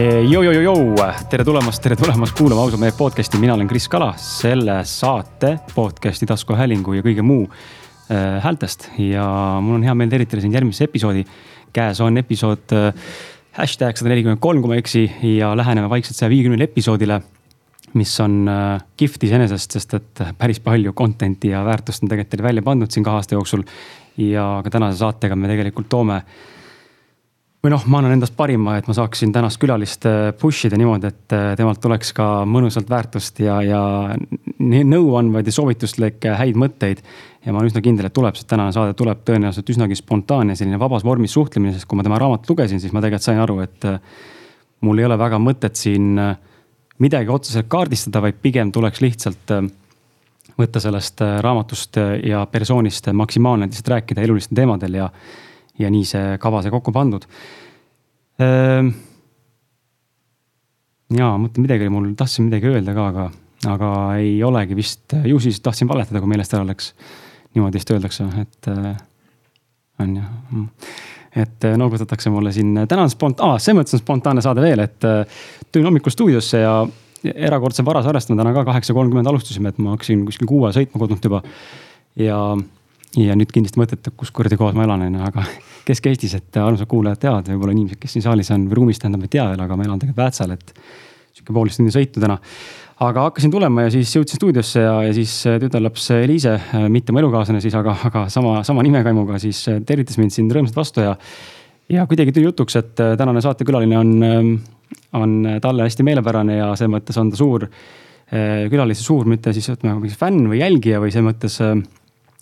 Jou-jou-jou, tere tulemast, tere tulemast kuulama Ausa mehe podcast'i, mina olen Kris Kala, selle saate podcast'i taskuhäälingu ja kõige muu äh, häältest ja mul on hea meel tervitada sind järgmise episoodi. käes on episood äh, hashtag sada nelikümmend kolm, kui ma ei eksi ja läheneme vaikselt saja viiekümnele episoodile mis on äh, kihvt iseenesest, sest et päris palju content'i ja väärtust on tegelikult teile välja pandud siin kahe aasta jooksul. ja ka tänase saatega me tegelikult toome äh, või noh, ma annan endast parima, et ma saaksin tänast külalist äh, push ida niimoodi, et äh, temalt tuleks ka mõnusalt väärtust ja, ja nõuandvaid ja soovituslikke häid mõtteid. ja ma olen üsna kindel, et tuleb, sest tänane saade tuleb tõenäoliselt üsnagi spontaanne, selline vabas vormis suhtlemine, sest kui ma tema raamatut lugesin, siis ma tegelikult sain aru, et äh, mul ei ole väga mõtet siin midagi otseselt kaardistada, vaid pigem tuleks lihtsalt võtta sellest raamatust ja persoonist maksimaalne lihtsalt rääkida elulistel teemadel ja ja nii see kava sai kokku pandud. Ehm, ja mõtlen, midagi oli mul, tahtsin midagi öelda ka, aga, aga ei olegi vist, ju siis tahtsin valetada, kui meelest ära läks. niimoodi vist öeldakse, et äh, on jah. Mm. et äh, noogutatakse mulle siin, täna on spont-, aa, selles mõttes on spontaanne saade veel, et äh, tulin hommikul stuudiosse ja erakordse varase arvestama täna ka kaheksa kolmkümmend alustasime, et ma hakkasin kuskil kuue sõitma kodunt juba. ja ja nüüd kindlasti mõtlete, kus kuradi kohas ma elan, on ju, aga Kesk-Eestis, et armsad kuulajad teavad, võib-olla inimesed, kes siin saalis on või ruumis tähendab, ei tea veel, aga ma elan tegelikult Väätsal, et sihuke poolteist tundi sõitu täna. aga hakkasin tulema ja siis jõudsin stuudiosse ja, ja siis äh, tütarlaps Eliise, äh, mitte mu elukaaslane siis, aga, aga sama, sama nimekaimuga siis äh, tervitas mind siin rõõmsalt vastu ja. ja kuidagi tuli jutuks, et tänane saatekülaline on, ähm, on talle hästi meelepärane ja selles mõttes on ta suur külalise suur, mitte siis ütleme fänn või jälgija või selles mõttes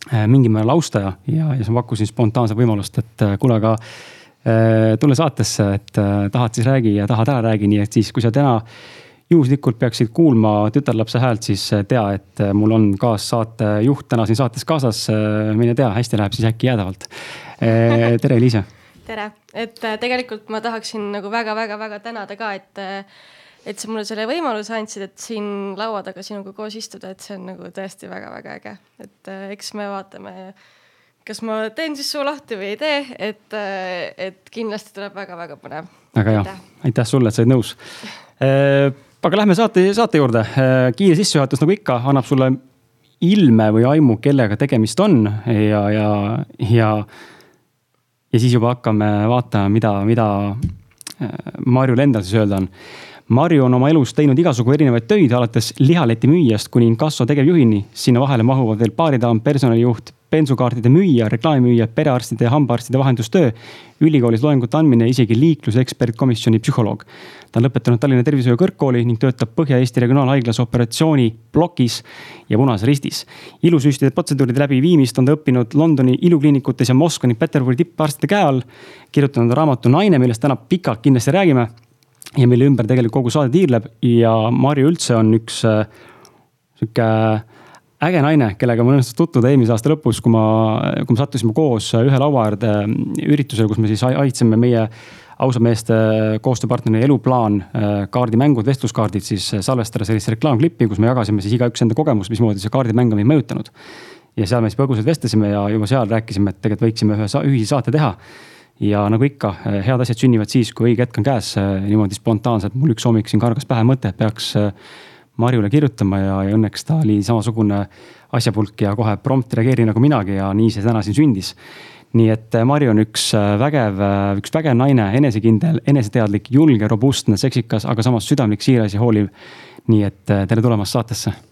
mingil määral austaja ja, ja siis ma pakkusin spontaanse võimalust, et äh, kuule, aga äh, tule saatesse, et tahad, siis räägi ja tahad ära räägi, nii et siis, kui sa täna juhuslikult peaksid kuulma tütarlapse häält, siis tea, et mul on kaassaatejuht täna siin saates kaasas. mine tea, hästi läheb siis äkki jäädavalt. tere, Liise. tere, et tegelikult ma tahaksin nagu väga-väga-väga tänada ka, et et sa mulle selle võimaluse andsid, et siin laua taga sinuga koos istuda, et see on nagu tõesti väga-väga äge, et äh, eks me vaatame, kas ma teen siis suu lahti või ei tee, et, äh, et kindlasti tuleb väga-väga põnev. väga hea, aitäh! Sulle, et sa olid nõus. Äh,. aga lähme saate, saate juurde. Kiire sissejuhatus nagu ikka annab sulle ilme või aimu, kellega tegemist on ja, ja, ja, ja siis juba hakkame vaatama, mida, mida Marjul endal siis öelda on Marju on oma elus teinud igasugu erinevaid töid, alates lihaleti müüjast kuni inkasso tegevjuhini. sinna vahele mahuvad veel baaridaam, personalijuht, bensukaartide müüja, reklaamimüüja, perearstide ja hambaarstide vahendustöö. ülikoolis loengute andmine, isegi liiklusekspertkomisjoni psühholoog. ta on lõpetanud Tallinna Tervishoiu Kõrgkooli ning töötab Põhja-Eesti Regionaalhaiglas operatsiooniplokis ja Punases Ristis. ilusüstide protseduuride läbiviimist on ta õppinud Londoni ilukliinikutes ja Moskva ning Peterburi tipparstide käe all. kirjutanud raamatu Naine, millest täna pikalt kindlasti räägime ja mille ümber tegelikult kogu saade tiirleb ja Marju üldse on üks äh, sihuke äge naine, kellega mul õnnestus tutvuda eelmise aasta lõpus, kui ma, kui me sattusime koos ühe laua äärde äh, üritusele, kus me siis aitasime meie ausameeste koostööpartneri Eluplaan äh, kaardimängud, vestluskaardid siis salvestada sellist reklaamklippi, kus me jagasime siis igaüks enda kogemust, mismoodi see kaardimäng on meid mõjutanud. ja seal me siis põgusalt vestlesime ja juba seal rääkisime, et tegelikult võiksime ühe ühise saate teha ja nagu ikka, eh, head asjad sünnivad siis, kui õige hetk on käes, eh, niimoodi spontaanselt. mul üks hommik siin kargas pähe mõte, et peaks eh, Marjule kirjutama ja, ja õnneks ta oli samasugune asjapulk ja kohe prompt reageeri nagu minagi ja nii see täna siin sündis. nii et Marju on üks vägev, üks vägev naine, enesekindel, eneseteadlik, julge, robustne, seksikas, aga samas südamlik, siiras ja hooliv. nii et tere tulemast saatesse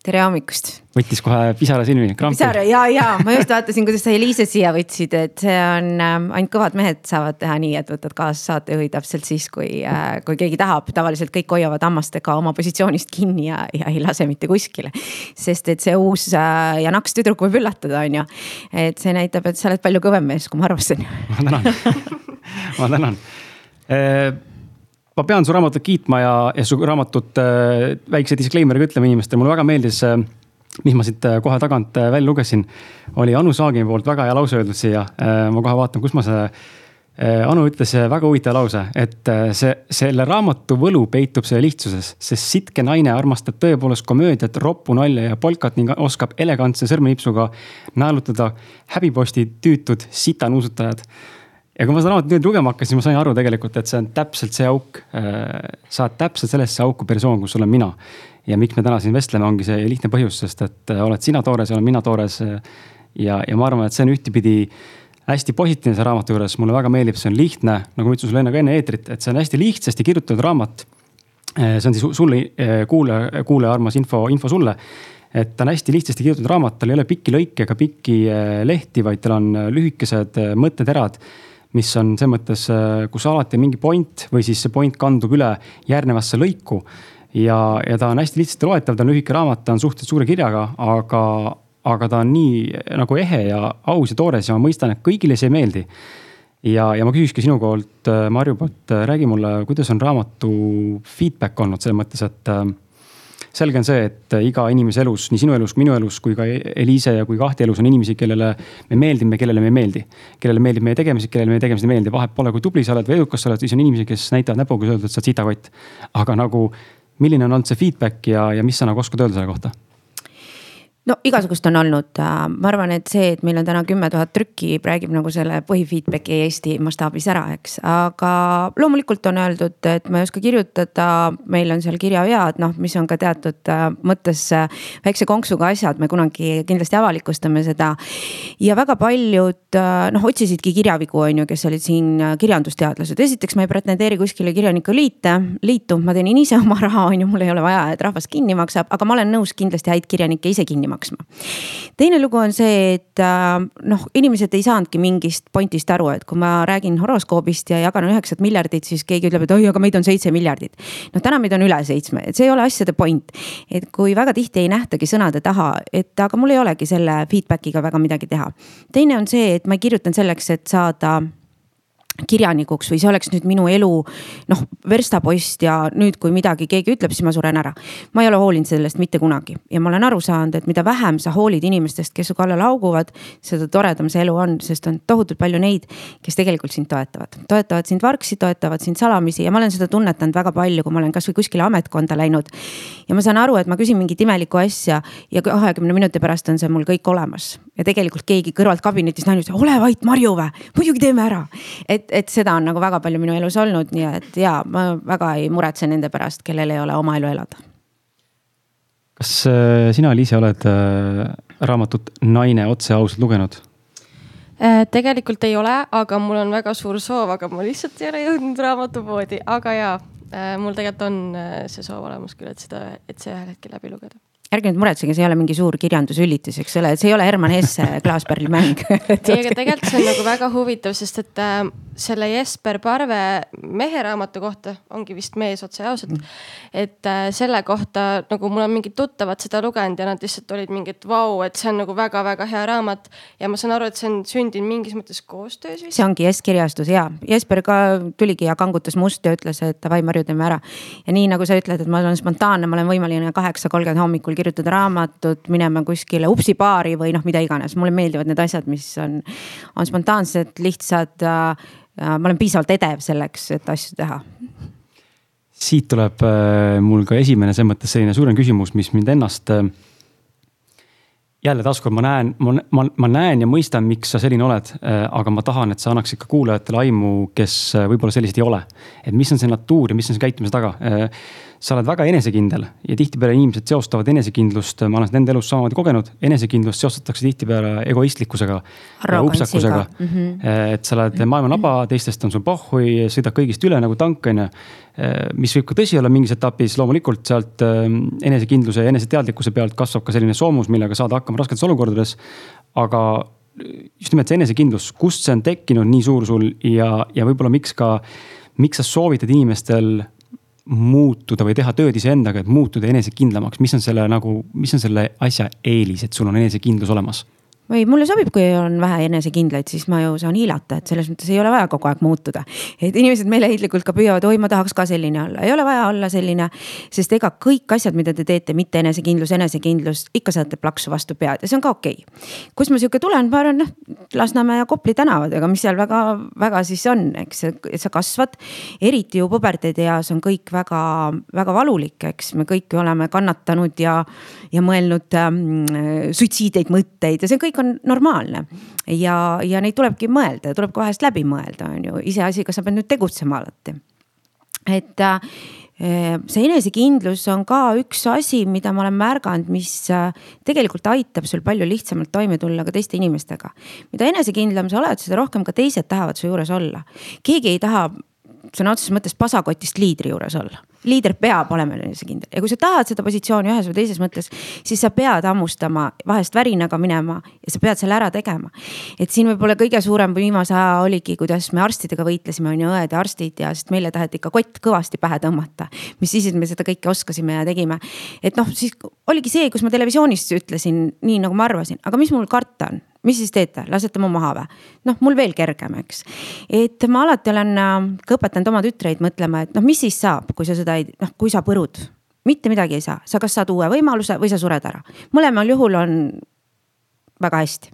tere hommikust. võttis kohe pisara silmi. pisara ja, ja ma just vaatasin, kuidas sa Eliise siia võtsid, et see on äh,, ainult kõvad mehed saavad teha nii, et võtad kaasa saatejuhi täpselt siis, kui äh,, kui keegi tahab. tavaliselt kõik hoiavad hammastega oma positsioonist kinni ja, ja ei lase mitte kuskile. sest et see uus äh, ja naks tüdruk võib üllatada, on ju. et see näitab, et sa oled palju kõvem mees, kui ma arvasin. ma tänan ma tänan e ma pean su raamatut kiitma ja, ja su raamatut äh, väikse disclaimer'iga ütlema inimestele, mulle väga meeldis äh, mis ma siit äh, kohe tagant äh, välja lugesin, oli Anu Saagimi poolt väga hea lause öeldud siia äh,. ma kohe vaatan, kus ma äh,, Anu ütles väga huvitava lause, et see, selle raamatu võlu peitub selle lihtsuses, sest sitke naine armastab tõepoolest komöödiat, roppu nalja ja polkat ning oskab elegantse sõrmenipsuga naelutada häbiposti tüütud sitanuusutajad ja kui ma seda raamatut nüüd lugema hakkasin, ma sain aru tegelikult, et see on täpselt see auk. sa oled täpselt sellesse auku persoon, kus olen mina. ja miks me täna siin vestleme, ongi see lihtne põhjus, sest et oled sina toores ja olen mina toores. ja, ja ma arvan, et see on ühtepidi hästi positiivne selle raamatu juures, mulle väga meeldib, see on lihtne, nagu ma ütlesin sulle enne ka enne eetrit, et see on hästi lihtsasti kirjutatud raamat. see on siis sulle, kuulaja, kuulaja armas info, info sulle et ta on hästi lihtsasti kirjutatud raamat, tal ei ole pikki lõike ega pikki eh, lehti, vaid tal on lühikesed mõtteterad mis on selles mõttes, äh, kus alati on mingi point või siis see point kandub üle järgnevasse lõiku. ja, ja ta on hästi lihtsasti loetav, ta on lühike raamat, ta on suhteliselt suure kirjaga, aga, aga ta on nii nagu ehe ja aus ja toores ja ma mõistan, et kõigile see ei meeldi. ja, ja ma küsikski sinu poolt, äh, Marju poolt, äh, räägi mulle, kuidas on raamatu feedback olnud selles mõttes, et selge on see, et iga inimese elus, nii sinu elus, minu elus kui ka Eliise ja kui Kahti elus on inimesi, kellele me meeldime, kellele me ei meeldi. kellele meeldib meie tegemised, kellele meie tegemised ei meeldi, vahet pole, kui tubli sa oled või edukas sa oled, siis on inimesi, kes näitavad näpuga ja ütlevad, et sa oled sitakott. aga nagu, milline on olnud see feedback ja, ja mis sa nagu oskad öelda selle kohta? No igasugust on olnud, ma arvan, et see, et meil on täna kümme tuhat trükki, räägib nagu selle põhifeedback'i Eesti mastaabis ära, eks. aga loomulikult on öeldud, et ma ei oska kirjutada, meil on seal kirjavead, noh, mis on ka teatud äh, mõttes äh, väikse konksuga asjad, me kunagi kindlasti avalikustame seda. ja väga paljud äh, noh, otsisidki kirjavigu, on ju, kes olid siin kirjandusteadlased, esiteks ma ei pretendeeri kuskile kirjaniku liite, liitu, ma teenin ise oma raha, on ju, mul ei ole vaja, et rahvas kinni maksab, aga ma olen nõus kindlasti häid kirjanikke ise kinni maksma. Teine lugu on see, et äh, noh, inimesed ei saanudki mingist point'ist aru, et kui ma räägin horoskoobist ja jagan üheksat miljardit, siis keegi ütleb, et oi, aga meid on seitse miljardit. noh, täna meid on üle seitsme, et see ei ole asjade point. et kui väga tihti ei nähtagi sõnade taha, et aga mul ei olegi selle feedback'iga väga midagi teha. teine on see, et ma ei kirjutanud selleks, et saada kirjanikuks või see oleks nüüd minu elu noh, verstapost ja nüüd, kui midagi keegi ütleb, siis ma suren ära. ma ei ole hoolinud sellest mitte kunagi ja ma olen aru saanud, et mida vähem sa hoolid inimestest, kes su kallal hauguvad, seda toredam see elu on, sest on tohutult palju neid, kes tegelikult sind toetavad. toetavad sind vargsi, toetavad sind salamisi ja ma olen seda tunnetanud väga palju, kui ma olen kasvõi kuskile ametkonda läinud. ja ma saan aru, et ma küsin mingit imelikku asja ja kahekümne minuti pärast on see mul kõik olemas ja tegelikult keegi kõrvalt kabinetis naine ütleb, ole vait, Marju vä, muidugi teeme ära. et, et seda on nagu väga palju minu elus olnud, nii et ja ma väga ei muretse nende pärast, kellel ei ole oma elu elada. kas äh, sina, Liise, oled äh, raamatut Naine otse ausalt lugenud? Äh, tegelikult ei ole, aga mul on väga suur soov, aga ma lihtsalt ei ole jõudnud raamatupoodi, aga jaa, mul tegelikult on see soov olemas küll, et seda, et see ühel hetkel läbi lugeda ärge nüüd muretsege, see ei ole mingi suur kirjandusülitus, eks ole, et see ei ole Herman Hesse klaaspärli mäng ei, aga tegelikult see on nagu väga huvitav, sest et äh, selle Jesper Parve mehe raamatu kohta ongi vist mees otse ausalt mm.. et äh, selle kohta nagu mul on mingid tuttavad seda lugenud ja nad lihtsalt olid mingid vau, et see on nagu väga-väga hea raamat. ja ma saan aru, et see on sündinud mingis mõttes koostöös vist. see ongi S-kirjastus ja Jesper ka tuligi ja kangutas must ja ütles, et davai, Marju, teeme ära. ja nii nagu sa ütled, et ma olen spontaanne, ma olen võimeline kaheksa kolmkümmend hommikul kirjutada raamatut, minema kuskile upsibaari või noh, mida iganes, mulle meeldivad need asjad, mis on, on spontaansed, lihtsad. ma olen piisavalt edev selleks, et asju teha siit tuleb äh, mul ka esimene selles mõttes selline suurem küsimus, mis mind ennast äh, jälle taaskord ma näen, ma, ma, ma näen ja mõistan, miks sa selline oled, äh, aga ma tahan, et sa annaksid ka kuulajatele aimu, kes võib-olla sellised ei ole. et mis on see natuur ja mis on see käitumise taga sa oled väga enesekindel ja tihtipeale inimesed seostavad enesekindlust, ma olen seda enda elus samamoodi kogenud, enesekindlust seostatakse tihtipeale egoistlikkusega. upsakusega mm, -hmm. et sa oled maailma naba, teistest on sul pohhui, sõidad kõigist üle nagu tank, on ju. mis võib ka tõsi olla mingis etapis, loomulikult sealt ähm, enesekindluse ja eneseteadlikkuse pealt kasvab ka selline soomus, millega saada hakkama rasketes olukordades. aga just nimelt see enesekindlus, kust see on tekkinud nii suur sul ja, ja võib-olla miks ka, miks sa soovitad inimestel muutuda või teha tööd iseendaga, et muutuda enesekindlamaks, mis on selle nagu, mis on selle asja eelis, et sul on enesekindlus olemas? Või mulle sobib, kui on vähe enesekindlaid, siis ma ju saan hiilata, et selles mõttes ei ole vaja kogu aeg muutuda. et inimesed meeleheitlikult ka püüavad, oi, ma tahaks ka selline olla, ei ole vaja olla selline. sest ega kõik asjad, mida te teete, mitte enesekindlus, enesekindlus, ikka saate plaksu vastu pead ja see on ka okei okay.. kust ma sihuke tulen, ma arvan, noh Lasnamäe ja Kopli tänavad, ega mis seal väga-väga siis on, eks, et sa kasvad. eriti ju puberteedi eas on kõik väga-väga valulik, eks me kõik ju oleme kannatanud ja, ja mõelnud ähm, suitsiideid mõtteid ja see kõik kõik on normaalne. ja, ja neid tulebki mõelda ja tuleb ka vahest läbi mõelda, on ju, iseasi, kas sa pead nüüd tegutsema alati. et äh, see enesekindlus on ka üks asi, mida ma olen märganud, mis äh, tegelikult aitab sul palju lihtsamalt toime tulla ka teiste inimestega. mida enesekindlam sa oled, seda rohkem ka teised tahavad su juures olla. keegi ei taha sõna otseses mõttes pasakotist liidri juures olla liider peab olema enesekindel ja kui sa tahad seda positsiooni ühes või teises mõttes, siis sa pead hammustama, vahest värinaga minema ja sa pead selle ära tegema. et siin võib-olla kõige suurem viimase aja oligi, kuidas me arstidega võitlesime, on ju õed ja arstid ja sest meile taheti ikka kott kõvasti pähe tõmmata. mis siis, et me seda kõike oskasime ja tegime. et noh, siis oligi see, kus ma televisioonis ütlesin nii nagu ma arvasin, aga mis mul karta on mis siis teete, lasete mu maha või? noh, mul veel kergem, eks. et ma alati olen äh, ka õpetanud oma tütreid mõtlema, et noh, mis siis saab, kui sa seda ei, noh, kui sa põrud. mitte midagi ei saa, sa kas saad uue võimaluse või sa sured ära. mõlemal juhul on väga hästi.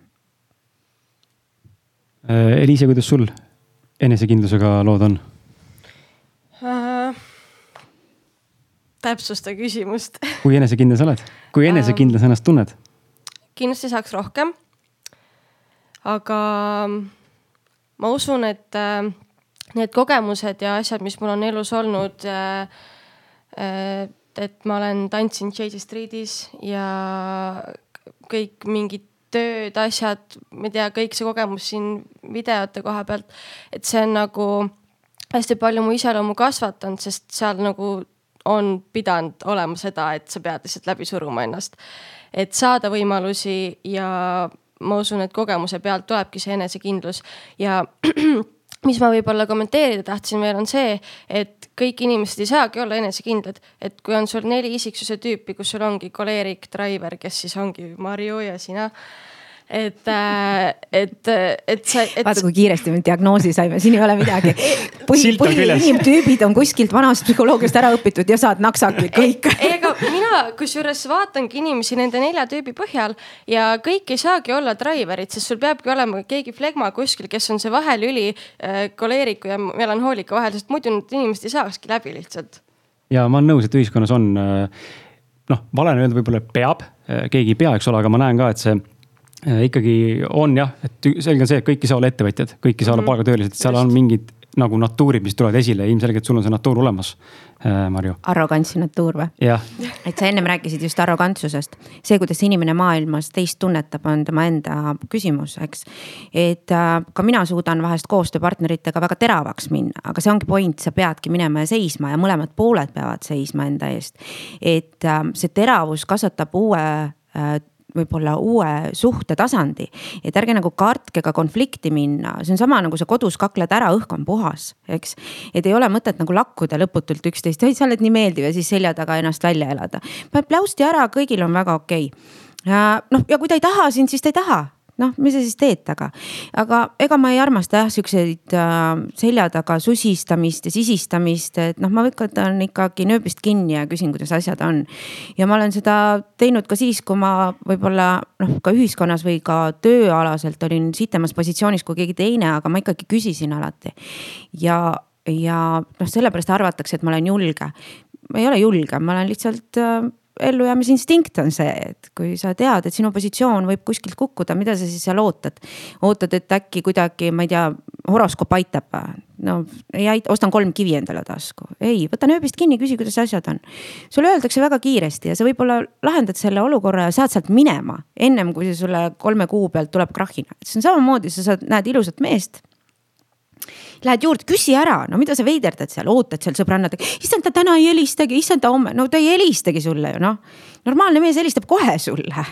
Äh, Eliise, kuidas sul enesekindlusega lood on uh,? täpsusta küsimust kui enesekindel sa oled, kui enesekindel sa ennast tunned? kindlasti saaks rohkem aga ma usun, et äh, need kogemused ja asjad, mis mul on elus olnud äh,, äh, et ma olen tantsinud Jay Streetis ja kõik mingid tööd, asjad, ma ei tea, kõik see kogemus siin videote koha pealt, et see on nagu hästi palju mu iseloomu kasvatanud, sest seal nagu on pidanud olema seda, et sa pead lihtsalt läbi suruma ennast. et saada võimalusi ja ma usun, et kogemuse pealt tulebki see enesekindlus ja mis ma võib-olla kommenteerida tahtsin veel, on see, et kõik inimesed ei saagi olla enesekindlad. et kui on sul neli isiksuse tüüpi, kus sul ongi koleerik, driver, kes siis ongi Marju ja sina et, äh, et, et sa et.... vaata, kui kiiresti me diagnoosi saime, siin ei ole midagi. põhi, põhiinimtüübid on kuskilt vanast psühholoogiast ära õpitud ja saad naksaki kõik. ei, aga mina kusjuures vaatangi inimesi nende nelja tüübi põhjal ja kõik ei saagi olla driver'id, sest sul peabki olema keegi flegma kuskil, kes on see vahelüli äh, koleeriku ja melanhoolika vahel, sest muidu need inimesed ei saakski läbi lihtsalt. ja ma olen nõus, et ühiskonnas on äh, noh, vale on öelda, võib-olla peab, keegi ei pea, eks ole, aga ma näen ka, et see ikkagi on jah, et selge on see, et kõik ei saa olla ettevõtjad, kõik ei saa mm -hmm. olla palgatöölised, seal on mingid nagu natuurid, mis tulevad esile, ilmselgelt sul on see natuur olemas äh,, Marju. arrogantsi natuur või? et sa ennem rääkisid just arrogantsusest, see, kuidas inimene maailmas teist tunnetab, on tema enda küsimus, eks. et äh, ka mina suudan vahest koostööpartneritega väga teravaks minna, aga see ongi point, sa peadki minema ja seisma ja mõlemad pooled peavad seisma enda eest. et äh, see teravus kasvatab uue äh, võib-olla uue suhtetasandi. et ärge nagu kartke ka konflikti minna, see on sama nagu sa kodus kakled ära, õhk on puhas, eks. et ei ole mõtet nagu lakkuda lõputult üksteist, oi sa oled nii meeldiv ja siis selja taga ennast välja elada. paned pläusti ära, kõigil on väga okei okay. noh, ja kui ta ei taha sind, siis ta ei taha noh, mis sa siis teed taga. aga ega ma ei armasta jah siukseid äh, selja taga susistamist ja sisistamist, et noh, ma võtan ikkagi nööbist kinni ja küsin, kuidas asjad on. ja ma olen seda teinud ka siis, kui ma võib-olla noh, ka ühiskonnas või ka tööalaselt olin sitemas positsioonis kui keegi teine, aga ma ikkagi küsisin alati. ja, ja noh, sellepärast arvatakse, et ma olen julge. ma ei ole julge, ma olen lihtsalt äh, ellujäämisinstinkt on see, et kui sa tead, et sinu positsioon võib kuskilt kukkuda, mida sa siis seal ootad. ootad, et äkki kuidagi, ma ei tea, horoskoop aitab. no ei aita, ostan kolm kivi endale tasku, ei, võta nööbist kinni, küsi, kuidas asjad on. sulle öeldakse väga kiiresti ja sa võib-olla lahendad selle olukorra ja saad sealt minema ennem kui see sulle kolme kuu pealt tuleb krahhina. see on samamoodi, sa saad, näed ilusat meest Lähed juurde, küsi ära, no mida sa veiderdad seal, ootad seal sõbrannadega, issand, ta täna ei helistagi, issand, ta homme, no ta ei helistagi sulle ju noh. normaalne mees helistab kohe sulle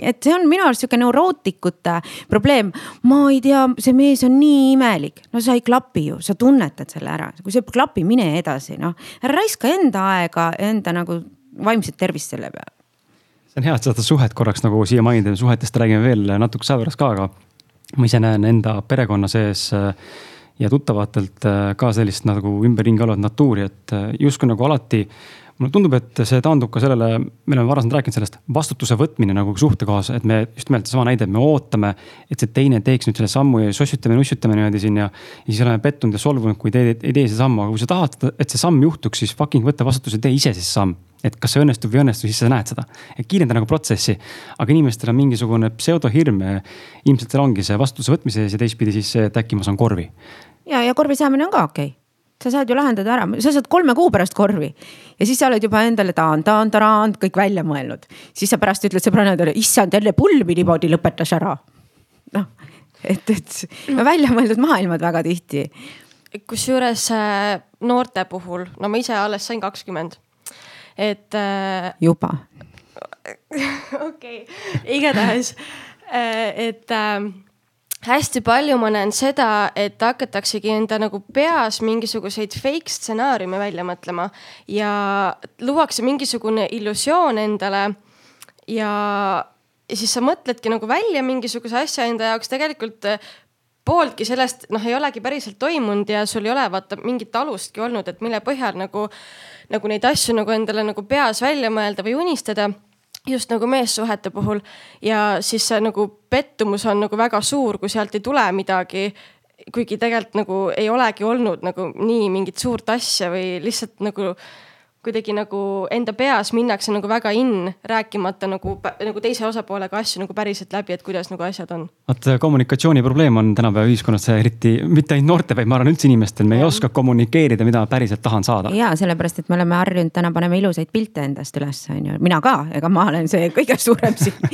et see on minu arust sihuke neurootikute probleem. ma ei tea, see mees on nii imelik, no sa ei klapi ju, sa tunnetad selle ära, kui see ei klapi, mine edasi, noh. ära raiska enda aega, enda nagu vaimset tervist selle peale. see on hea, et seda suhet korraks nagu siia mainida, suhetest räägime veel natukese aja pärast ka, aga ma ise näen enda perekonna sees äh, ja tuttavatelt äh, ka sellist nagu ümberringi olevat natuuri, et äh, justkui nagu alati mulle tundub, et see taandub ka sellele, me oleme varasemalt rääkinud sellest vastutuse võtmine nagu suhtekohas, et me just nimelt seesama näide, et me ootame, et see teine teeks nüüd selle sammu ja sossutame, nussutame niimoodi siin ja. ja siis oleme pettunud ja solvunud, kui te ei tee seda sammu, aga kui sa tahad, et see samm juhtuks, siis fucking võta vastutus ja tee ise siis samm et kas see õnnestub või ei õnnestu, siis sa näed seda. et kiirenda nagu protsessi, aga inimestel on mingisugune pseudohirm. ilmselt seal ongi see vastutuse võtmise ees ja teistpidi siis see, et äkki ma saan korvi. ja, ja korvi saamine on ka okei okay sa saad ju lahendada ära, sa saad kolme kuu pärast korvi ja siis sa oled juba endale taan-taan-taraan kõik välja mõelnud. siis sa pärast ütled sõbrannadele, issand jälle pulmi niimoodi lõpetas ära. noh, et, et välja mõeldud maailmad väga tihti. kusjuures äh, noorte puhul, no ma ise alles sain kakskümmend et äh,. juba okei okay., igatahes äh,, et äh, hästi palju ma näen seda, et hakataksegi enda nagu peas mingisuguseid fake stsenaariume välja mõtlema ja luuakse mingisugune illusioon endale. ja, ja siis sa mõtledki nagu välja mingisuguse asja enda jaoks, tegelikult äh, pooltki sellest noh, ei olegi päriselt toimunud ja sul ei ole vaata mingit alustki olnud, et mille põhjal nagu nagu neid asju nagu endale nagu peas välja mõelda või unistada just nagu meessuhete puhul ja siis see nagu pettumus on nagu väga suur, kui sealt ei tule midagi. kuigi tegelikult nagu ei olegi olnud nagu nii mingit suurt asja või lihtsalt nagu kuidagi nagu enda peas minnakse nagu väga in, rääkimata nagu, nagu teise osapoolega asju nagu päriselt läbi, et kuidas nagu asjad on. vaat kommunikatsiooni probleem on tänapäeva ühiskonnas eriti mitte ainult noorte, vaid ma arvan üldse inimestel, me ei oska kommunikeerida, mida ma päriselt tahan saada. ja sellepärast, et me oleme harjunud täna panema ilusaid pilte endast üles, on ju, mina ka, ega ma olen see kõige suurem siin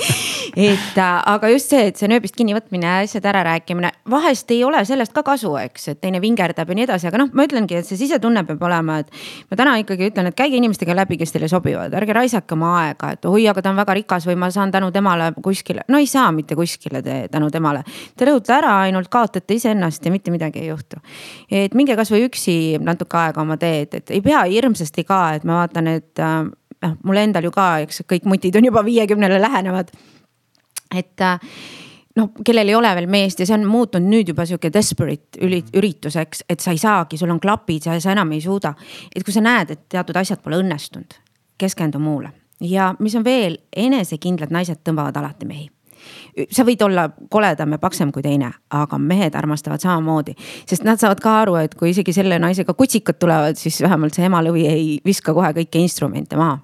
et äh, aga just see, et see nööbist kinnivõtmine ja asjade ärarääkimine, vahest ei ole sellest ka kasu, eks, et teine vingerdab ja nii edasi, aga noh, ma ütlengi, et see sisetunne peab olema, et ma täna ikkagi ütlen, et käige inimestega läbi, kes teile sobivad, ärge raisake oma aega, et oi, aga ta on väga rikas või ma saan tänu temale kuskile, no ei saa mitte kuskile te, tänu temale. Te rõhute ära, ainult kaotate iseennast ja mitte midagi ei juhtu. et minge kasvõi üksi natuke aega oma teed, et ei pea hirmsasti ka, et ma vaatan, et äh, noh, mul endal ju ka, eks kõik mutid on juba viiekümnele lähenevad. et äh, noh, kellel ei ole veel meest ja see on muutunud nüüd juba sihuke desperate ürituseks, et sa ei saagi, sul on klapid, sa, sa enam ei suuda. et kui sa näed, et teatud asjad pole õnnestunud, keskendu muule. Ja mis on veel, enesekindlad naised tõmbavad alati mehi. Sa võid olla koledam ja paksem kui teine, aga mehed armastavad samamoodi, sest nad saavad ka aru, et kui isegi selle naisega kutsikad tulevad, siis vähemalt see emalõvi ei viska kohe kõiki instrumente maha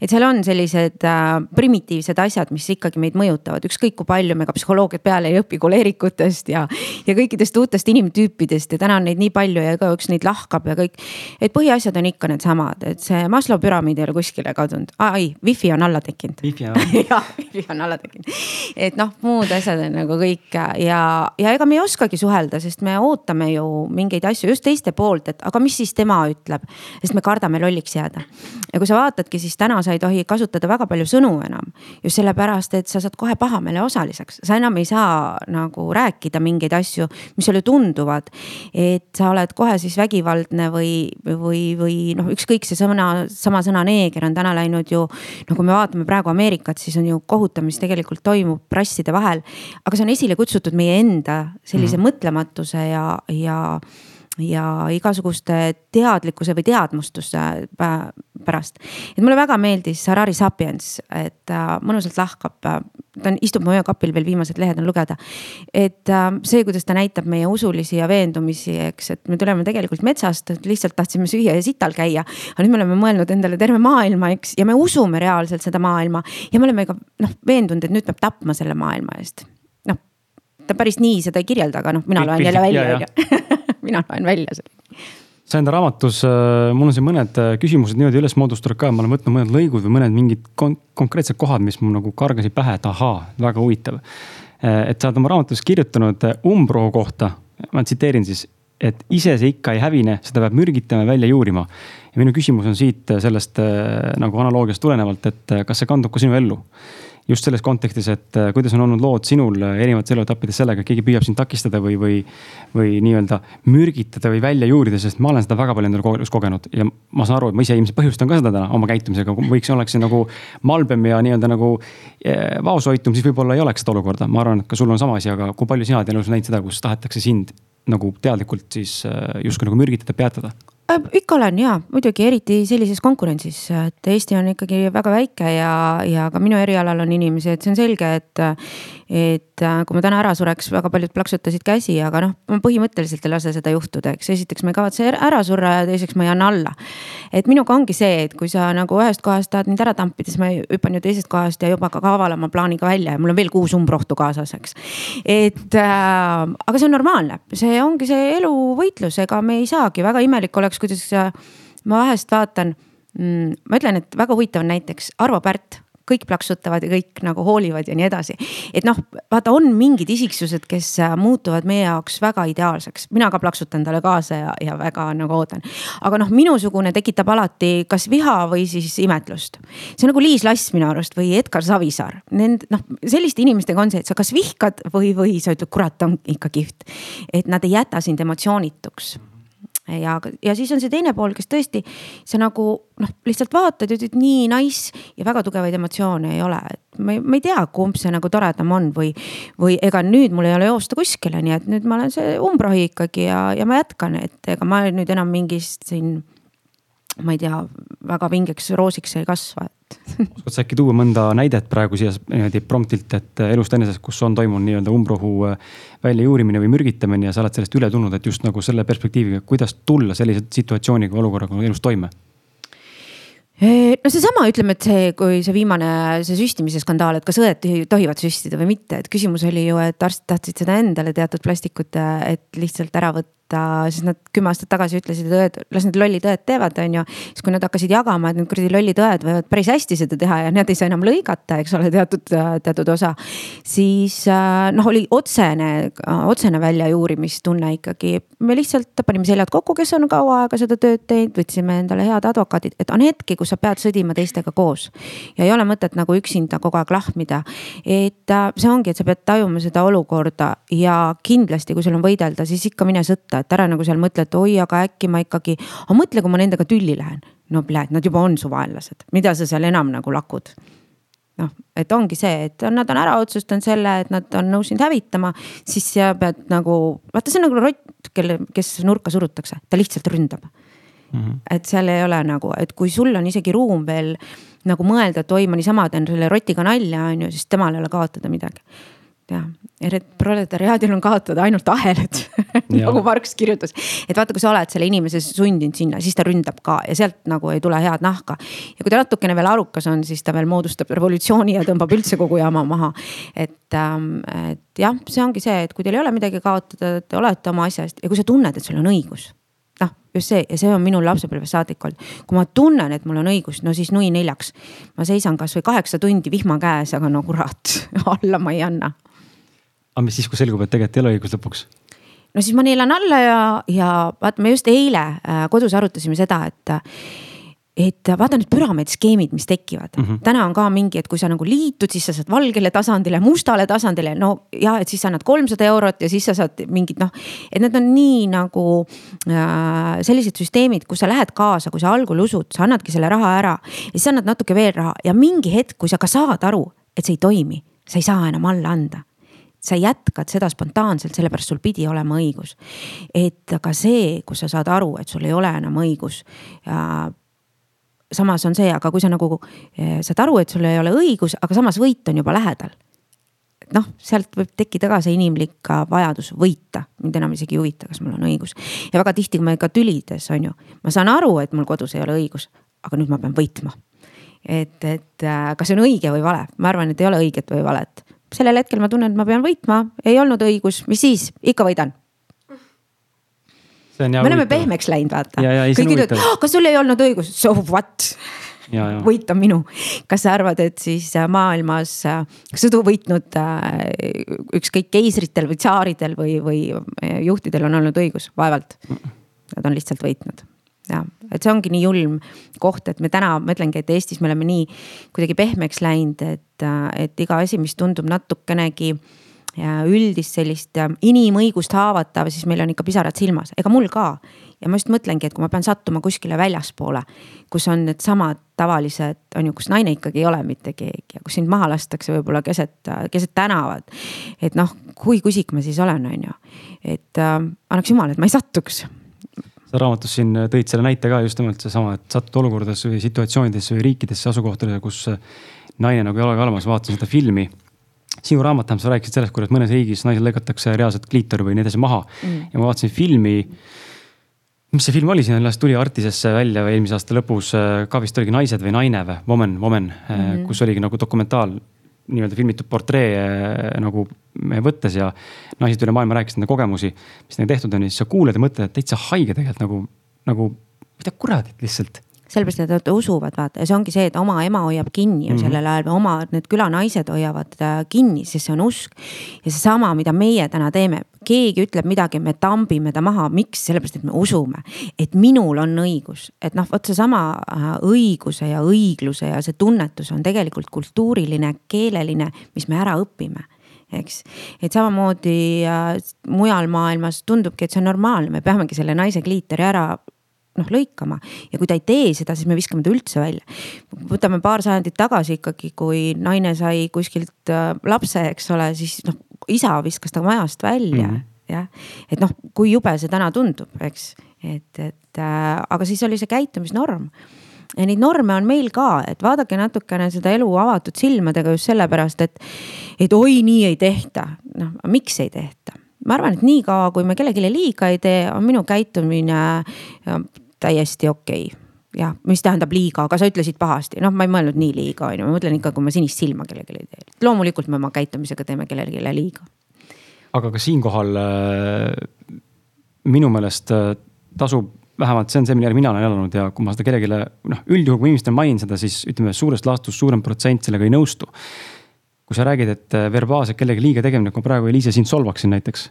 et seal on sellised äh, primitiivsed asjad, mis ikkagi meid mõjutavad, ükskõik kui palju me ka psühholoogiat peale ei õpi koleerikutest ja. ja kõikidest uutest inimtüüpidest ja täna on neid nii palju ja igaüks neid lahkab ja kõik. et põhiasjad on ikka needsamad, et see Maslow püramiid ei ole kuskile kadunud ei, wifi on alla tekkinud. jah, wifi on alla tekkinud. et noh, muud asjad on nagu kõik ja, ja ega me ei oskagi suhelda, sest me ootame ju mingeid asju just teiste poolt, et aga mis siis tema ütleb. sest me kardame lolliks jääda. ja kui sa vaatadki, siis täna sa ei tohi kasutada väga palju sõnu enam. just sellepärast, et sa saad kohe pahameele osaliseks, sa enam ei saa nagu rääkida mingeid asju, mis sulle tunduvad. et sa oled kohe siis vägivaldne või, või, või noh, ükskõik see sõna, sama sõna neeger on täna läinud ju. no kui me vaatame praegu Ameerikat, siis on ju kohutamist tegelikult toimub rasside vahel. aga see on esile kutsutud meie enda sellise mm -hmm. mõtlematuse ja, ja ja igasuguste teadlikkuse või teadmustuse pärast. et mulle väga meeldis Harari Sapiens, et äh, mõnusalt lahkab, äh, ta on, istub mu öökapil veel viimased lehed on lugeda. et äh, see, kuidas ta näitab meie usulisi ja veendumisi, eks, et me tuleme tegelikult metsast, lihtsalt tahtsime süüa ja sital käia. aga nüüd me oleme mõelnud endale terve maailma, eks, ja me usume reaalselt seda maailma ja me oleme ka noh veendunud, et nüüd peab tapma selle maailma eest. Ta päris nii seda ei kirjelda, aga noh, mina loen jälle välja, on ju mina loen välja selle sa enda raamatus, äh, mul on siin mõned äh, küsimused niimoodi üles moodustunud ka, ma olen võtnud mõned lõigud või mõned mingid kon konkreetsed kohad, mis mul nagu kargasid pähe, et ahaa, väga huvitav. Äh, et sa oled oma raamatus kirjutanud umbrohu kohta, ma tsiteerin siis, et ise see ikka ei hävine, seda peab mürgitama ja välja juurima. ja minu küsimus on siit sellest nagu analoogiast tulenevalt, et kas see kandub ka sinu ellu just selles kontekstis, et äh, kuidas on olnud lood sinul äh, erinevates eluetappides sellega, et keegi püüab sind takistada või, või. või nii-öelda mürgitada või välja juurida, sest ma olen seda väga palju endale elus kogenud ja ma saan aru, et ma ise ilmselt põhjustan ka seda täna oma käitumisega, võiks, oleks nagu malbem ja nii-öelda nagu äh, vaoshoitum, siis võib-olla ei oleks seda olukorda, ma arvan, et ka sul on sama asi, aga kui palju sina oled elus näinud seda, kus tahetakse sind nagu teadlikult siis justkui nagu mürgitada, peatada? Äh, ikka olen ja muidugi, eriti sellises konkurentsis, et Eesti on ikkagi väga väike ja, ja ka minu erialal on inimesi, et see on selge, et. et äh, kui ma täna ära sureks, väga paljud plaksutasid käsi, aga noh, ma põhimõtteliselt ei lase seda juhtuda, eks esiteks ma ei kavatse ära surra ja teiseks ma ei anna alla. et minuga ongi see, et kui sa nagu ühest kohast tahad mind ära tampida, siis ma hüppan ju teisest kohast ja juba ka kavalama plaaniga välja ja mul on veel kuus umbrohtu kaasas, eks. et äh, aga see on normaalne, see ongi see eluvõitlus, ega me ei saagi, väga imelik oleks jaoks, kuidas ma vahest vaatan mm,. ma ütlen, et väga huvitav on näiteks Arvo Pärt kõik plaksutavad ja kõik nagu hoolivad ja nii edasi. et noh, vaata, on mingid isiksused, kes äh, muutuvad meie jaoks väga ideaalseks, mina ka plaksutan talle kaasa ja, ja väga nagu ootan. aga noh, minusugune tekitab alati kas viha või siis imetlust. see on nagu Liis Lass minu arust või Edgar Savisaar, nend noh, selliste inimestega on see, et sa kas vihkad või, või sa ütled, kurat, on ikka kihvt. et nad ei jäta sind emotsioonituks ja, ja siis on see teine pool, kes tõesti sa nagu noh, lihtsalt vaatad ja ütled nii nice ja väga tugevaid emotsioone ei ole, ma ei, ma ei tea, kumb see nagu toredam on või. või ega nüüd mul ei ole joosta kuskile, nii et nüüd ma olen see umbrohi ikkagi ja, ja ma jätkan, et ega ma nüüd enam mingist siin ma ei tea, väga vingeks roosiks ei kasva, et. oskad sa äkki tuua mõnda näidet praegu siia niimoodi promptilt, et elust enesest, kus on toimunud nii-öelda umbrohu äh, väljajuurimine või mürgitamine ja sa oled sellest üle tulnud, et just nagu selle perspektiiviga, kuidas tulla sellise situatsiooniga, olukorraga elus toime? No seesama, ütleme, et see, kui see viimane, see süstimise skandaal, et kas õed tohivad süstida või mitte, et küsimus oli ju, et arstid tahtsid seda endale teatud plastikut, et lihtsalt ära võtta võtta, siis nad kümme aastat tagasi ütlesid, et õed, las need lollid õed teevad, on ju. siis kui nad hakkasid jagama, et need kuradi lollid õed võivad päris hästi seda teha ja nad ei saa enam lõigata, eks ole, teatud, teatud osa. siis äh, noh, oli otsene, otsene väljajuurimistunne ikkagi. me lihtsalt panime seljad kokku, kes on kaua aega seda tööd teinud, võtsime endale head advokaadid, et on hetki, kus sa pead sõdima teistega koos. ja ei ole mõtet nagu üksinda kogu aeg lahmida. et äh, see ongi, et sa pead tajuma seda olukorda ja kindlasti, kui sul on võidelda, siis ikka mine sõtta et ära nagu seal mõtle, et oi, aga äkki ma ikkagi, aga mõtle, kui ma nendega tülli lähen. no pljääd, nad juba on su vaenlased, mida sa seal enam nagu lakud noh, et ongi see, et nad on ära otsustanud selle, et nad on nõus sind hävitama, siis sa pead nagu, vaata, see on nagu rott, kelle, kes nurka surutakse, ta lihtsalt ründab mm. -hmm. et seal ei ole nagu, et kui sul on isegi ruum veel nagu mõelda, et oi, ma niisama teen selle rotiga nalja, on ju, siis temal ei ole kaotada midagi jah, proletariaadil on kaotada ainult ahelad nagu Marx kirjutas. et vaata, kui sa oled selle inimese sundinud sinna, siis ta ründab ka ja sealt nagu ei tule head nahka. ja kui ta natukene veel arukas on, siis ta veel moodustab revolutsiooni ja tõmbab üldse kogu jama maha. et, ähm, et jah, see ongi see, et kui teil ei ole midagi kaotada, te olete oma asja eest ja kui sa tunned, et sul on õigus noh, just see ja see on minul lapsepõlvest saadik olnud. kui ma tunnen, et mul on õigus, no siis nui neljaks. ma seisan kasvõi kaheksa tundi vihma käes, aga no kurat, alla ma ei anna aga mis siis, kui selgub, et tegelikult ei ole õigus lõpuks? no siis ma neelan alla ja, ja vaata, me just eile äh, kodus arutasime seda, et et vaata need püramiidskeemid, mis tekivad mm. -hmm. täna on ka mingi, et kui sa nagu liitud, siis sa saad valgele tasandile, mustale tasandile, no ja et siis sa annad kolmsada eurot ja siis sa saad mingid noh. et need on nii nagu äh, sellised süsteemid, kus sa lähed kaasa, kui sa algul usud, sa annadki selle raha ära. ja siis annad natuke veel raha ja mingi hetk, kui sa ka saad aru, et see ei toimi, sa ei saa enam alla anda sa jätkad seda spontaanselt, sellepärast sul pidi olema õigus. et aga see, kus sa saad aru, et sul ei ole enam õigus ja samas on see, aga kui sa nagu eh, saad aru, et sul ei ole õigus, aga samas võit on juba lähedal. noh, sealt võib tekkida ka see inimlik vajadus võita, mind enam isegi ei huvita, kas mul on õigus. ja väga tihti, kui me ka tülides on ju, ma saan aru, et mul kodus ei ole õigus, aga nüüd ma pean võitma. et, et äh, kas see on õige või vale, ma arvan, et ei ole õiget või valet sellel hetkel ma tunnen, et ma pean võitma, ei olnud õigus, mis siis, ikka võidan. Me oleme pehmeks läinud, vaata. kõik ütlevad, kas sul ei olnud õigus, so what? võit on minu. kas sa arvad, et siis äh, maailmas äh, sõdu võitnud äh, ükskõik keisritel või tsaaridel või, või juhtidel on olnud õigus? vaevalt. Nad on lihtsalt võitnud ja, et see ongi nii julm koht, et me täna, ma ütlengi, et Eestis me oleme nii kuidagi pehmeks läinud, et, et iga asi, mis tundub natukenegi üldist sellist inimõigust haavatav, siis meil on ikka pisarad silmas, ega mul ka. ja ma just mõtlengi, et kui ma pean sattuma kuskile väljaspoole, kus on needsamad tavalised, on ju, kus naine ikkagi ei ole mitte keegi ja kus sind maha lastakse võib-olla keset, keset tänavat. et noh, kui kusik ma siis olen, on ju, et äh, annaks jumal, et ma ei satuks sa raamatus siin tõid selle näite ka just nimelt seesama, et satud olukordadesse või situatsioonidesse või riikidesse, asukohtadesse, kus naine nagu jalaga alamas, vaatasin seda filmi. Sinu raamat tähendab, sa rääkisid sellest, kuidas mõnes riigis naisel lõigatakse reaalselt kliitor või nii edasi maha mm. ja ma vaatasin filmi. mis see film oli, siin alles tuli Artisesse välja eelmise aasta lõpus, ka vist oligi Naised või naine või, Woman, Woman mm, -hmm. kus oligi nagu dokumentaal nii-öelda filmitud portree äh, nagu võttes ja naised üle maailma rääkisid enda kogemusi, mis neil tehtud on ja siis sa kuuled ja mõtled, et täitsa haige tegelikult nagu, nagu mida kuradit lihtsalt sellepärast, et nad usuvad, vaata ja see ongi see, et oma ema hoiab kinni ju mm -hmm. sellel ajal, oma need külanaised hoiavad kinni, sest see on usk. ja seesama, mida meie täna teeme, keegi ütleb midagi, me tambime ta maha, miks, sellepärast et me usume, et minul on õigus, et noh, vot seesama äh, õiguse ja õigluse ja see tunnetus on tegelikult kultuuriline, keeleline, mis me ära õpime eks. et samamoodi äh, mujal maailmas tundubki, et see on normaalne, me peamegi selle naise kliitori ära noh lõikama ja kui ta ei tee seda, siis me viskame ta üldse välja. võtame paar sajandit tagasi ikkagi, kui naine sai kuskilt äh, lapse, eks ole, siis noh, isa viskas ta majast välja mm. -hmm. jah, et noh, kui jube see täna tundub, eks, et, et äh, aga siis oli see käitumisnorm ja neid norme on meil ka, et vaadake natukene seda elu avatud silmadega just sellepärast, et, et oi, nii ei tehta. noh, miks ei tehta? ma arvan, et niikaua, kui me kellelegi liiga ei tee, on minu käitumine täiesti okei okay jah, mis tähendab liiga, aga sa ütlesid pahasti, noh, ma ei mõelnud nii liiga, on ju, ma mõtlen ikka, kui ma sinist silma kellelegi ei tee. loomulikult me oma käitumisega teeme kellelegi liiga. aga ka siinkohal äh, minu meelest äh, tasub, vähemalt see on see, mille järgi mina olen elanud ja kui ma seda kellelegi, noh, üldjuhul kui inimestele mainin seda, siis ütleme, suurest laastus suurem protsent sellega ei nõustu. kui sa räägid, et äh, verbaalselt kellelegi liiga tegemine, kui ma praegu Eliise sind solvaksin näiteks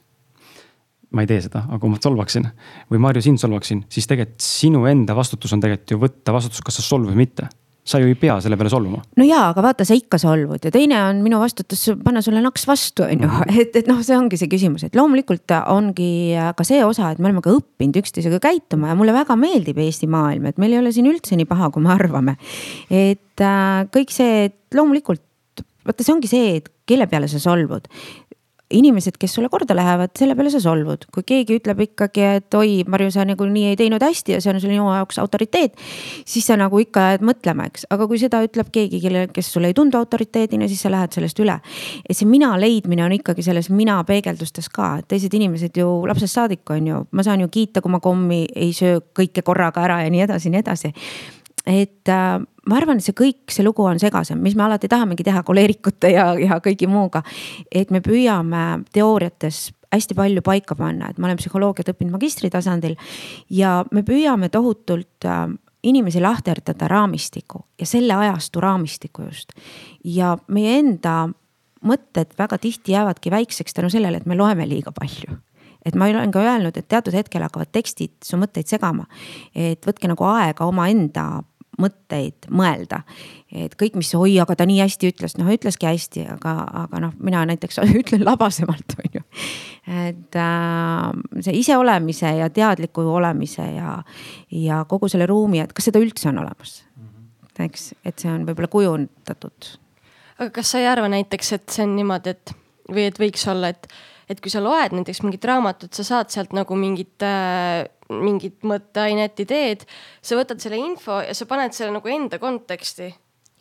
ma ei tee seda, aga kui ma solvaksin või Marju sind solvaksin, siis tegelikult sinu enda vastutus on tegelikult ju võtta vastutus, kas sa solvud või mitte sa ju ei pea selle peale solvuma. no jaa, aga vaata, sa ikka solvud ja teine on minu vastutus panna sulle naks vastu, on ju, mhm. et, et noh, see ongi see küsimus, et loomulikult ongi ka see osa, et me oleme ka õppinud üksteisega käituma ja mulle väga meeldib Eesti maailm, et meil ei ole siin üldse nii paha, kui me arvame. et äh, kõik see, et loomulikult vaata, see ongi see, et kelle peale sa solvud inimesed, kes sulle korda lähevad, selle peale sa solvud. kui keegi ütleb ikkagi, et oi, Marju, sa nagu nii ei teinud hästi ja see on sinu jaoks autoriteet. siis sa nagu ikka jääd mõtlema, eks, aga kui seda ütleb keegi, kelle, kes sulle ei tundu autoriteedina, siis sa lähed sellest üle. et see mina leidmine on ikkagi selles mina peegeldustes ka, et teised inimesed ju lapsest saadik on ju, ma saan ju kiita, kui ma kommi ei söö kõike korraga ära ja nii edasi, nii edasi et äh, ma arvan, et see kõik, see lugu on segasem, mis me alati tahamegi teha koleerikute ja, ja kõigi muuga. et me püüame teooriates hästi palju paika panna, et ma olen psühholoogiat õppinud magistri tasandil ja me püüame tohutult äh, inimesi lahterdada raamistiku ja selle ajastu raamistiku just. ja meie enda mõtted väga tihti jäävadki väikseks tänu sellele, et me loeme liiga palju et ma olen ka öelnud, et teatud hetkel hakkavad tekstid su mõtteid segama. et võtke nagu aega omaenda mõtteid mõelda. et kõik, mis oi, aga ta nii hästi ütles, noh ütleski hästi, aga, aga noh, mina näiteks ütlen labasemalt, on ju. et äh, see iseolemise ja teadliku olemise ja, ja kogu selle ruumi, et kas seda üldse on olemas mm. -hmm. eks, et see on võib-olla kujundatud. aga kas sa ei arva näiteks, et see on niimoodi, et või et võiks olla, et et kui sa loed näiteks mingit raamatut, sa saad sealt nagu mingit äh, mingit mõtteainet, ideed, sa võtad selle info ja sa paned selle nagu enda konteksti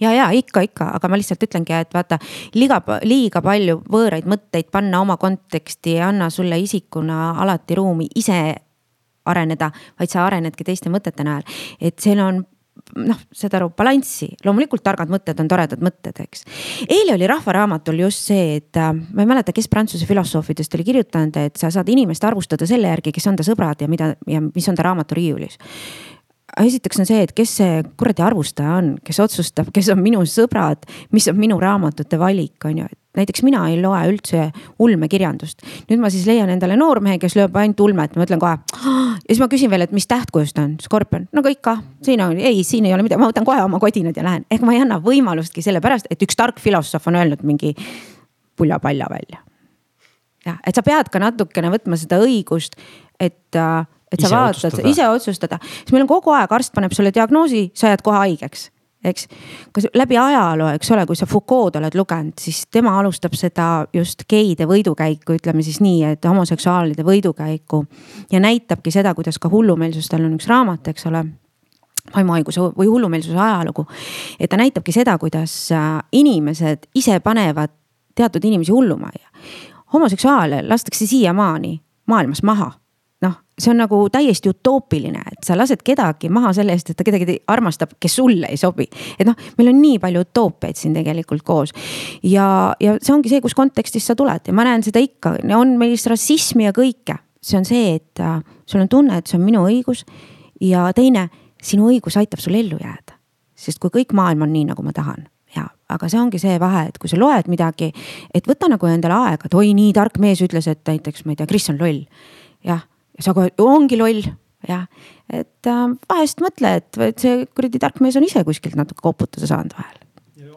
ja, ja ikka, ikka, aga ma lihtsalt ütlengi, et vaata liiga, liiga palju võõraid mõtteid panna oma konteksti ei anna sulle isikuna alati ruumi ise areneda, vaid sa arenedki teiste mõtete najal. et seal on noh, saad aru, balanssi, loomulikult targad mõtted on toredad mõtted, eks. eile oli Rahvaraamatul just see, et äh, ma ei mäleta, kes Prantsuse filosoofidest oli kirjutanud, et sa saad inimest arvustada selle järgi, kes on ta sõbrad ja mida ja mis on ta raamaturiiulis esiteks on see, et kes see kuradi arvustaja on, kes otsustab, kes on minu sõbrad, mis on minu raamatute valik, on ju, et näiteks mina ei loe üldse ulmekirjandust. nüüd ma siis leian endale noormehe, kes lööb ainult ulmet, ma ütlen kohe. ja siis ma küsin veel, et mis tähtkujust on, skorpion, no kõik kah, siin on, ei, siin ei ole midagi, ma võtan kohe oma kodinad ja lähen, ehk ma ei anna võimalustki sellepärast, et üks tark filosoof on öelnud mingi puljapalja välja. jah, et sa pead ka natukene võtma seda õigust, et et sa ise vaatad, ise otsustada, siis meil on kogu aeg arst paneb sulle diagnoosi, sa jääd kohe haigeks eks. kas läbi ajaloo, eks ole, kui sa Foucault oled lugenud, siis tema alustab seda just geide võidukäiku, ütleme siis nii, et homoseksuaalide võidukäiku. ja näitabki seda, kuidas ka hullumeelsus, tal on üks raamat, eks ole vaimuhaiguse või hullumeelsuse ajalugu. et ta näitabki seda, kuidas äh, inimesed ise panevad teatud inimesi hullumajja. homoseksuaale lastakse siiamaani maailmas maha noh, see on nagu täiesti utoopiline, et sa lased kedagi maha selle eest, et ta kedagi armastab, kes sulle ei sobi. et noh, meil on nii palju utoopiaid siin tegelikult koos. ja, ja see ongi see, kus kontekstis sa tuled ja ma näen seda ikka, on meis rassismi ja kõike. see on see, et äh, sul on tunne, et see on minu õigus. ja teine, sinu õigus aitab sul ellu jääda. sest kui kõik maailm on nii, nagu ma tahan ja, aga see ongi see vahe, et kui sa loed midagi, et võta nagu endale aega, et oi, nii tark mees ütles, et näiteks ma ei tea, Kris on loll. Ja sa kohe, ongi loll, jah. et äh, vahest mõtle, et, see kuradi tark mees on ise kuskilt natuke koputada saanud vahel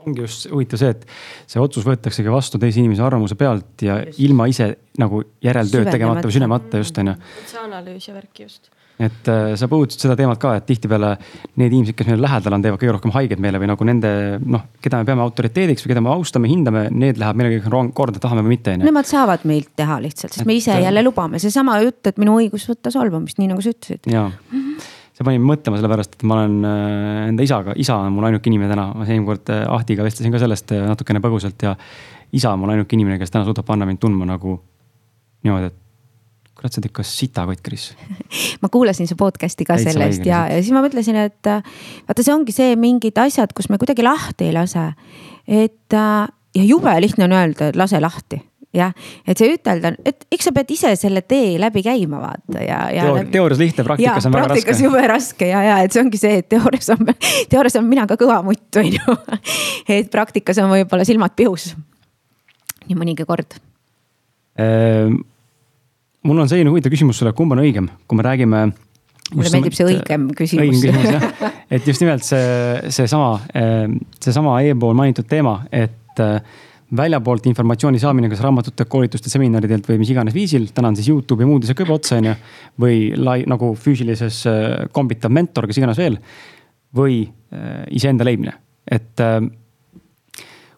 ongi just huvitav see, et see otsus võetaksegi vastu teise inimese arvamuse pealt ja just. ilma ise nagu järeltööd tegemata või süvenemata just on ju. see analüüs ja värk just et äh, sa puudutasid seda teemat ka, et tihtipeale need inimesed, kes meile lähedal on, teevad kõige rohkem haiget meile või nagu nende noh, keda me peame autoriteediks või keda me austame, hindame, need läheb meile kõik korda, tahame või mitte on ju. Nemad saavad meilt teha lihtsalt, sest et, me ise äh, jälle lubame, seesama jutt, et minu õigus võtta solvamist, nii nagu sa ütlesid. jaa mm -hmm see pani mind mõtlema sellepärast, et ma olen äh, enda isaga, isa on mul ainuke inimene täna, ma eelmine kord Ahtiga vestlesin ka sellest natukene põgusalt ja. isa on mul ainuke inimene, kes täna suudab panna mind tundma nagu niimoodi, et kurat, sa oled ikka sitakott, Kris ma kuulasin su podcast'i ka Täitsa sellest ja, ja siis ma mõtlesin, et vaata, see ongi see mingid asjad, kus me kuidagi lahti ei lase. et ja jube lihtne on öelda, et lase lahti jah, et see ütelda, et eks sa pead ise selle tee läbi käima vaata ja, ja Teoor,. teoorias lihtne, praktikas ja, on väga raske. praktikas jube raske ja, ja et see ongi see, et teoorias on, teoorias on mina ka kõva mutt, on ju. et praktikas on võib-olla silmad pihus. nii mõnigi kord ehm mul on selline huvitav küsimus sulle, kumb on õigem, kui me räägime. mulle meeldib see õigem küsimus. õigem küsimus jah, et just nimelt see, seesama, ehm, seesama eelpool mainitud teema, et äh, väljapoolt informatsiooni saamine, kas raamatute, koolituste, seminaridelt või mis iganes viisil, täna on siis Youtube ja muud asjad ka juba otsa, on ju. või lai, nagu füüsilises äh, kombitav mentor, kes iganes veel. või äh, iseenda leidmine, et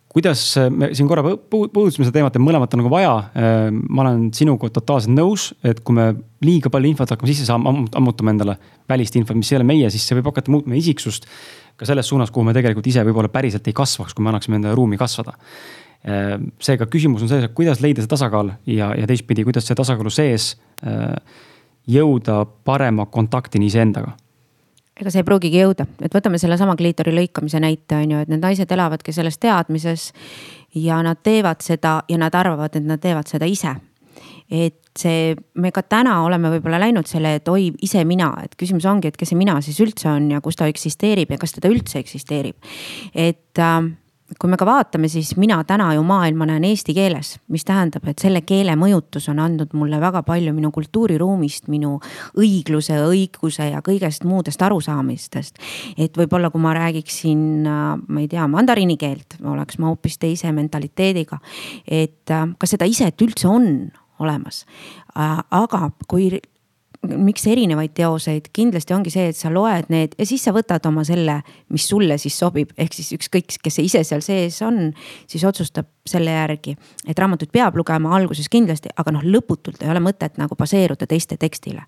kuidas me siin korra puudutasime seda teemat, et mõlemat on nagu vaja. Ehm, ma olen sinuga totaalselt nõus, et kui me liiga palju infot hakkame sisse saama, ammutama endale välist infot, mis ei ole meie, siis see võib hakata muutma isiksust. ka selles suunas, kuhu me tegelikult ise võib-olla päriselt ei kasvaks, kui me annaksime endale ruumi kasvada. Ehm, seega küsimus on selles, et kuidas leida see tasakaal ja, ja teistpidi, kuidas see tasakaalu sees jõuda parema kontaktini iseendaga ega see ei pruugigi jõuda, et võtame sellesama kliitori lõikamise näite on ju, et need naised elavadki selles teadmises. ja nad teevad seda ja nad arvavad, et nad teevad seda ise. et see, me ka täna oleme võib-olla läinud selle, et oi, ise mina, et küsimus ongi, et kes see mina siis üldse on ja kus ta eksisteerib ja kas teda üldse eksisteerib. et äh, kui me ka vaatame, siis mina täna ju maailma näen eesti keeles, mis tähendab, et selle keele mõjutus on andnud mulle väga palju minu kultuuriruumist, minu õigluse, õiguse ja kõigest muudest arusaamistest. et võib-olla, kui ma räägiksin, ma ei tea, mandariini keelt, oleks ma hoopis teise mentaliteediga. et kas seda iset üldse on olemas, aga kui miks erinevaid teoseid, kindlasti ongi see, et sa loed need ja siis sa võtad oma selle, mis sulle siis sobib, ehk siis ükskõik, kes see ise seal sees on, siis otsustab selle järgi. et raamatut peab lugema alguses kindlasti, aga noh, lõputult ei ole mõtet nagu baseeruda teiste tekstile.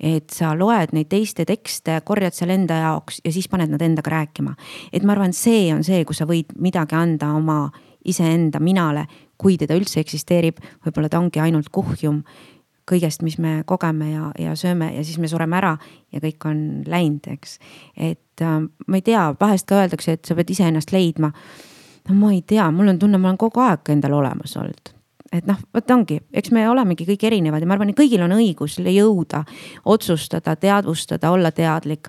et sa loed neid teiste tekste, korjad seal enda jaoks ja siis paned nad endaga rääkima. et ma arvan, see on see, kus sa võid midagi anda oma iseenda minale, kui teda üldse eksisteerib, võib-olla ta ongi ainult kuhjum kõigest, mis me kogeme ja, ja sööme ja siis me sureme ära ja kõik on läinud, eks. et äh, ma ei tea, vahest ka öeldakse, et sa pead iseennast leidma. no ma ei tea, mul on tunne, ma olen kogu aeg endal olemas olnud et noh, vot ongi, eks me olemegi kõik erinevad ja ma arvan, et kõigil on õigus jõuda, otsustada, teadvustada, olla teadlik.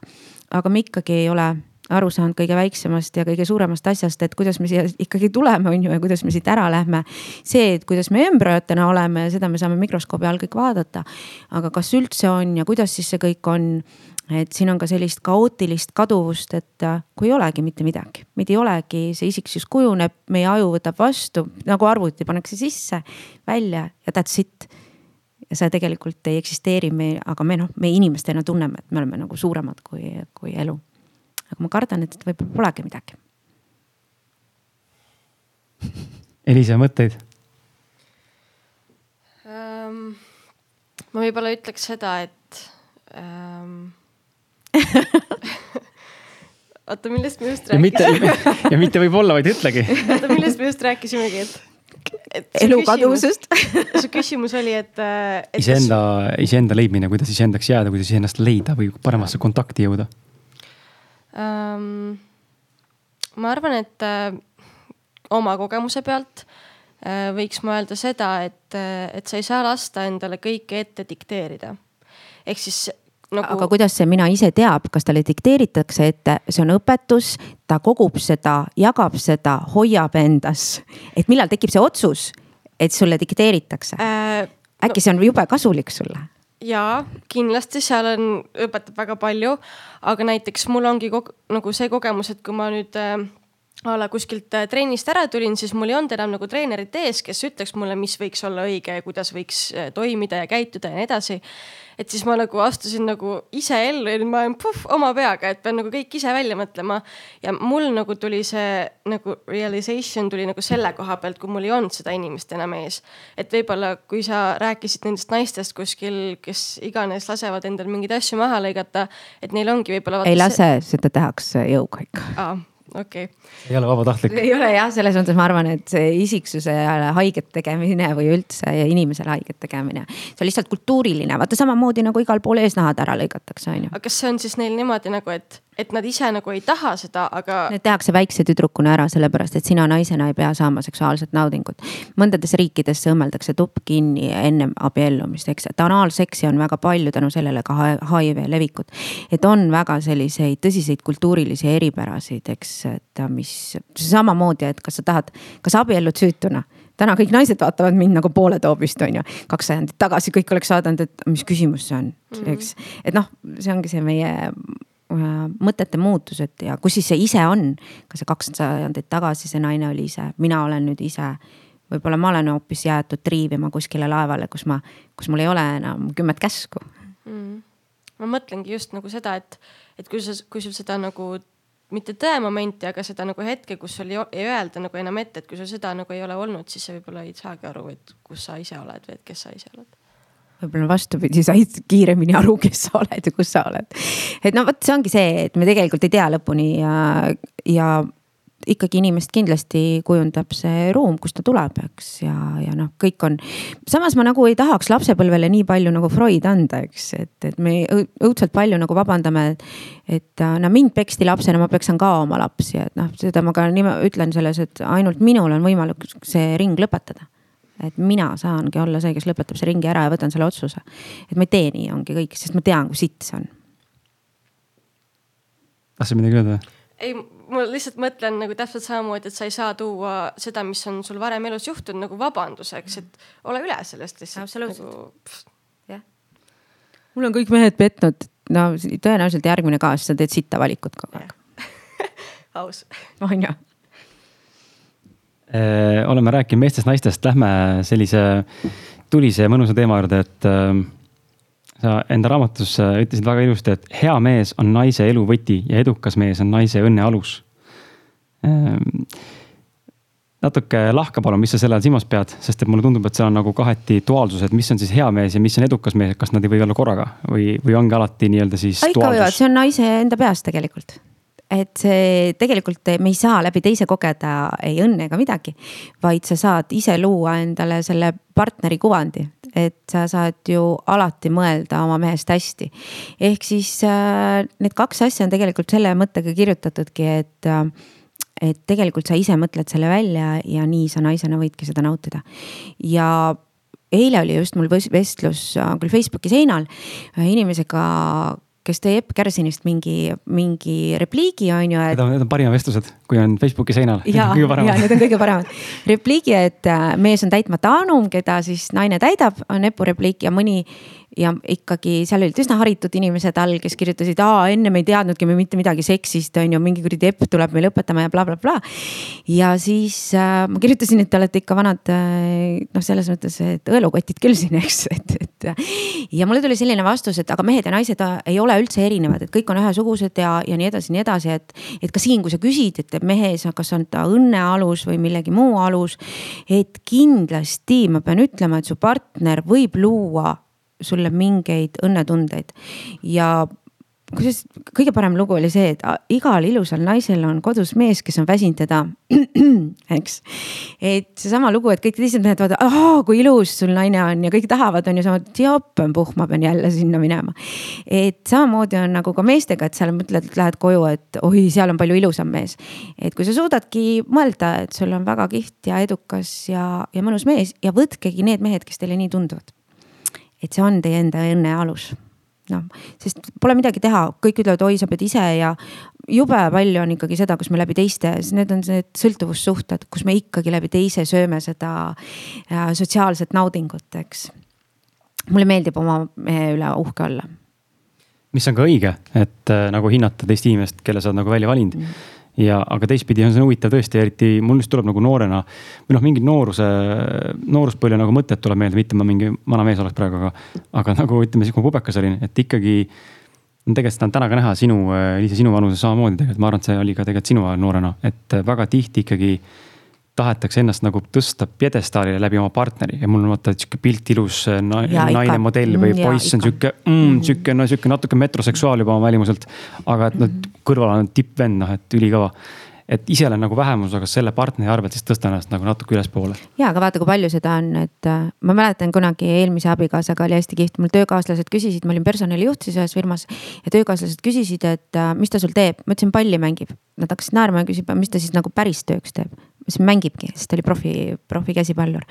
aga me ikkagi ei ole aru saanud kõige väiksemast ja kõige suuremast asjast, et kuidas me siia ikkagi tuleme, on ju, ja kuidas me siit ära lähme. see, et kuidas me embrüotena oleme, seda me saame mikroskoobi all kõik vaadata. aga kas üldse on ja kuidas siis see kõik on? et siin on ka sellist kaootilist kaduvust, et äh, kui ei olegi mitte midagi, meid ei olegi, see isiksus kujuneb, meie aju võtab vastu nagu arvuti pannakse sisse, välja ja that's it ja see tegelikult ei eksisteeri, me, aga me noh, me inimestena tunneme, et me oleme nagu suuremad kui, kui elu aga ma kardan, et võib-olla polegi midagi. Elisa, mõtteid um,? ma võib-olla ütleks seda, et um... oota, millest me just rääkisime? ja mitte võib-olla, vaid ütlegi. oota, millest me just rääkisimegi, et elu kadusest su küsimus oli, et, äh, et. iseenda, iseenda leidmine, kuidas iseendaks jääda, kuidas iseennast leida või paremasse kontakti jõuda um,? ma arvan, et äh, oma kogemuse pealt äh, võiks ma öelda seda, et, äh, et sa ei saa lasta endale kõike ette dikteerida. ehk siis nagu.... aga kuidas see mina ise teab, kas talle dikteeritakse ette, see on õpetus, ta kogub seda, jagab seda, hoiab endas, et millal tekib see otsus, et sulle dikteeritakse äh,? äkki no, see on jube kasulik sulle? Jaa, kindlasti seal on, õpetab väga palju, aga näiteks mul ongi nagu see kogemus, et kui ma nüüd äh, a la kuskilt äh, trennist ära tulin, siis mul ei olnud enam nagu treenerit ees, kes ütleks mulle, mis võiks olla õige ja kuidas võiks äh, toimida ja käituda ja nii edasi. Et siis ma nagu astusin nagu ise ellu ja nüüd ma olen puhh oma peaga, et pean nagu kõik ise välja mõtlema. ja mul nagu tuli see nagu realization tuli nagu selle koha pealt, kui mul ei olnud seda inimest enam ees. et võib-olla, kui sa rääkisid nendest naistest kuskil, kes iganes lasevad endal mingeid asju maha lõigata, et neil ongi võib-olla. ei lase, seda tehakse jõuga ikka okei okay.. ei ole vabatahtlik. ei ole jah, selles mõttes ma arvan, et see isiksusele haiget tegemine või üldse inimesele haiget tegemine, see on lihtsalt kultuuriline, vaata samamoodi nagu igal pool eesnahad ära lõigatakse, on ju. aga kas see on siis neil niimoodi nagu, et et nad ise nagu ei taha seda, aga. Need tehakse väikse tüdrukuna ära, sellepärast et sina naisena ei pea saama seksuaalset naudingut. mõndades riikides õmmeldakse tupp kinni ennem abiellumist, eks, et anaalseksi on väga palju tänu sellele ka HIV levikut. et on väga selliseid tõsiseid kultuurilisi eripärasid, eks, et mis samamoodi, et kas sa tahad, kas abiellud süütuna täna kõik naised vaatavad mind nagu pooletoobist, on ju. kaks sajandit tagasi kõik oleks vaadanud, et mis küsimus see on, eks. et noh, see ongi see meie Äh, mõtete muutused ja kus siis see ise on. kas see kaks sajandit tagasi see naine oli ise, mina olen nüüd ise. võib-olla ma olen hoopis jäetud triivima kuskile laevale, kus ma, kus mul ei ole enam kümmet käsku mm.. ma mõtlengi just nagu seda, et, et kui sa, kui sul seda nagu mitte tõemomenti, aga seda nagu hetke, kus sul ei, ei öelda nagu enam ette, et kui sul seda nagu ei ole olnud, siis sa võib-olla ei saagi aru, et kus sa ise oled või et kes sa ise oled võib-olla vastupidi, said kiiremini aru, kes sa oled ja kus sa oled. et no vot, see ongi see, et me tegelikult ei tea lõpuni ja, ja ikkagi inimest kindlasti kujundab see ruum, kust ta tuleb, eks, ja, ja noh, kõik on. samas ma nagu ei tahaks lapsepõlvele nii palju nagu Freud anda, eks, et, et me õudselt palju nagu vabandame. et no mind peksti lapsena, ma peksan ka oma lapsi, et noh, seda ma ka nime, ütlen selles, et ainult minul on võimalik see ring lõpetada et mina saangi olla see, kes lõpetab selle ringi ära ja võtan selle otsuse. et ma ei tee nii, ongi kõik, sest ma tean, kui sitt see on. tahtsid midagi öelda? Ei, ma lihtsalt mõtlen nagu täpselt samamoodi, et sa ei saa tuua seda, mis on sul varem elus juhtunud nagu vabanduseks, et ole üle sellest lihtsalt. absoluutselt nagu,. jah. mul on kõik mehed petnud, no tõenäoliselt järgmine ka, sest sa teed sitta valikut kogu aeg aus. on ju Äh, oleme rääkinud meestest-naistest, lähme sellise tulise ja mõnusa teema juurde, et äh, sa enda raamatus äh, ütlesid väga ilusti, et hea mees on naise elu võti ja edukas mees on naise õnne alus. natuke lahka palun, mis sa selle all silmas pead, sest et mulle tundub, et seal on nagu kaheti duaalsus, et mis on siis hea mees ja mis on edukas mees, kas nad ei või olla korraga või, või ongi alati nii-öelda siis. ikka võivad, see on naise enda peas tegelikult et see tegelikult me ei saa läbi teise kogeda ei õnne ega midagi, vaid sa saad ise luua endale selle partneri kuvandi, et sa saad ju alati mõelda oma mehest hästi. ehk siis äh, need kaks asja on tegelikult selle mõttega kirjutatudki, et äh, et tegelikult sa ise mõtled selle välja ja nii sa naisena võidki seda nautida. ja eile oli just mul vestlus äh, küll Facebooki seinal inimesega kes teeb Epp Kärsinist mingi, mingi repliigi, on ju et.... Need on, need on parimad vestlused, kui on Facebooki seinal. ja, ja need on kõige paremad. repliigi, et äh, mees on täitmata anum, keda siis naine täidab, on Epu repliik ja mõni ja ikkagi seal olid üsna haritud inimesed all, kes kirjutasid, aa ennem ei teadnudki me mitte midagi seksist, on ju, mingi kuradi epp tuleb meil õpetama ja blablabla bla, bla. ja siis äh, ma kirjutasin, et te olete ikka vanad äh, noh, selles mõttes, et õelukotid küll siin, eks, et, et. ja mulle tuli selline vastus, et aga mehed ja naised äh, ei ole üldse erinevad, et kõik on ühesugused ja, ja nii edasi, nii edasi, et. et ka siin, kui sa küsid, et mehes, kas on ta õnne alus või millegi muu alus. et kindlasti ma pean ütlema, et su partner võib luua sulle mingeid õnnetundeid ja kusjuures kõige parem lugu oli see, et igal ilusal naisel on kodus mees, kes on väsinud teda, eks. et seesama lugu, et kõik teised mehed vaatavad, ahah, kui ilus sul naine on ja kõik tahavad, on ju sama, jopenpuhh, ma pean jälle sinna minema. et samamoodi on nagu ka meestega, et seal mõtled, et lähed koju, et oi, seal on palju ilusam mees. et kui sa suudadki mõelda, et sul on väga kihvt ja edukas ja, ja mõnus mees ja võtkegi need mehed, kes teile nii tunduvad. Et see on teie enda õnne alus noh, sest pole midagi teha, kõik ütlevad, oi, sa pead ise ja jube palju on ikkagi seda, kus me läbi teiste, need on need sõltuvussuhted, kus me ikkagi läbi teise sööme seda äh, sotsiaalset naudingut, eks. mulle meeldib oma mehe üle uhke olla. mis on ka õige, et äh, nagu hinnata teist inimest, kelle sa oled nagu välja valinud mm ja, aga teistpidi on see huvitav tõesti, eriti mul just tuleb nagu noorena või noh, mingi nooruse, nooruspõlve nagu mõtted tuleb meelde, mitte ma mingi vana mees oleks praegu, aga, aga nagu ütleme siis, kui ma pubekas olin, et ikkagi tegelikult seda on täna ka näha sinu, Liisa, sinu vanuses samamoodi tegelikult, ma arvan, et see oli ka tegelikult sinu ajal noorena, et väga tihti ikkagi tahetakse ennast nagu tõsta pjedestaalile läbi oma partneri ja mul on vaata sihuke pilt ilus na, ja, naine ikka. modell või mm, poiss on sihuke mm,, sihuke no sihuke natuke metroseksuaal juba oma välimuselt. aga et noh, kõrval on tippvend, noh, et ülikõva et ise olen nagu vähemus, aga selle partneri arvelt siis tõstan ennast nagu natuke ülespoole. ja, aga vaata, kui palju seda on, et äh, ma mäletan kunagi eelmise abikaasaga oli hästi kihvt, mul töökaaslased küsisid, ma olin personalijuht siis ühes firmas. ja töökaaslased küsisid, et äh, mis ta sul teeb, ma ütlesin palli mängib. Nad hakkasid naerma ja küsima, mis ta siis nagu päris tööks teeb. Ütlesin mängibki, sest ta oli profi, profi käsipallur.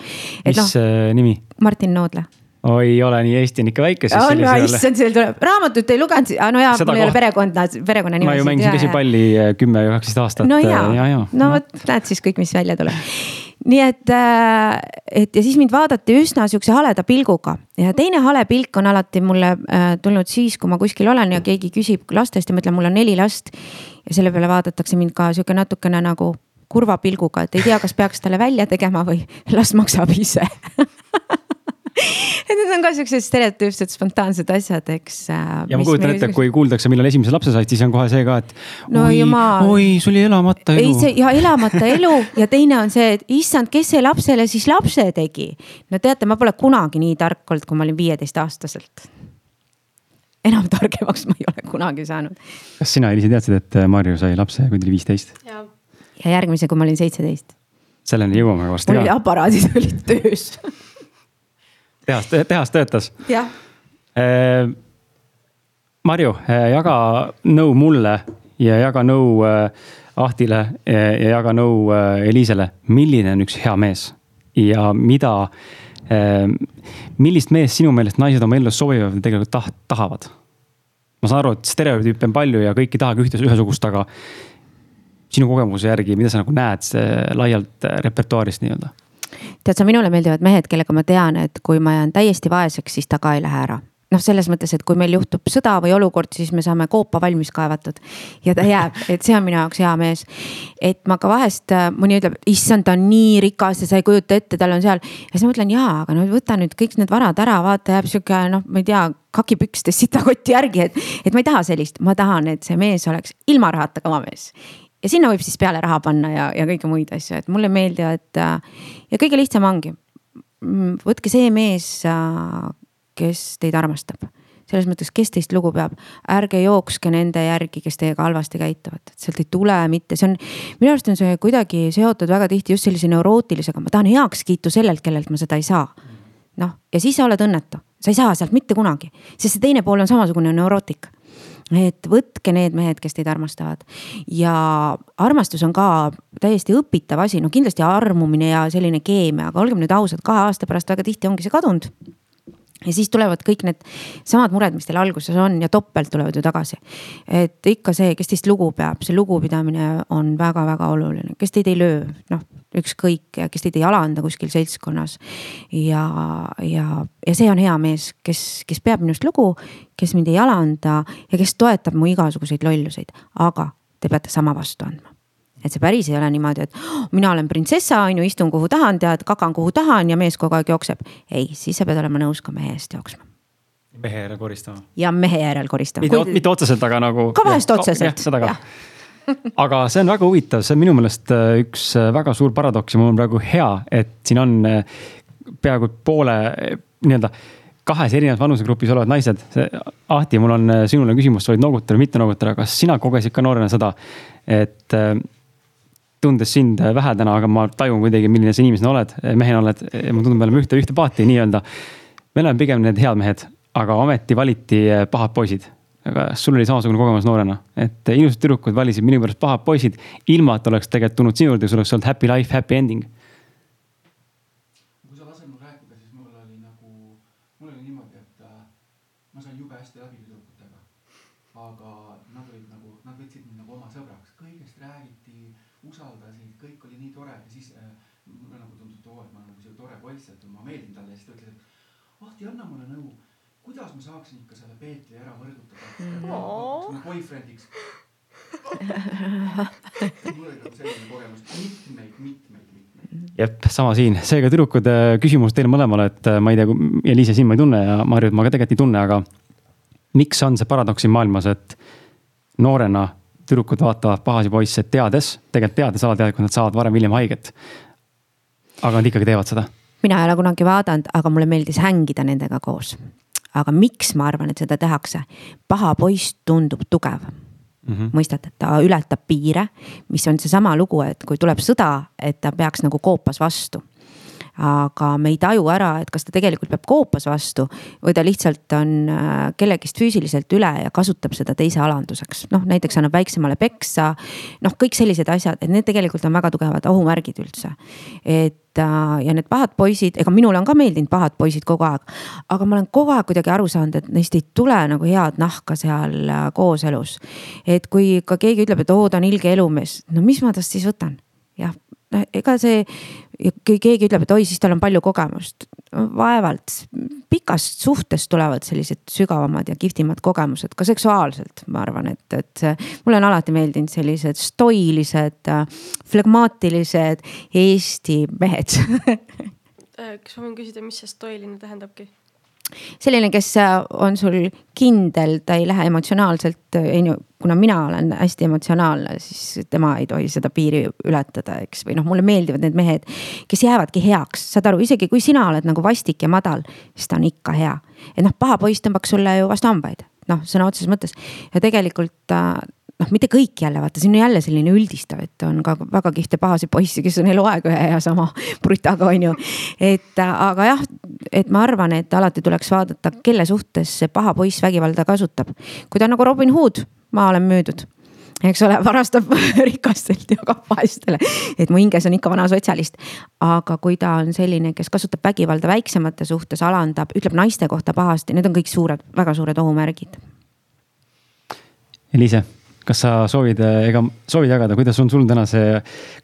mis no, äh, nimi? Martin Noodla oi, ei ole nii, Eesti on ikka väike. on, no issand, seal tuleb, raamatut ei lugenud, no jaa, mul ei ole perekonda, perekonnanime. ma ju mängisin käsipalli äh, kümme või kaksteist aastat. no jaa ja,, ja. no vot, näed siis kõik, mis välja tuleb. nii et, äh, et ja siis mind vaadati üsna sihukese haleda pilguga ja teine hale pilk on alati mulle äh, tulnud siis, kui ma kuskil olen ja keegi küsib lastest ja ma ütlen, mul on neli last. ja selle peale vaadatakse mind ka sihuke natukene nagu kurva pilguga, et ei tea, kas peaks talle välja tegema või las maksab ise et need on ka siuksed stereotüüpsed spontaansed asjad, eks. Äh, ja ma kujutan ette, kui kuuldakse, millal esimese lapse said, siis on kohe see ka, et no, oi, oi, sul oli elamata elu. ei, see ja elamata elu ja teine on see, et issand, kes see lapsele siis lapse tegi. no teate, ma pole kunagi nii tark olnud, kui ma olin viieteistaastaselt enam targemaks ma ei ole kunagi saanud. kas sina, Eliisi, teadsid, et Marju sai lapse, kui ta oli viisteist? Ja järgmise, kui ma olin seitseteist. selleni jõuame varsti ka. aparaadid olid töös tehas, tehas töötas. jah. Äh, Marju, äh, jaga nõu mulle ja jaga nõu äh, Ahtile ja jaga nõu Eliisele, milline on üks hea mees ja mida, millist meest sinu meelest naised oma ellu soovivad või tegelikult taht-, tahavad? ma saan aru, et stereotüüpe on palju ja kõik ei tahagi ühte, ühesugust, aga sinu kogemuse järgi, mida sa nagu näed laialt repertuaarist nii-öelda? Tead sa, minule meeldivad mehed, kellega ma tean, et kui ma jään täiesti vaeseks, siis ta ka ei lähe ära. Noh, selles mõttes, et kui meil juhtub sõda või olukord, siis me saame koopa valmis kaevatud. Ja ta jääb, et see on minu jaoks hea mees. et ma ka vahest, äh, mõni ütleb, issand, ta on nii rikas ja sa ei kujuta ette, tal on seal. ja siis ma mõtlen, jaa, aga no võta nüüd kõik need varad ära, vaata, jääb sihuke noh, ma ei tea, kakipükstes sitakotti järgi, et, et ma ei taha sellist, ma tahan, et see mees oleks ilma rahata kõva mees ja sinna võib siis peale raha panna ja, ja kõiki muid asju, et mulle meeldivad äh, ja kõige lihtsam ongi. Mm, võtke see mees, äh, kes teid armastab selles mõttes, kes teist lugu peab, ärge jookske nende järgi, kes teiega halvasti käituvad, et sealt ei tule mitte, see on. minu arust on see kuidagi seotud väga tihti just sellise neurootilisega, ma tahan heakskiitu sellelt, kellelt ma seda ei saa. noh, ja siis sa oled õnnetu, sa ei saa sealt mitte kunagi, sest see teine pool on samasugune neurootik et võtke need mehed, kes teid armastavad. Ja armastus on ka täiesti õpitav asi, no kindlasti armumine ja selline keemia, aga olgem nüüd ausad, kahe aasta pärast väga tihti ongi see kadunud ja siis tulevad kõik need samad mured, mis teil alguses on ja topelt tulevad ju tagasi. et ikka see, kes teist lugu peab, see lugupidamine on väga-väga oluline, kes teid ei löö, noh ükskõik, kes teid ei alanda kuskil seltskonnas. ja, ja, ja see on hea mees, kes, kes peab minust lugu, kes mind ei alanda ja kes toetab mu igasuguseid lolluseid, aga te peate sama vastu andma et see päris ei ole niimoodi, et oh, mina olen printsessa, on ju, istun kuhu tahan, tead, kagan kuhu tahan ja mees kogu aeg jookseb. ei, siis sa pead olema nõus ka mehe eest jooksma. mehe järel koristama. ja mehe järel koristama. mitte, Kui... mitte otseselt, aga nagu. ka vahest otseselt. seda ka aga see on väga huvitav, see on minu meelest äh, üks äh, väga suur paradoks ja mul on praegu hea, et siin on äh, peaaegu poole nii-öelda kahes erinevas vanusegrupis olevad naised. Ahti, mul on sinule küsimus, sa võid noogutada või mitte noogutada, kas sina kogesid ka noorena seda, et tundes sind vähe täna, aga ma tajun kuidagi, milline sa inimesena oled, mehena oled, mulle tundub, me oleme ühte, ühte paati nii-öelda. me oleme pigem need head mehed, aga ometi valiti pahad poisid aga sul oli samasugune kogemus noorena, et ilusad tüdrukud valisid minu pärast pahad poisid, ilma et oleks tegelikult tulnud sinu juurde, sul oleks olnud happy life, happy ending. kui sa lased mul rääkida, siis mul oli nagu, mul oli niimoodi, et äh, ma sain jube hästi läbi tüdrukutega. aga nad olid nagu, nad võtsid mind nagu oma sõbraks, kõigest räägiti, usaldasid, kõik oli nii tore ja siis äh, mulle nagu tundus, et oo, et ma olen nagu sihuke tore poiss, et ma meeldin talle ja siis ta ütles, et Ahti, anna mulle nõu kuidas ma saaksin ikka selle Peetri ära mm., boyfriend'iks mul oli nagu selline kogemus mitmeid, mitmeid, mitmeid. jep, sama siin, seega tüdrukud, äh, küsimus teile mõlemale, et äh, ma ei tea, Eliise sind ma ei tunne ja Marjut ma ka tegelikult ei tunne, aga. miks on see paradoks siin maailmas, et noorena tüdrukud vaatavad pahasi poisse teades, tegelikult teades alateadlikult, nad saavad varem-hiljem haiget. aga nad ikkagi teevad seda mina ei ole kunagi vaadanud, aga mulle meeldis hängida nendega koos aga miks ma arvan, et seda tehakse? paha poiss tundub tugev mm -hmm. mõistate, ta ületab piire, mis on seesama lugu, et kui tuleb sõda, et ta peaks nagu koopas vastu aga me ei taju ära, et kas ta tegelikult peab koopas vastu või ta lihtsalt on äh, kellegist füüsiliselt üle ja kasutab seda teise alanduseks. noh, näiteks annab väiksemale peksa. noh, kõik sellised asjad, et need tegelikult on väga tugevad ohumärgid üldse. et ja, ja need pahad poisid, ega minule on ka meeldinud pahad poisid kogu aeg. aga ma olen kogu aeg kuidagi aru saanud, et neist ei tule nagu head nahka seal äh, kooselus. et kui ka keegi ütleb, et oo, ta on ilge elumees, no mis ma tast siis võtan? jah, noh ega see, kui keegi ütleb, et oi, siis tal on palju kogemust. vaevalt, pikast suhtest tulevad sellised sügavamad ja kihvtimad kogemused ka seksuaalselt, ma arvan, et, et mulle on alati meeldinud sellised stoilised, flegmaatilised Eesti mehed kas ma võin küsida, mis see stoiline tähendabki? Selline, kes äh, on sul kindel, ta ei lähe emotsionaalselt, äh, kuna mina olen hästi emotsionaalne, siis tema ei tohi seda piiri ületada, eks, või noh, mulle meeldivad need mehed, kes jäävadki heaks, saad aru, isegi kui sina oled nagu vastik ja madal, siis ta on ikka hea. et noh, paha poiss tõmbaks sulle ju vastu hambaid, noh, sõna otseses mõttes. Ja tegelikult äh, noh, mitte kõik jälle vaata, siin on jälle selline üldistav, et on ka väga kihvte pahasid poisse, kes on eluaeg ühe ja sama brutaga on ju. et aga jah, et ma arvan, et alati tuleks vaadata, kelle suhtes see paha poiss vägivalda kasutab. kui ta on nagu Robin Hood, ma olen müüdud eks ole, varastab rikastelt, jagab vaestele. et mu hinges on ikka vana sotsialist. aga kui ta on selline, kes kasutab vägivalda väiksemate suhtes, alandab, ütleb naiste kohta pahasti, need on kõik suured, väga suured ohumärgid. Eliise kas sa soovid, ega soovid jagada, kuidas on sul täna see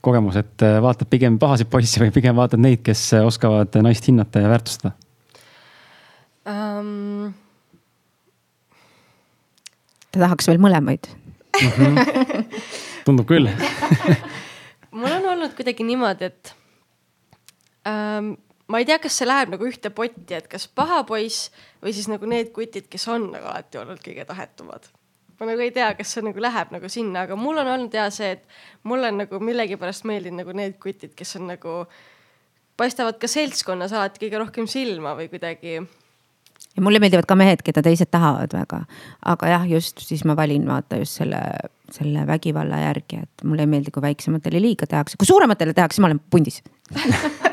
kogemus, et äh, vaatad pigem pahasid poisse või pigem vaatad neid, kes oskavad naist hinnata ja väärtustada um...? ta tahaks veel mõlemaid mm. -hmm. tundub küll mul on olnud kuidagi niimoodi, et um, ma ei tea, kas see läheb nagu ühte potti, et kas paha poiss või siis nagu need kutid, kes on nagu alati olnud kõige tahetumad ma nagu ei tea, kas see nagu läheb nagu sinna, aga mul on olnud hea see, et mulle nagu millegipärast meeldinud nagu need kutid, kes on nagu, paistavad ka seltskonnas alati kõige rohkem silma või kuidagi. ja mulle meeldivad ka mehed, keda teised tahavad väga, aga jah, just siis ma valin vaata just selle, selle vägivalla järgi, et mulle ei meeldi, kui väiksematele liiga tehakse, kui suurematele tehakse, ma olen pundis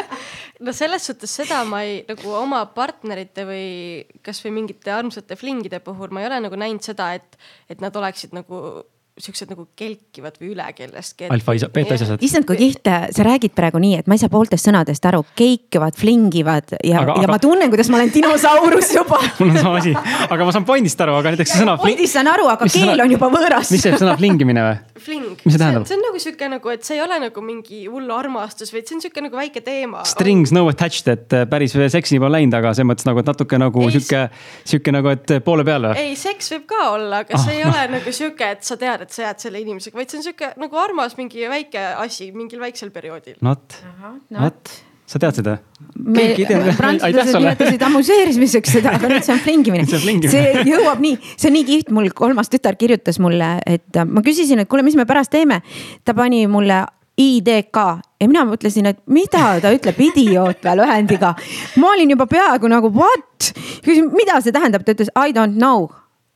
no selles suhtes seda ma ei nagu oma partnerite või kasvõi mingite armsate flingide puhul ma ei ole nagu näinud seda, et, et nad oleksid nagu siuksed nagu kelkivad või üle kellestki. alfa isa, beeta isased. issand, kui kihvt, sa räägid praegu nii, et ma ei saa pooltest sõnadest aru, keikivad, flingivad ja, ja aga... ma tunnen, kuidas ma olen dinosaurus juba mul on sama asi, aga ma saan pointist aru, aga näiteks see sõna. pointist saan aru, aga keel sõna... on juba võõras. mis see sõna flingimine või? Fling mis see tähendab? see on nagu sihuke nagu, et see ei ole nagu mingi hull armastus, vaid see on sihuke nagu väike teema. Strings no attached, et äh, päris seksini pole läinud, aga selles mõttes nagu, et natuke nagu ei, sihuke, sihuke nagu, et poole peal või? ei, seks võib ka olla, aga see oh. ei ole nagu sihuke, et sa tead, et sa jääd selle inimesega, vaid see on sihuke nagu armas mingi väike asi mingil väiksel perioodil. Not, not sa tead seda? prantslased nimetasid amuseerimiseks seda, aga nüüd see on flingimine. see jõuab nii, see on nii kihvt, mul kolmas tütar kirjutas mulle, et ma küsisin, et kuule, mis me pärast teeme. ta pani mulle IDK ja mina mõtlesin, et mida ta ütleb idioot või lühendiga. ma olin juba peaaegu nagu what, küsin, mida see tähendab, ta ütles I don't know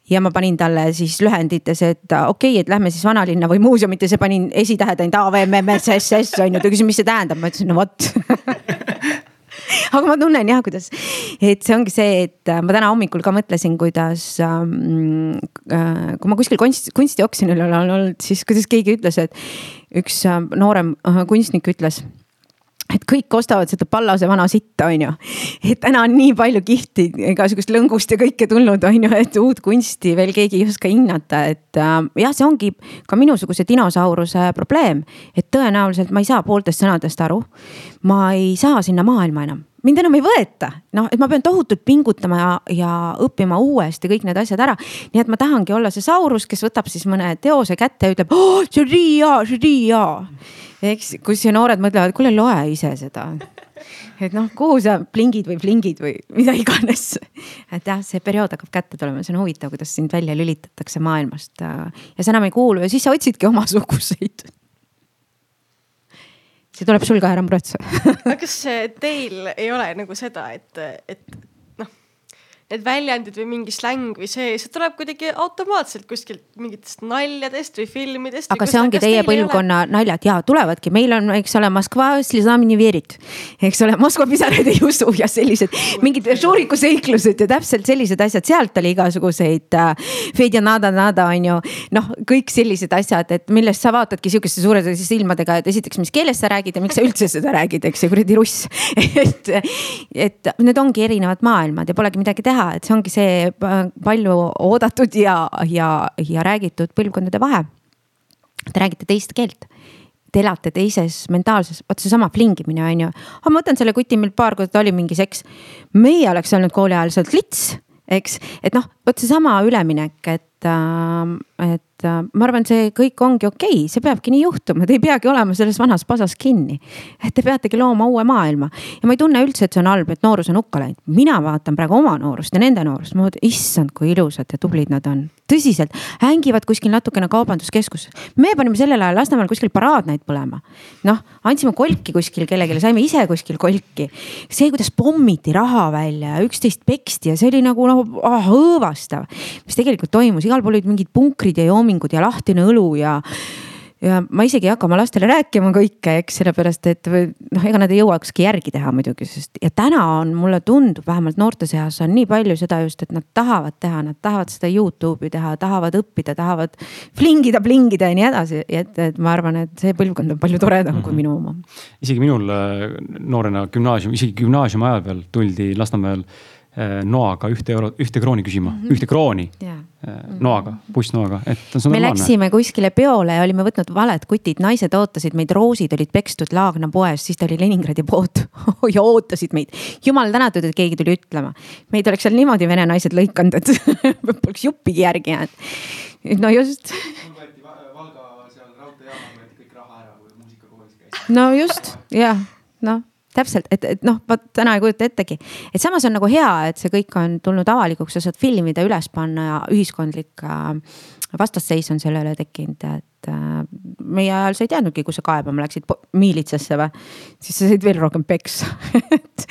ja ma panin talle siis lühendites, et okei okay,, et lähme siis vanalinna või muuseumites ja panin esitähed ainult AVMMSSS on ju, ta küsis, mis see tähendab, ma ütlesin no vot aga ma tunnen jah, kuidas, et see ongi see, et ma täna hommikul ka mõtlesin, kuidas ähm,. Äh, kui ma kuskil kunst, kunstioksjonil olen olnud, siis kuidas keegi ütles, et üks äh, noorem äh, kunstnik ütles et kõik ostavad seda Pallase vana sitta, on ju. et täna on nii palju kihvti, igasugust lõngust ja kõike tulnud, on ju, et uut kunsti veel keegi ei oska hinnata, et äh, jah, see ongi ka minusuguse dinosauruse probleem. et tõenäoliselt ma ei saa pooltest sõnadest aru. ma ei saa sinna maailma enam mind enam ei võeta, noh, et ma pean tohutult pingutama ja, ja õppima uuesti kõik need asjad ära. nii et ma tahangi olla see Saurus, kes võtab siis mõne teose kätte ja ütleb oh,, see on nii hea, see on nii hea eks, kus noored mõtlevad, kuule, loe ise seda. et noh, kuhu sa plingid või flingid või mida iganes. et jah, see periood hakkab kätte tulema, see on huvitav, kuidas sind välja lülitatakse maailmast ja sa enam ei kuulu ja siis sa otsidki omasuguseid see tuleb sul ka, ära muretse. Aga kas teil ei ole nagu seda, et, et need väljendid või mingi släng või see, see tuleb kuidagi automaatselt kuskilt mingitest naljadest või filmidest. aga see ongi teie põlvkonna naljad. Ja tulevadki, meil on, eks ole, Moskva, eks ole, Moskva pisaraid ei usu ja sellised mingid Žuriku seiklused ja täpselt sellised asjad, sealt oli igasuguseid äh,. Fedja nada nada on ju, noh, kõik sellised asjad, et millest sa vaatadki sihukeste suurete silmadega, et esiteks, mis keeles sa räägid ja miks sa üldse seda räägid, eks ju, kuradi russ. Et, et need ongi erinevad maailmad ja polegi midagi teha teha, et see ongi see äh, palju oodatud ja, ja, ja räägitud põlvkondade vahe. Te räägite teist keelt te elate teises mentaalses, vot seesama flingimine on ju. ma võtan selle kuti, meil paar korda oli mingi seks. meie oleks olnud kooli ajal sealt lits, eks, et noh, vot seesama üleminek, et, et äh, ma arvan, see kõik ongi okei okay., see peabki nii juhtuma, te ei peagi olema selles vanas pasas kinni. et te peategi looma uue maailma ja ma ei tunne üldse, et see on halb, et noorus on hukka läinud. mina vaatan praegu oma noorust ja nende noorust, ma mõtlen, issand, kui ilusad ja tublid nad on. tõsiselt, hängivad kuskil natukene kaubanduskeskuses. me panime sellel ajal Lasnamäel kuskil paraadnaid põlema. noh, andsime kolki kuskil kellelegi, saime ise kuskil kolki. see, kuidas pommiti raha välja ja üksteist peksti ja see oli nagu noh oh, õõvastav. mis tegelikult toimus, igal pool olid mingid punkrid ja joomingud ja lahtine õlu ja ja ma isegi ei hakka oma lastele rääkima kõike, eks sellepärast, et noh, ega nad ei jõuakski järgi teha muidugi, sest ja täna on, mulle tundub, vähemalt noorte seas on nii palju seda just, et nad tahavad teha, nad tahavad seda Youtube'i teha, tahavad õppida, tahavad flingida, plingida ja nii edasi, et, et ma arvan, et see põlvkond on palju toredam kui minu oma. isegi minul äh, noorena gümnaasium, isegi gümnaasiumi ajal veel tuldi Lasnamäel noaga ühte eurot, ühte krooni küsima mm, -hmm. ühte krooni yeah Äh, noaga, bussnoaga, et see on me normaalne. läksime kuskile peole ja olime võtnud valed kutid, naised ootasid meid, roosid olid pekstud Laagna poes, siis ta oli Leningradi pood ja ootasid meid. jumal tänatud, et keegi tuli ütlema. meid oleks seal niimoodi vene naised lõikanud, et poleks juppigi järgi jäänud. no just. no just, jah, noh täpselt, et, et noh, vot täna ei kujuta ettegi, et samas on nagu hea, et see kõik on tulnud avalikuks, sa saad filmida, üles panna ja ühiskondlik äh, vastasseis on selle üle tekkinud, et äh, meie ajal sa ei teadnudki, kus sa kaebama läksid, miilitsasse või. siis sa said veel rohkem peksa et,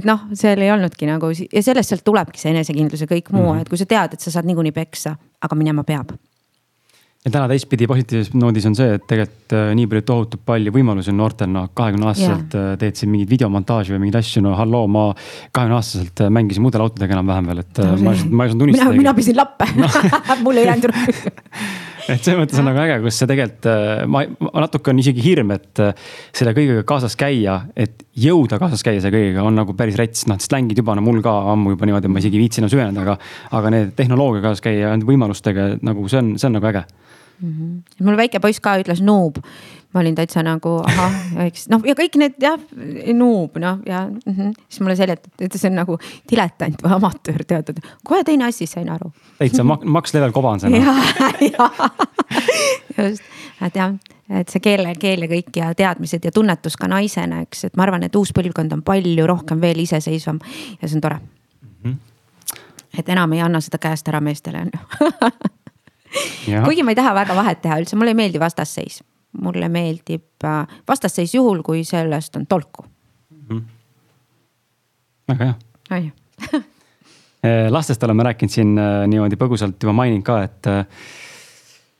et noh, seal ei olnudki nagu ja sellest sealt tulebki see enesekindlus ja kõik muu mm, -hmm. et kui sa tead, et sa saad niikuinii peksa, aga minema peab ja täna teistpidi positiivses noodis on see, et tegelikult äh, nii palju tohutult palju võimalusi on noortel, noh kahekümne aastaselt yeah. Äh, teed siin mingeid videomontaaži või mingeid asju, no halloo, ma kahekümne aastaselt äh, mängisin mudelautodega enam-vähem veel, et no, ma ei, ma ei osanud unistada. mina, mina pisin lappe no. mul ei jäänud et selles mõttes on nagu äge, kus see tegelikult, ma, ma natuke on isegi hirm, et selle kõigega kaasas käia, et jõuda kaasas käia selle kõigega on nagu päris rets, noh slängid juba, no mul ka ammu juba niimoodi, ma isegi ei viitsi enam süveneda, aga. aga need tehnoloogia kaasas käia võimalustega nagu see on, see on nagu äge mm. -hmm. mul väike poiss ka ütles noob, ma olin täitsa nagu ahah, eks noh, ja kõik need jah, noob noh ja mm -hmm. siis mulle seletati, et see on nagu diletant või amatöör teatud, kohe teine asi, sain aru. täitsa Max Level koba on see noh. ja, ja just, et jah et see keele, keel ja kõik ja teadmised ja tunnetus ka naisena, eks, et ma arvan, et uus põlvkond on palju rohkem veel iseseisvam ja see on tore mm. -hmm. et enam ei anna seda käest ära meestele on ju. kuigi ma ei taha väga vahet teha üldse, mulle ei meeldi vastasseis. mulle meeldib äh, vastasseis juhul, kui sellest on tolku mm. -hmm. väga hea. on ju eh, lastest oleme rääkinud siin äh, niimoodi põgusalt juba maininud ka, et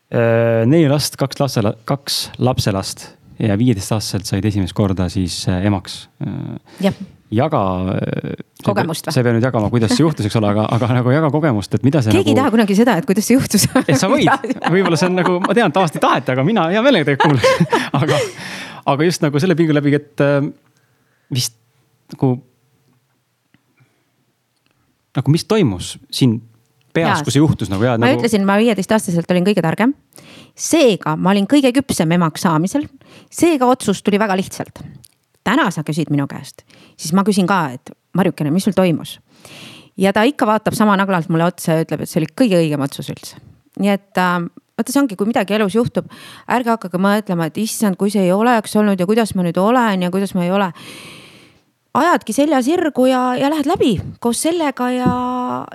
Äh, neli last, kaks lapse, kaks lapselast ja viieteistaastaselt said esimest korda siis äh, emaks. jah jaga. kogemust või? sa ei pea nüüd jagama, kuidas see juhtus, eks ole, aga, aga nagu jaga kogemust, et mida see. keegi nagu... ei taha kunagi seda, et kuidas see juhtus sa võid, võib-olla see on nagu, ma tean, tavaliselt ei taheta, aga mina hea meelega tegelikult kuulan aga, aga just nagu selle pilgu läbi, et vist nagu. nagu mis toimus siin peas, kui see juhtus nagu ja. ma nagu... ütlesin, ma viieteistaastaselt olin kõige targem. seega ma olin kõige küpsem emaks saamisel. seega otsus tuli väga lihtsalt. Täna sa küsid minu käest, siis ma küsin ka, et Marjukene, mis sul toimus? ja ta ikka vaatab sama naglalt mulle otsa ja ütleb, et see oli kõige õigem otsus üldse. nii et äh, vaata, see ongi, kui midagi elus juhtub, ärge hakake mõtlema, et issand, kui see ei oleks olnud ja kuidas ma nüüd olen ja kuidas ma ei ole ajadki selja sirgu ja, ja lähed läbi koos sellega ja,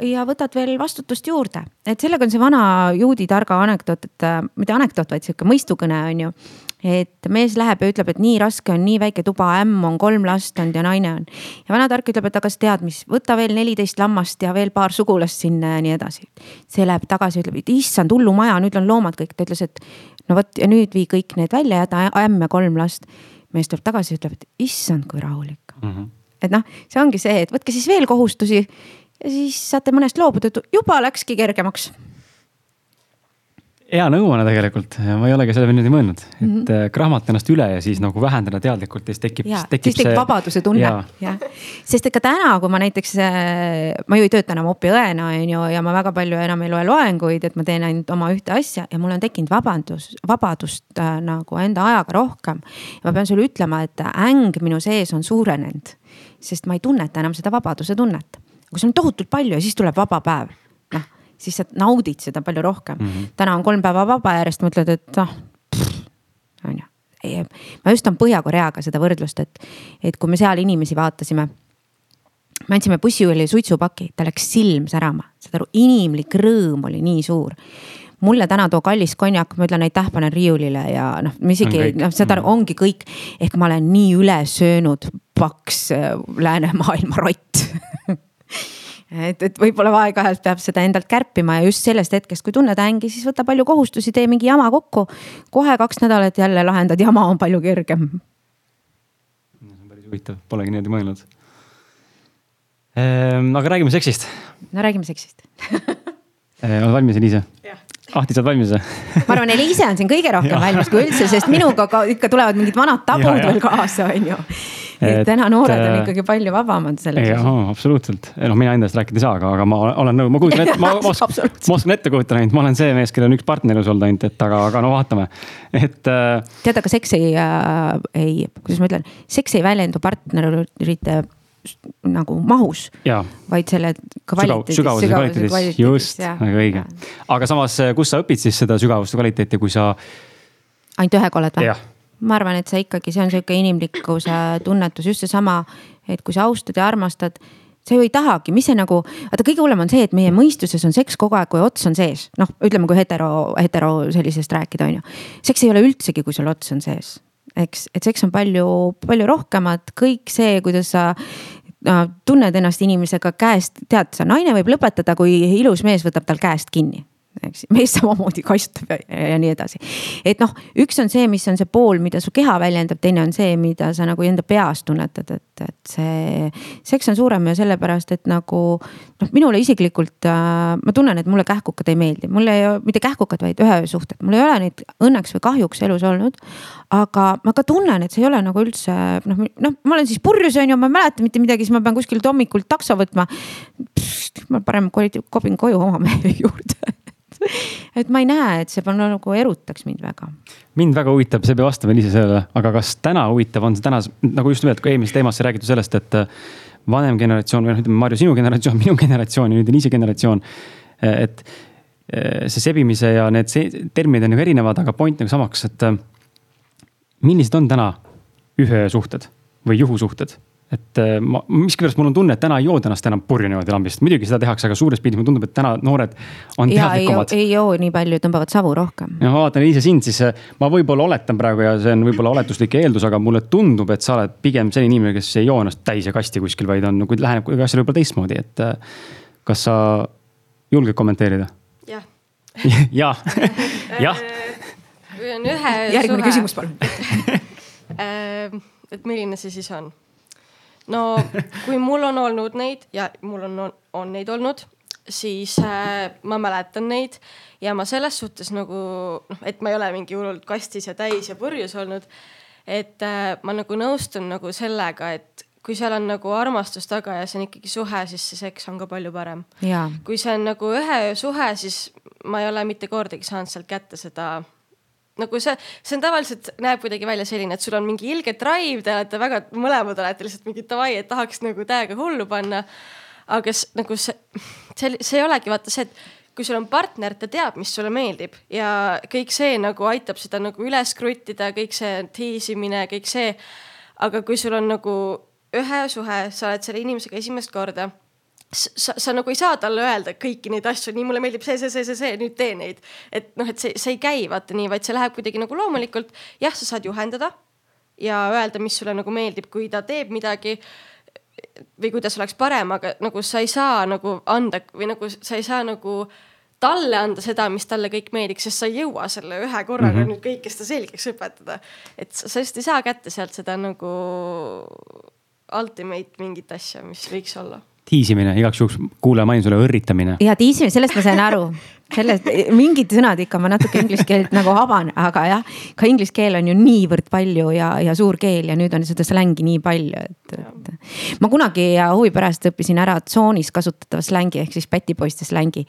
ja võtad veel vastutust juurde. et sellega on see vana juudi targa anekdoot, et äh, mitte anekdoot, vaid sihuke mõistukõne on ju. Et mees läheb ja ütleb, et nii raske on, nii väike tuba, ämm on kolm last olnud ja naine on. ja vana tark ütleb, et aga sa tead, mis, võta veel neliteist lammast ja veel paar sugulast sinna ja nii edasi. see läheb tagasi, ütleb, et issand hullumaja, nüüd on loomad kõik, ta ütles, et no vot ja nüüd vii kõik need välja, jäta ämm ja kolm last mees tuleb tagasi ütleb, et issand, kui rahulik mm. -hmm. et noh, see ongi see, et võtke siis veel kohustusi ja siis saate mõnest loobuda, et juba läkski kergemaks hea nõuanne tegelikult, ma ei olegi selle peale niimoodi mõelnud, et mm -hmm. krahmata ennast üle ja siis nagu vähendada teadlikult ja siis tekib. siis tekib see... vabaduse tunne, jah. sest et ka täna, kui ma näiteks, äh, ma ju ei tööta enam opiõena, on ju, ja ma väga palju enam ei loe loenguid, et ma teen ainult oma ühte asja ja mul on tekkinud vabandus, vabadust äh, nagu enda ajaga rohkem. ma pean sulle ütlema, et äng minu sees on suurenenud, sest ma ei tunneta enam seda vabaduse tunnet. aga see on tohutult palju ja siis tuleb vaba päev siis sa naudid seda palju rohkem mm. -hmm. täna on kolm päeva vaba järjest, mõtled, et noh, on ju. ma just on Põhja-Koreaga seda võrdlust, et, et kui me seal inimesi vaatasime me andsime bussijuhile suitsupaki, ta läks silm särama, saad aru, inimlik rõõm oli nii suur mulle täna too kallis konjak, ma ütlen aitäh, panen riiulile ja noh, ma isegi noh, saad aru, mhm. ongi kõik. ehk ma olen nii üle söönud paks äh, läänemaailma rott et, et võib-olla aeg-ajalt peab seda endalt kärpima ja just sellest hetkest, kui tunned ängi, siis võta palju kohustusi, tee mingi jama kokku. kohe kaks nädalat jälle lahendad jama, on palju kergem. see on päris huvitav, polegi niimoodi mõelnud ehm,. aga räägime seksist. no räägime seksist ehm, oled valmis, Eliise? Ahti, sa oled valmis või? ma arvan, Eliise on siin kõige rohkem valmis kui üldse, sest minuga ka ikka tulevad mingid vanad tabud veel kaasa, on ju et täna noored on äh, ikkagi palju vabamad selles osas. absoluutselt, noh, mina endast rääkida ei saa, aga, aga ma olen nõus, ma kujutan ette, ma, ma oskan, ma oskan ette kujutada ainult, ma olen see mees, kellel on üks partnerlus olnud ainult, et aga, aga no vaatame, et äh.... tead, aga seks ei äh,, ei, kuidas ma ütlen, seks ei väljendu partnerite nagu mahus, vaid selle kvaliteedis. sügavuse kvaliteedis, just, väga õige. aga samas, kus sa õpid siis seda sügavust ja kvaliteeti, kui sa. ainult ühega oled või? Ma arvan, et see ikkagi, see on sihuke inimlikkuse tunnetus, just seesama, et kui sa austad ja armastad sa ju ei tahagi, mis see nagu, vaata kõige hullem on see, et meie mõistuses on seks kogu aeg, kui ots on sees, noh, ütleme, kui hetero, hetero sellisest rääkida, on ju. seks ei ole üldsegi, kui sul ots on sees, eks, et seks on palju, palju rohkemat, kõik see, kuidas sa tunned ennast inimesega käest, tead sa, naine võib lõpetada, kui ilus mees võtab tal käest kinni eks mees samamoodi kaitsetab ja, ja nii edasi. et noh, üks on see, mis on see pool, mida su keha väljendab, teine on see, mida sa nagu enda peas tunnetad, et, et see. seks on suurem ja sellepärast, et nagu noh, minule isiklikult äh, ma tunnen, et mulle kähkukad ei meeldi, mul ei mitte kähkukad, vaid ühesuhted, mul ei ole neid õnneks või kahjuks elus olnud. aga ma ka tunnen, et see ei ole nagu üldse noh, noh, ma olen siis purjus on ju, ma ei mäleta mitte midagi, siis ma pean kuskilt hommikul takso võtma. ma parem kobin koju oma mehe juurde et ma ei näe, et see nagu erutaks mind väga. mind väga huvitab, sa ei pea vastama Liisa sellele, aga kas täna huvitav on see täna nagu just nimelt, kui eelmises teemas sai räägitud sellest, et äh, vanem generatsioon või noh, ütleme Marju, sinu generatsioon, minu generatsioon ja nüüd Liisa generatsioon. et äh, see sebimise ja need terminid on nagu erinevad, aga point nagu samaks, et äh, millised on täna ühe suhted või juhusuhted et äh, ma, miskipärast mul on tunne, et täna ei jooda ennast enam purju niimoodi lambist, muidugi seda tehakse, aga suures pildis mulle tundub, et täna noored on teadlikumad. ei joo nii palju, tõmbavad savu rohkem. ja ma vaatan Liisa sind, siis äh, ma võib-olla oletan praegu ja see on võib-olla oletuslik eeldus, aga mulle tundub, et sa oled pigem selline inimene, kes ei joo ennast täis ja kasti kuskil, vaid on nagu läheneb kuidagi asjale võib-olla teistmoodi, et. Äh, kas sa julged kommenteerida? jah. jah, jah. on ühe. järgmine küsimus, palun et milline see siis on? No kui mul on olnud neid ja mul on, on, on neid olnud, siis äh, ma mäletan neid ja ma selles suhtes nagu noh, et ma ei ole mingi hullult kastis ja täis ja purjus olnud. et äh, ma nagu nõustun nagu sellega, et kui seal on nagu armastus taga ja see on ikkagi suhe, siis see seks on ka palju parem. kui see on nagu ühe öö suhe, siis ma ei ole mitte kordagi saanud sealt kätte seda nagu see, see on tavaliselt näeb kuidagi välja selline, et sul on mingi ilge drive, te olete väga, mõlemad olete lihtsalt mingi davai, et tahaks nagu täiega hullu panna. aga nagu see, see, see ei olegi vaata see, et kui sul on partner, ta teab, mis sulle meeldib ja kõik see nagu aitab seda nagu üles kruttida, kõik see tiisimine, kõik see. aga kui sul on nagu ühe suhe, sa oled selle inimesega esimest korda sa, sa nagu ei saa talle öelda kõiki neid asju, nii mulle meeldib see, see, see, see, see, nüüd tee neid. et noh, et see, see ei käi vaata nii, vaid see läheb kuidagi nagu loomulikult. jah, sa saad juhendada ja öelda, mis sulle nagu meeldib, kui ta teeb midagi või kuidas oleks parem, aga nagu sa ei saa nagu anda või nagu sa ei saa nagu talle anda seda, mis talle kõik meeldiks, sest sa ei jõua selle ühe korraga mm -hmm. nüüd kõike seda selgeks õpetada. et sa, sa lihtsalt ei saa kätte sealt seda nagu ultimate mingit asja, mis võiks olla tiisimine, igaks juhuks kuulaja mainin sulle õrritamine. ja tiisimine, sellest ma sain aru. sellest, mingid sõnad ikka ma natuke inglise keelt nagu haban, aga jah, ka inglise keel on ju niivõrd palju ja, ja suur keel ja nüüd on seda slängi nii palju, et, et. ma kunagi huvi pärast õppisin ära tsoonis kasutatava slängi ehk siis pätipoiste slängi.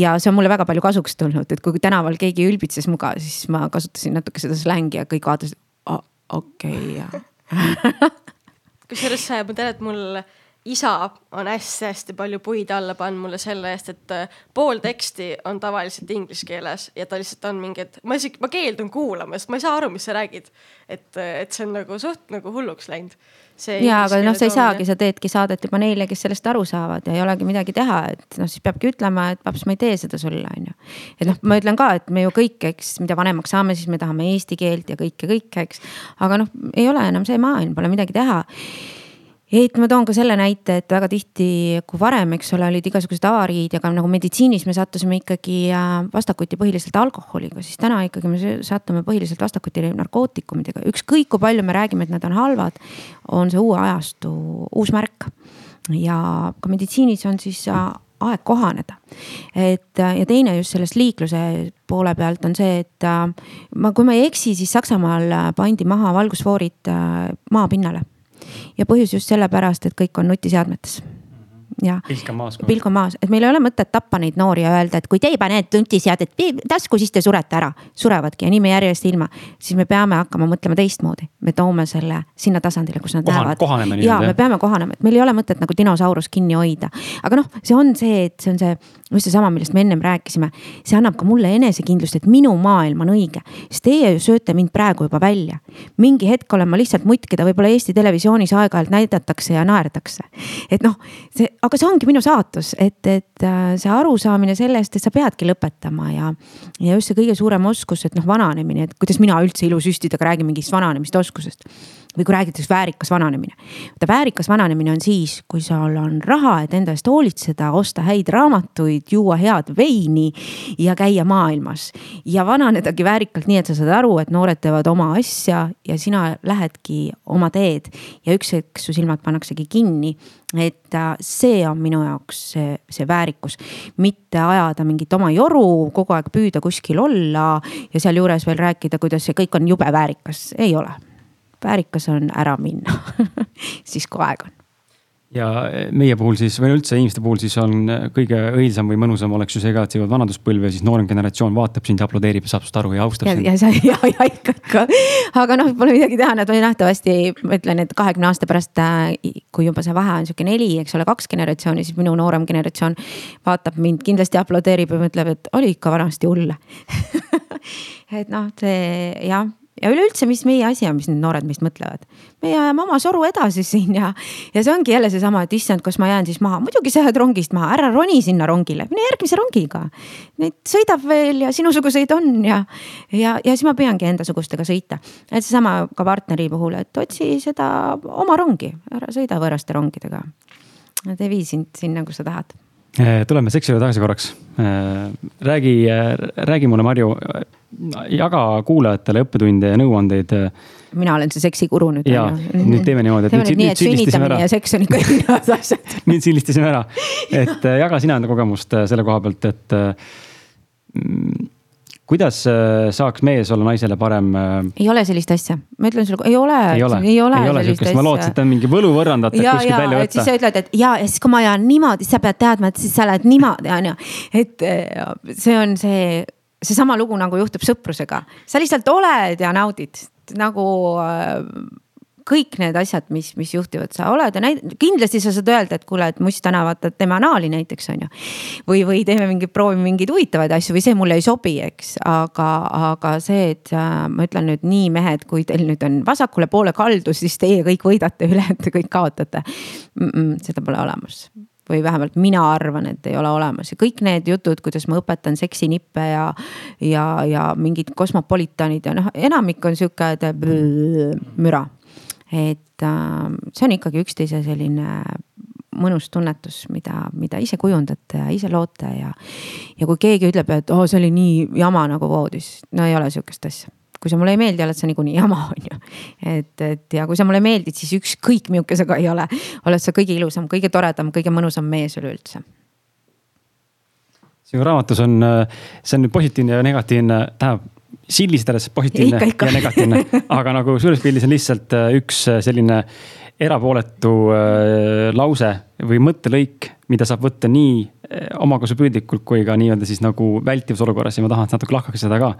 ja see on mulle väga palju kasuks tulnud, et kui tänaval keegi ülbitses muga, siis ma kasutasin natuke seda slängi ja kõik vaatasid, okei okay, kusjuures ma tean, et mul isa on hästi-hästi palju puid alla pannud mulle selle eest, et äh, pool teksti on tavaliselt inglise keeles ja ta lihtsalt on mingi, et ma isegi, ma keeldun kuulamast, ma ei saa aru, mis sa räägid. et, äh, et see on nagu suht nagu hulluks läinud. ja, aga noh, sa ei saagi, sa teedki saadet juba neile, kes sellest aru saavad ja ei olegi midagi teha, et noh, siis peabki ütlema, et paps, ma ei tee seda sulle, on ju. et noh, ma ütlen ka, et me ju kõik, eks, mida vanemaks saame, siis me tahame eesti keelt ja kõike, kõike, eks. aga noh, ei ole enam see maailm, pole midagi teha et ma toon ka selle näite, et väga tihti, kui varem, eks ole, olid igasugused avariid ja ka nagu meditsiinis me sattusime ikkagi äh, vastakuti põhiliselt alkoholiga, siis täna ikkagi me satume põhiliselt vastakuti narkootikumidega, ükskõik kui palju me räägime, et nad on halvad, on see uue ajastu uus märk. ja ka meditsiinis on siis äh, aeg kohaneda. et äh, ja teine just sellest liikluse poole pealt on see, et ma, kui ma ei eksi, siis Saksamaal pandi maha valgusfoorid maapinnale ja põhjus just sellepärast, et kõik on nutiseadmetes jah. pilk on maas. pilk on maas, et meil ei ole mõtet tappa neid noori ja öelda, et kui te ei pane nutiseadet tasku, siis te surete ära. surevadki ja nii me järjest ilma. siis me peame hakkama mõtlema teistmoodi. me toome selle sinna tasandile, kus nad Kohan, näevad. ja me peame kohanema, et meil ei ole mõtet nagu dinosaurus kinni hoida. aga noh, see on see, et see on see, just seesama, millest me ennem rääkisime. see annab ka mulle enesekindlust, et minu maailm on õige. sest teie ju sööte mind praegu juba välja. mingi hetk olen ma lihtsalt mutt, keda võib-olla Eesti Televisioonis aeg-ajalt näidatakse ja naerdakse. et noh, see aga see ongi minu saatus, et, et äh, see arusaamine sellest, et sa peadki lõpetama ja. ja just see kõige suurem oskus, et noh, vananemine, et kuidas mina üldse ilusüstidega räägin mingist vananemist oskusest või kui räägitakse väärikas vananemine. vaata väärikas vananemine on siis, kui sul on raha, et enda eest hoolitseda, osta häid raamatuid, juua head veini ja käia maailmas. ja vananedagi väärikalt nii, et sa saad aru, et noored teevad oma asja ja sina lähedki oma teed ja üks hetk su silmad pannaksegi kinni. et äh, see on minu jaoks see, see väärikus, mitte ajada mingit oma joru, kogu aeg püüda kuskil olla ja sealjuures veel rääkida, kuidas see kõik on jube väärikas, ei ole väärikas on ära minna siis kui aeg on. ja meie puhul siis või üldse inimeste puhul siis on kõige õilsam või mõnusam oleks ju see ka, et sa jõuad vanaduspõlve ja siis noorem generatsioon vaatab sind ja aplodeerib ja saab sinust aru ja austab ja, sind. ja sa ja, ja ikka, ikka. aga noh, pole midagi teha, nad nähtavasti, ma ütlen, et kahekümne aasta pärast, äh, kui juba see vahe on sihuke neli, eks ole, kaks generatsiooni, siis minu noorem generatsioon vaatab mind kindlasti aplodeerib ja mõtleb, et oli ikka vanasti hull et noh, see jah ja üleüldse, mis meie asi on, mis need noored meist mõtlevad. meie ajame oma soru edasi siin ja, ja see ongi jälle seesama, et issand, kas ma jään siis maha, muidugi sa jääd rongist maha, ära roni sinna rongile, mine järgmise rongiga. Neid sõidab veel ja sinusuguseid on ja, ja, ja siis ma püüangi endasugustega sõita. et seesama ka partneri puhul, et otsi seda oma rongi, ära sõida võõraste rongidega. Nad ei vii sind sinna, kus sa tahad Eh, tuleme seksi juurde tagasi korraks. Eh, räägi, eh, räägi mulle, Marju, jaga kuulajatele õppetunde ja nõuandeid. mina olen see seksikuru nüüd. ja, nüüd teeme niimoodi, et teeme nüüd, nii, et sünnitamine ära. ja seks on ikka erinevad asjad. nüüd sildistasime ära, et jaga sina enda kogemust selle koha pealt, et mm, kuidas saaks mees olla naisele parem? ei ole sellist asja, ma ütlen sulle, ei ole. ei ole, ei ole, ei ole sihukest, ma lootsin, et on mingi võluvõrrandad kuskilt välja võtta. siis sa ütled, et ja, ja siis kui ma ajan niimoodi, siis sa pead teadma, et siis sa oled niimoodi, on ju. et äh, see on see, seesama lugu nagu juhtub sõprusega, sa lihtsalt oled ja naudid nagu äh, kõik need asjad, mis, mis juhtuvad, sa oled ja näid-, kindlasti sa saad öelda, et kuule, et Must täna vaata, teeme anali näiteks on ju. või, või teeme mingeid, proovime mingeid huvitavaid asju või see mulle ei sobi, eks, aga, aga see, et äh, ma ütlen nüüd nii mehed, kui teil nüüd on vasakule poole kaldus, siis teie kõik võidate, ülejäänud te kõik kaotate mm. -mm, seda pole olemas või vähemalt mina arvan, et ei ole olemas ja kõik need jutud, kuidas ma õpetan seksinippe ja, ja, ja mingid kosmopolitanid ja noh, enamik on sihuke müra et äh, see on ikkagi üksteise selline mõnus tunnetus, mida, mida ise kujundate ja ise loote ja. ja kui keegi ütleb, et oo oh,, see oli nii jama nagu voodis, no ei ole sihukest asja kui sa mulle ei meeldi, oled sa niikuinii jama, on ju. et, et ja kui sa mulle meeldid, siis ükskõik milline sa ka ei ole, oled sa kõige ilusam, kõige toredam, kõige mõnusam mees üleüldse. sinu raamatus on, see on positiivne ja negatiivne, tähendab sildistades positiivne ikka, ikka. ja negatiivne, aga nagu suures pildis on lihtsalt äh, üks äh, selline erapooletu äh, lause või mõttelõik, mida saab võtta nii omakasupüüdlikult kui ka nii-öelda siis nagu vältivas olukorras ja ma tahan natuke lahkaks seda ka.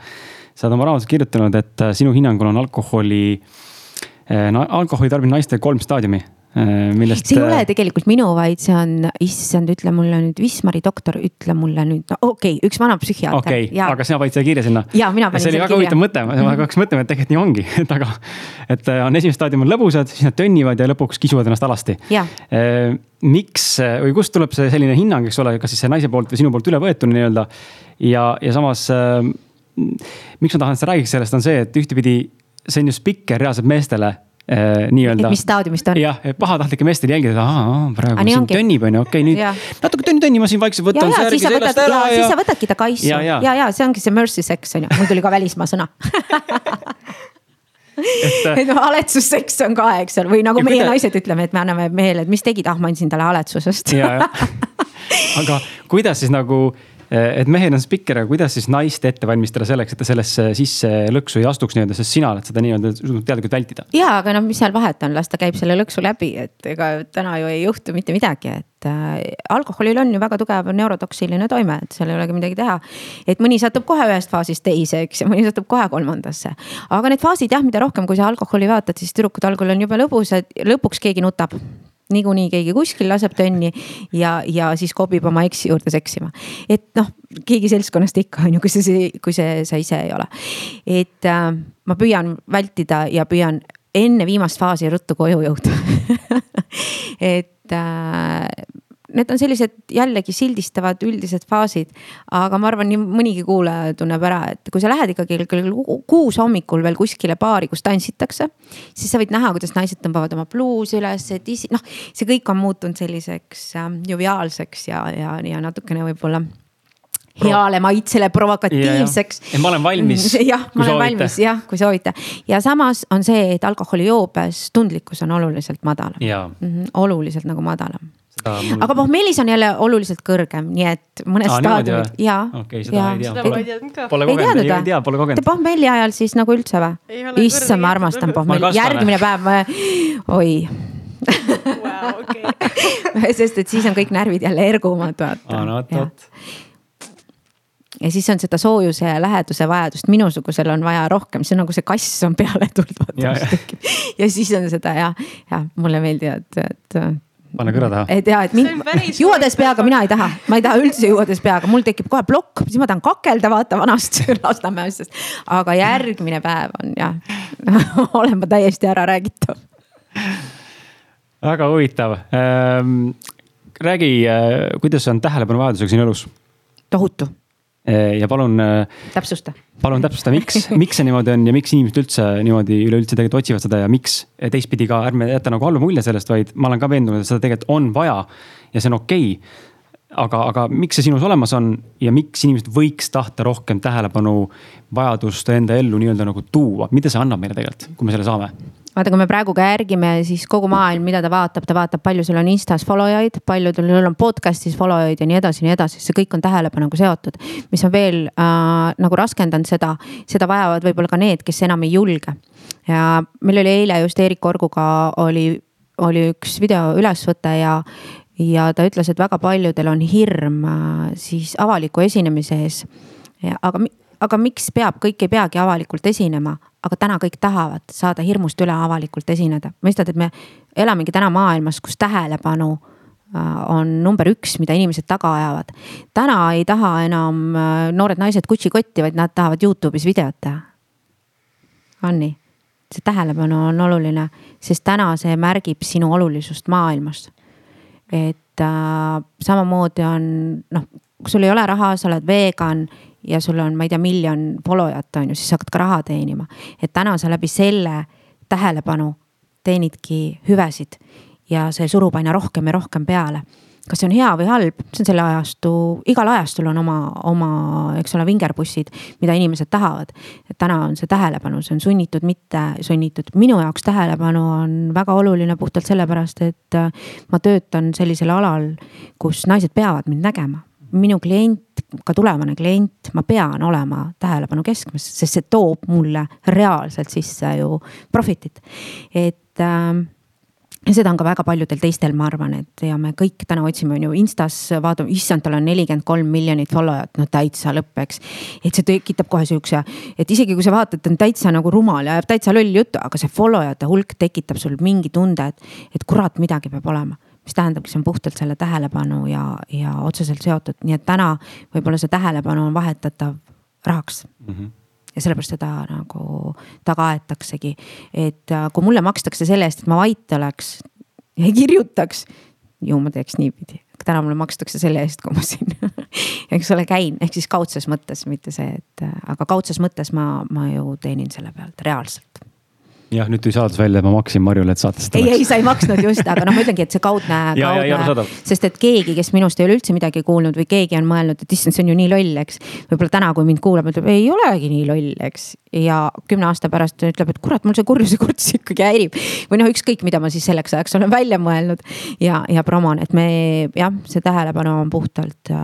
Sa oled oma raamatus kirjutanud, et äh, sinu hinnangul on alkoholi äh,, alkoholi tarbimine naistel kolm staadiumi Äh, millest. see ei ole tegelikult minu, vaid see on, issand, ütle mulle nüüd, Wismari doktor, ütle mulle nüüd, no okei okay,, üks vana psühhiaater. okei okay,, aga sina panid selle kirja sinna. ja mina panin selle kirja. see oli väga huvitav mõte, ma mhm. hakkasin mõtlema, et tegelikult nii ongi, et aga, et on esimene staadium on lõbusad, siis nad tönnivad ja lõpuks kisuvad ennast alasti. Miks või kust tuleb see selline hinnang, eks ole, kas siis see naise poolt või sinu poolt üle võetuna nii-öelda. ja, ja samas miks ma tahan, et sa räägiks sellest, on see, et ühtepidi see on ju spikker reaalselt meestele Äh, nii-öelda. mis staadiumist on? jah, pahatahtlike meestele jälgida, aa, praegu siin tönnib, on ju, okei nüüd ja. natuke tönni tönni, ma siin vaikselt võtan särgi seljast ära ja. siis sa võtadki ta kaisu ja, ja, ja, ja see ongi see mercy sex on ju, mul tuli ka välismaa sõna et, et noh, haletsusseks on ka, eks ole, või nagu meie kuidas... naised ütleme, et me anname mehele, et mis tegid, ah ma andsin talle haletsusest aga kuidas siis nagu et mehel on spikker, aga kuidas siis naist ette valmistada selleks, et ta sellesse sisse lõksu ei astuks nii-öelda, sest sina oled seda nii-öelda suutnud teadlikult vältida. ja, aga noh, mis seal vahet on, las ta käib selle lõksu läbi, et ega täna ju ei juhtu mitte midagi, et äh, alkoholil on ju väga tugev neurotoksiline toime, et seal ei olegi midagi teha. et mõni satub kohe ühest faasist teise, eks ja mõni satub kohe kolmandasse. aga need faasid jah, mida rohkem, kui sa alkoholi vaatad, siis tüdrukud algul on jube lõbusad, lõpuks keegi nutab niikuinii keegi kuskil laseb tönni ja, ja siis kobib oma eksi juurde seksima. et noh, keegi seltskonnast ikka on ju, kui see, kui see sa ise ei ole. et äh, ma püüan vältida ja püüan enne viimast faasi ruttu koju jõuda et äh, need on sellised jällegi sildistavad üldised faasid. aga ma arvan, nii mõnigi kuulaja tunneb ära, et kui sa lähed ikkagi kell kuus hommikul veel kuskile baari, kus tantsitakse. siis sa võid näha, kuidas naised tõmbavad oma pluusi üles, et isi, noh, see kõik on muutunud selliseks äh, joviaalseks ja, ja, ja natukene võib-olla heale maitsele provokatiivseks. ja ma olen valmis. jah, ma olen soovite. valmis jah, kui soovite ja samas on see, et alkoholijoobes tundlikkus on oluliselt madalam. Mm -hmm, oluliselt nagu madalam Mul... aga pohmellis on jälle oluliselt kõrgem, nii et mõned staadiumid ja. okei okay,, seda ja. ei tea. Pole, pole, kogenud, ei tea, pole kogenud. pohmelli ajal siis nagu üldse või? issand, ma armastan pohmelli, järgmine päev ma, oi wow okei. sest et siis on kõik närvid jälle ergumad, vaata. aa, no vot, vot. Ja siis on seda soojuse ja läheduse vajadust, minusugusel on vaja rohkem, see on nagu see kass on peale tulnud, Ja, vaata ja. mis tekib. ja siis on seda ja, ja mulle meeldivad, et pane kõrva taha. et ja, et mind juuades peaga mina ei taha, ma ei taha üldse juuades peaga, mul tekib kohe plokk, siis ma tahan kakelda, vaata vanast Lasnamäe asjast. aga järgmine päev on jah olen ma täiesti ära räägitav. väga huvitav ähm,. räägi, kuidas on tähelepanuvajadusega sinu elus tohutu, Äh, ja palun äh, täpsusta. palun täpsusta, miks, miks see niimoodi on ja miks inimesed üldse niimoodi üleüldse tegelikult otsivad seda ja miks teistpidi ka ärme jäta nagu halba mulje sellest, vaid ma olen ka veendunud, et seda tegelikult on vaja ja see on okei okay. aga, aga miks see sinus olemas on ja miks inimesed võiks tahta rohkem tähelepanu, vajadust enda ellu nii-öelda nagu tuua, mida see annab meile tegelikult, kui me selle saame? Vaata, kui me praegu ka järgime, siis kogu maailm, mida ta vaatab, ta vaatab, palju sul on Instas follow jaid, palju sul on podcast'is follow jaid ja nii edasi, nii edasi, see kõik on tähelepanuga seotud. mis on veel äh, nagu raskendanud seda, seda vajavad võib-olla ka need, kes enam ei julge. ja meil oli eile just Eerik Orguga oli, oli üks video ülesvõte ja ja ta ütles, et väga paljudel on hirm äh, siis avaliku esinemise ees. aga, aga miks peab, kõik ei peagi avalikult esinema, aga täna kõik tahavad saada hirmust üle avalikult esineda. mõistad, et me elamegi täna maailmas, kus tähelepanu äh, on number üks, mida inimesed taga ajavad. täna ei taha enam äh, noored naised Gucci kotti, vaid nad tahavad Youtube'is videot teha. on nii? see tähelepanu on oluline, sest täna see märgib sinu olulisust maailmas. et äh, samamoodi on noh, kui sul ei ole raha, sa oled vegan ja sul on, ma ei tea, miljon follow jat on ju, siis hakkad ka raha teenima. et täna sa läbi selle tähelepanu teenidki hüvesid ja see surub aina rohkem ja rohkem peale. kas see on hea või halb, see on selle ajastu, igal ajastul on oma, oma, eks ole, vingerpussid, mida inimesed tahavad. et täna on see tähelepanu, see on sunnitud, mitte sunnitud. minu jaoks tähelepanu on väga oluline puhtalt sellepärast, et ma töötan sellisel alal, kus naised peavad mind nägema minu klient, ka tulevane klient, ma pean olema tähelepanu keskmes, sest see toob mulle reaalselt sisse ju profit'it. et äh, ja seda on ka väga paljudel teistel, ma arvan, et ja me kõik täna otsime, on ju Instas, vaatame, issand, tal on nelikümmend kolm miljonit follow'jat, no täitsa lõpp, eks. et see tekitab kohe siukse, et isegi kui sa vaatad, ta on täitsa nagu rumal ja ajab täitsa lolli juttu, aga see follow jate hulk tekitab sul mingi tunde, et, et kurat, midagi peab olema mis tähendabki, see on puhtalt selle tähelepanu ja, ja otseselt seotud, nii et täna võib-olla see tähelepanu on vahetatav rahaks. Mm. -hmm ja sellepärast seda nagu taga aetaksegi, et äh, kui mulle makstakse selle eest, et ma vait oleks ja ei kirjutaks, ju ma teeks niipidi. täna mulle makstakse selle eest, kui ma siin eks ole, käin, ehk siis kaudses mõttes, mitte see, et äh, aga kaudses mõttes ma, ma ju teenin selle pealt reaalselt jah, nüüd tuli saladus välja, ma maksin Marjule, et saatesse ei, ei, sa ei maksnud just, aga noh, ma ütlengi, et see kaudne, kaudne sest et keegi, kes minust ei ole üldse midagi kuulnud või keegi on mõelnud, et issand, see on ju nii loll, eks. võib-olla täna, kui mind kuulab, ütleb, ei olegi nii loll, eks. ja kümne aasta pärast ütleb, et kurat, mul see kurjuse kurts ikkagi häirib. või noh, ükskõik, mida ma siis selleks ajaks olen välja mõelnud ja, ja promon, et me jah, see tähelepanu on puhtalt,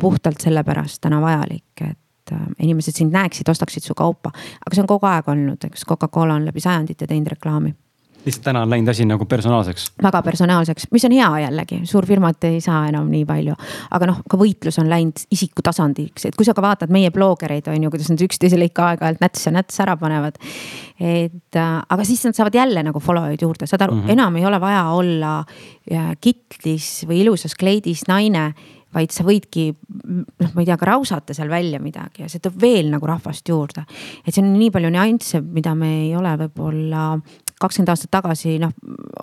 puhtalt sellepärast täna vajalik, et et äh, inimesed sind näeksid, ostaksid su kaupa. aga see on kogu aeg olnud, eks Coca-Cola on läbi sajandite teinud reklaami. lihtsalt täna on läinud asi nagu personaalseks. väga personaalseks, mis on hea jällegi, suurfirmad ei saa enam nii palju. aga noh, ka võitlus on läinud isiku tasandiks, et kui sa ka vaatad meie bloggereid on ju, kuidas nad üksteisele ikka aeg-ajalt näts ja näts ära panevad. et äh, aga siis nad saavad jälle nagu follow eid juurde, saad aru mm, -hmm. enam ei ole vaja olla äh, kitlis või ilusas kleidis naine vaid sa võidki noh, ma ei tea, ka rausata seal välja midagi ja see toob veel nagu rahvast juurde. et siin on nii palju nüansse, mida me ei ole võib-olla kakskümmend aastat tagasi noh,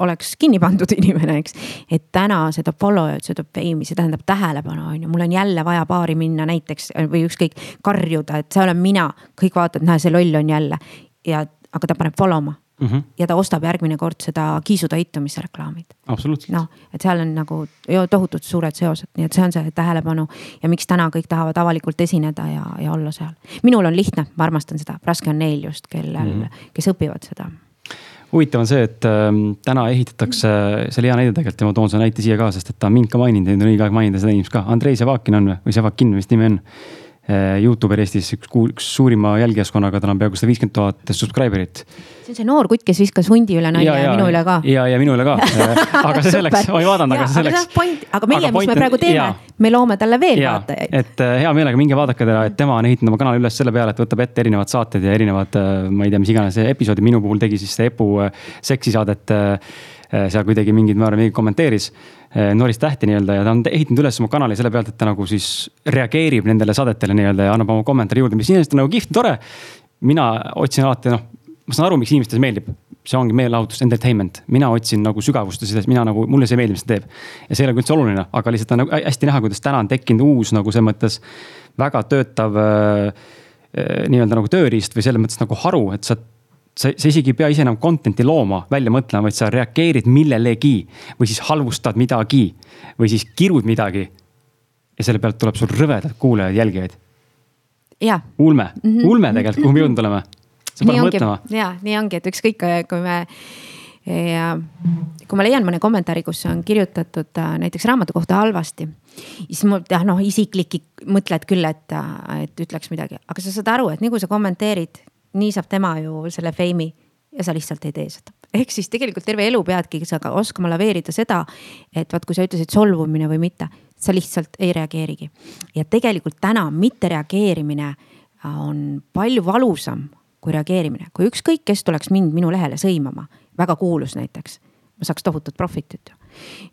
oleks kinni pandud inimene, eks. et täna see toob follow'id, see toob fame'i, see tähendab tähelepanu, on ju, mul on jälle vaja baari minna näiteks või ükskõik karjuda, et see olen mina. kõik vaatavad, näe, see loll on jälle ja, aga ta paneb follow ma mm. -hmm. ja ta ostab järgmine kord seda kiisutoitumise reklaamid. absoluutselt. noh, et seal on nagu tohutult suured seosed, nii et see on see tähelepanu ja miks täna kõik tahavad avalikult esineda ja, ja olla seal. minul on lihtne, ma armastan seda, raske on neil just, kellel mm, -hmm. kes õpivad seda huvitav on see, et äh, täna ehitatakse, see oli hea näide tegelikult ja ma toon selle näite siia ka, sest et ta on mind ka maininud ja nüüd on õige aeg mainida seda inimest ka. Andrei Sevakin on või, või Sevakin vist nimi on. Youtuber Eestis, üks, üks suurima jälgijaskonnaga, tal on peaaegu sada viiskümmend tuhat subscriber'it. see on see noor kutt, kes viskas hundi üle nalja ja, ja, ja minu üle ka. ja, ja minu üle ka aga see selleks, ma ei vaadanud, aga see selleks. aga meie, mis me praegu teeme, me loome talle veel ja, vaatajaid. et äh, hea meelega minge vaadake teda, et tema on ehitanud oma kanali üles selle peale, et võtab ette erinevad saated ja erinevad, ma ei tea, mis iganes episoodid, minu puhul tegi siis see Epu seksisaadet seal kuidagi mingid, ma arvan, mingi kommenteeris Eh, Norris tähti nii-öelda ja ta on ehitanud üles oma kanali selle pealt, et ta nagu siis reageerib nendele saadetele nii-öelda ja annab oma kommentaari juurde, mis iseenesest on nagu kihvt, tore. mina otsin alati, noh, ma saan aru, miks inimestele meeldib, see ongi meelelahutus, entertainment, mina otsin nagu sügavust ja selles, mina nagu, mulle see meeldib, mis ta teeb. ja see ei ole üldse oluline, aga lihtsalt on nagu hästi näha, kuidas täna on tekkinud uus nagu selles mõttes väga töötav äh, nii-öelda nagu tööriist või selles mõttes nagu haru, et sa sa, sa isegi ei pea ise enam content'i looma, välja mõtlema, vaid sa reageerid millelegi või siis halvustad midagi või siis kirud midagi. ja selle pealt tuleb sul rõvedad kuulajaid, jälgijaid. ulme mm, -hmm. ulme tegelikult, kuhu me jõudnud oleme. sa pead mõtlema. ja nii ongi, et ükskõik, kui me ja kui ma leian mõne kommentaari, kus on kirjutatud äh, näiteks raamatu kohta halvasti, siis ma jah, noh isiklik mõtled küll, et, äh, et ütleks midagi, aga sa saad aru, et nii kui sa kommenteerid nii saab tema ju selle feimi ja sa lihtsalt ei tee seda. ehk siis tegelikult terve elu peadki sa ka oskama laveerida seda, et vaat, kui sa ütlesid solvumine või mitte, sa lihtsalt ei reageerigi. ja tegelikult täna mittereageerimine on palju valusam kui reageerimine, kui ükskõik, kes tuleks mind minu lehele sõimama, väga kuulus näiteks, ma saaks tohutut profit'it ju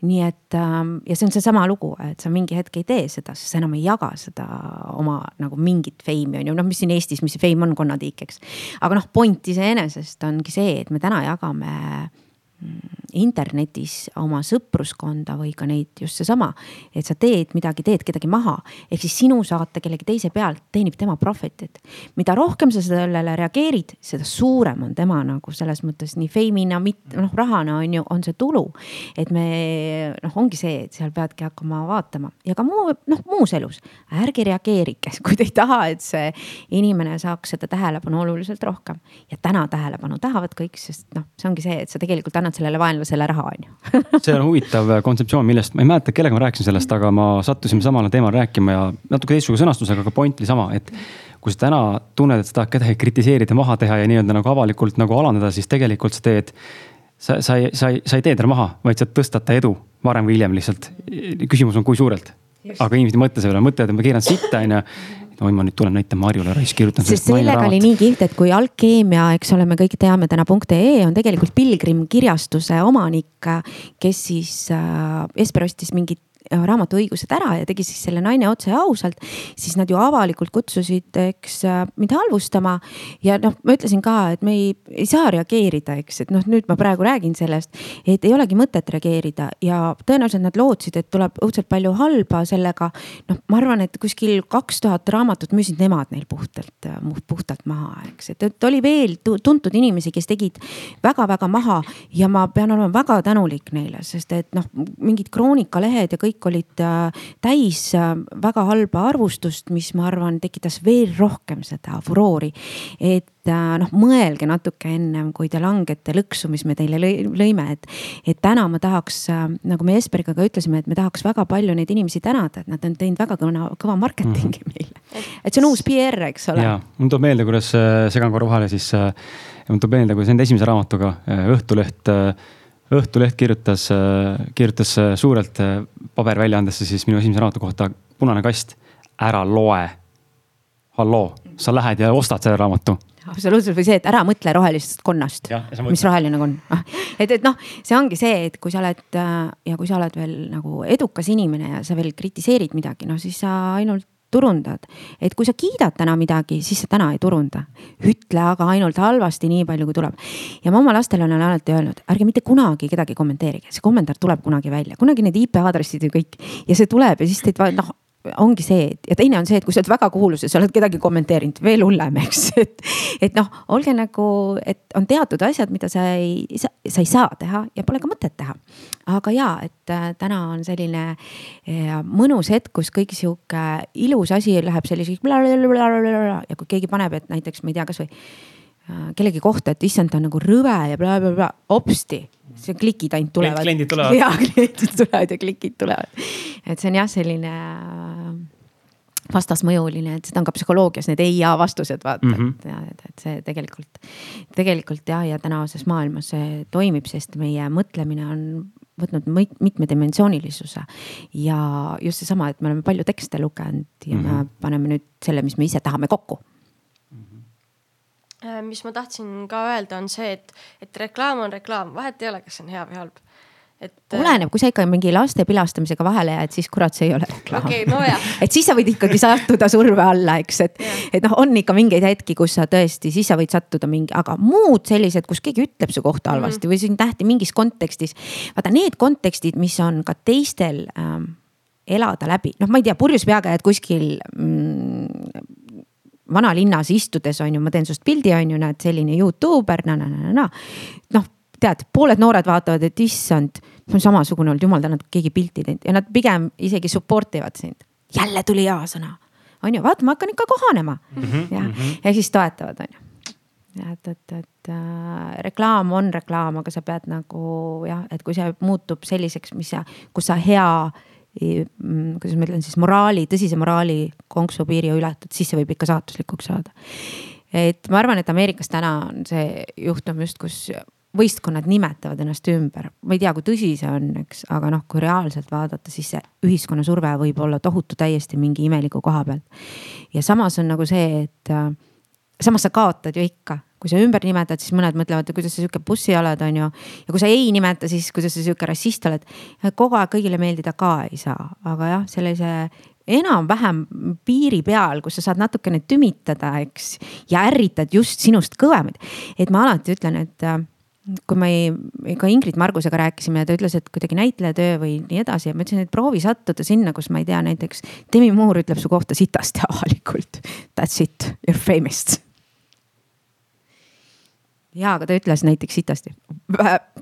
nii et ähm, ja see on seesama lugu, et sa mingi hetk ei tee seda, sest sa enam ei jaga seda oma nagu mingit feimi on ju, noh, mis siin Eestis, mis see feim on, konnatiik, eks. aga noh, point iseenesest ongi see, et me täna jagame internetis oma sõpruskonda või ka neid just seesama, et sa teed midagi, teed kedagi maha. ehk siis sinu saate kellegi teise pealt teenib tema profit'it. mida rohkem sa sellele reageerid, seda suurem on tema nagu selles mõttes nii feimina, mitte noh, rahana on ju, on see tulu. et me noh, ongi see, et seal peadki hakkama vaatama ja ka muu noh, muus elus ärge reageerige, kui te ei taha, et see inimene saaks seda tähelepanu oluliselt rohkem. ja täna tähelepanu tahavad kõik, sest noh, see ongi see, et sa tegelikult annad annad sellele vaenlasele raha, on ju. see on huvitav kontseptsioon, millest ma ei mäleta, kellega ma rääkisin sellest, aga ma sattusin samale teemale rääkima ja natuke teistsuguse sõnastusega, aga point oli sama, et kui sa täna tunned, et sa tahad kedagi kritiseerida, maha teha ja nii-öelda nagu avalikult nagu alandada, siis tegelikult sa teed. sa, sa ei, sa ei, sa ei tee teda maha, vaid sa tõstad ta edu varem või hiljem lihtsalt. küsimus on, kui suurelt. Aga inimesed ei mõtle selle peale, mõtlevad, et ma keeran sitta, on ju oi, ma nüüd tulen näitan Marjule, raisk kirjutan. sest sellega oli nii kihvt, et kui Alkeemia, eks ole, me kõik teame täna .ee on tegelikult Pilgrim kirjastuse omanik, kes siis äh,, Esper ostis mingit Äh, raamatuõigused ära ja tegi siis selle naine otse ausalt, siis nad ju avalikult kutsusid, eks äh, mind halvustama. ja noh, ma ütlesin ka, et me ei, ei saa reageerida, eks, et noh, nüüd ma praegu räägin sellest, et ei olegi mõtet reageerida ja tõenäoliselt nad lootsid, et tuleb õudselt palju halba sellega. noh, ma arvan, et kuskil kaks tuhat raamatut müüsid nemad neil puhtalt, äh, puhtalt maha, eks, et, et oli veel tuntud inimesi, kes tegid väga-väga maha ja ma pean olema väga tänulik neile, sest et noh, mingid kroonikalehed ja kõik kõik olid äh, täis äh, väga halba arvustust, mis ma arvan, tekitas veel rohkem seda furoori. et äh, noh, mõelge natuke ennem, kui te langete lõksu, mis me teile lõime, et, et täna ma tahaks, nagu me Jesperiga ka ütlesime, et me tahaks väga palju neid inimesi tänada, et nad on teinud väga kõva, kõva marketingi mm meile. et see on uus PR, eks ole. ja, mul tuleb meelde, kuidas, segan korra vahele, siis mul tuleb meelde, kuidas enda esimese raamatuga Õhtuleht Õhtuleht kirjutas, kirjutas suurelt paberväljaandesse siis minu esimese raamatu kohta punane kast, ära loe. halloo, sa lähed ja ostad selle raamatu. Absoluutselt või see, et ära mõtle rohelisest konnast, mis roheline konn? Ah, et, et noh, see ongi see, et kui sa oled ja kui sa oled veel nagu edukas inimene ja sa veel kritiseerid midagi, no siis sa ainult turundad. et kui sa kiidad täna midagi, siis sa täna ei turunda. ütle aga ainult halvasti, nii palju kui tuleb. ja ma oma lastele olen alati öelnud, ärge mitte kunagi kedagi kommenteerige, see kommentaar tuleb kunagi välja, kunagi need IP aadressid ja kõik ja see tuleb ja siis teid noh ongi see ja teine on see, et kui sa oled väga kuulus ja sa oled kedagi kommenteerinud, veel hullem, eks, et. et noh, olge nagu, et on teatud asjad, mida sa ei, sa, ei saa teha ja pole ka mõtet teha. aga ja, et äh, täna on selline äh, mõnus hetk, kus kõik sihuke ilus asi läheb selliseks ja kui keegi paneb, et näiteks ma ei tea, kasvõi äh, kellegi kohta, et issand, ta on nagu rõve ja blablabla, hopsti see klikid ainult tulevad. kliendid tulevad. ja kliendid tulevad ja klikid tulevad. et see on jah, selline vastasmõjuline, et seda on ka psühholoogias need ei ja vastused vaata mm, Mhm. -hmm. et ja, et, et see tegelikult, tegelikult jah, ja tänases maailmas see toimib, sest meie mõtlemine on võtnud mitmedimensioonilisuse. ja just seesama, et me oleme palju tekste lugenud ja mm -hmm. me paneme nüüd selle, mis me ise tahame kokku Äh, mis ma tahtsin ka öelda, on see, et, et reklaam on reklaam, vahet ei ole, kas see on hea või halb. et. oleneb, kui sa ikka mingi laste pilastamisega vahele jääd, siis kurat, see ei ole reklaam okei okay,, nojah et siis sa võid ikkagi sattuda surve alla, eks, et, et noh, on ikka mingeid hetki, kus sa tõesti, siis sa võid sattuda mingi, aga muud sellised, kus keegi ütleb su kohta halvasti mm -hmm. või sind nähti mingis kontekstis. vaata need kontekstid, mis on ka teistel ähm, elada läbi, noh, ma ei tea, purjus peaga jääd kuskil mm, vanalinnas istudes on ju, ma teen sinust pildi, on ju, näed selline Youtuber na, na, na, na, na. noh, tead, pooled noored vaatavad, et issand, see on samasugune olnud, jumal tänatud, keegi pilti teinud ja nad pigem isegi support ivad sind. jälle tuli hea sõna, on ju, vaata, ma hakkan ikka kohanema mm -hmm, ja mm, -hmm. ja siis toetavad, on ju. et, et, et äh, reklaam on reklaam, aga sa pead nagu jah, et kui see muutub selliseks, mis sa, kus sa hea mm, kuidas ma ütlen siis moraali, tõsise moraali konksu piiri ületad, siis see võib ikka saatuslikuks saada. et ma arvan, et Ameerikas täna on see juhtum just, kus võistkonnad nimetavad ennast ümber, ma ei tea, kui tõsi see on, eks, aga noh, kui reaalselt vaadata, siis see ühiskonna surve võib olla tohutu täiesti mingi imeliku koha pealt. ja samas on nagu see, et äh, samas sa kaotad ju ikka, kui sa ümber nimetad, siis mõned mõtlevad, kuidas sa sihuke bussi oled, on ju. ja kui sa ei nimeta, siis kuidas sa sihuke rassist oled. kogu aeg kõigile meeldida ka ei saa, aga jah, sellise enam-vähem piiri peal, kus sa saad natukene tümitada, eks. ja ärritad just sinust kõvemaid. et ma alati ütlen, et äh, kui me ka Ingrid Margusega rääkisime ja ta ütles, et kuidagi näitlejatöö või nii edasi ja ma ütlesin, et proovi sattuda sinna, kus ma ei tea, näiteks Demi Moore ütleb su kohta sitasti avalikult. That's it, you are famous. Ja, aga ta ütles näiteks sitasti.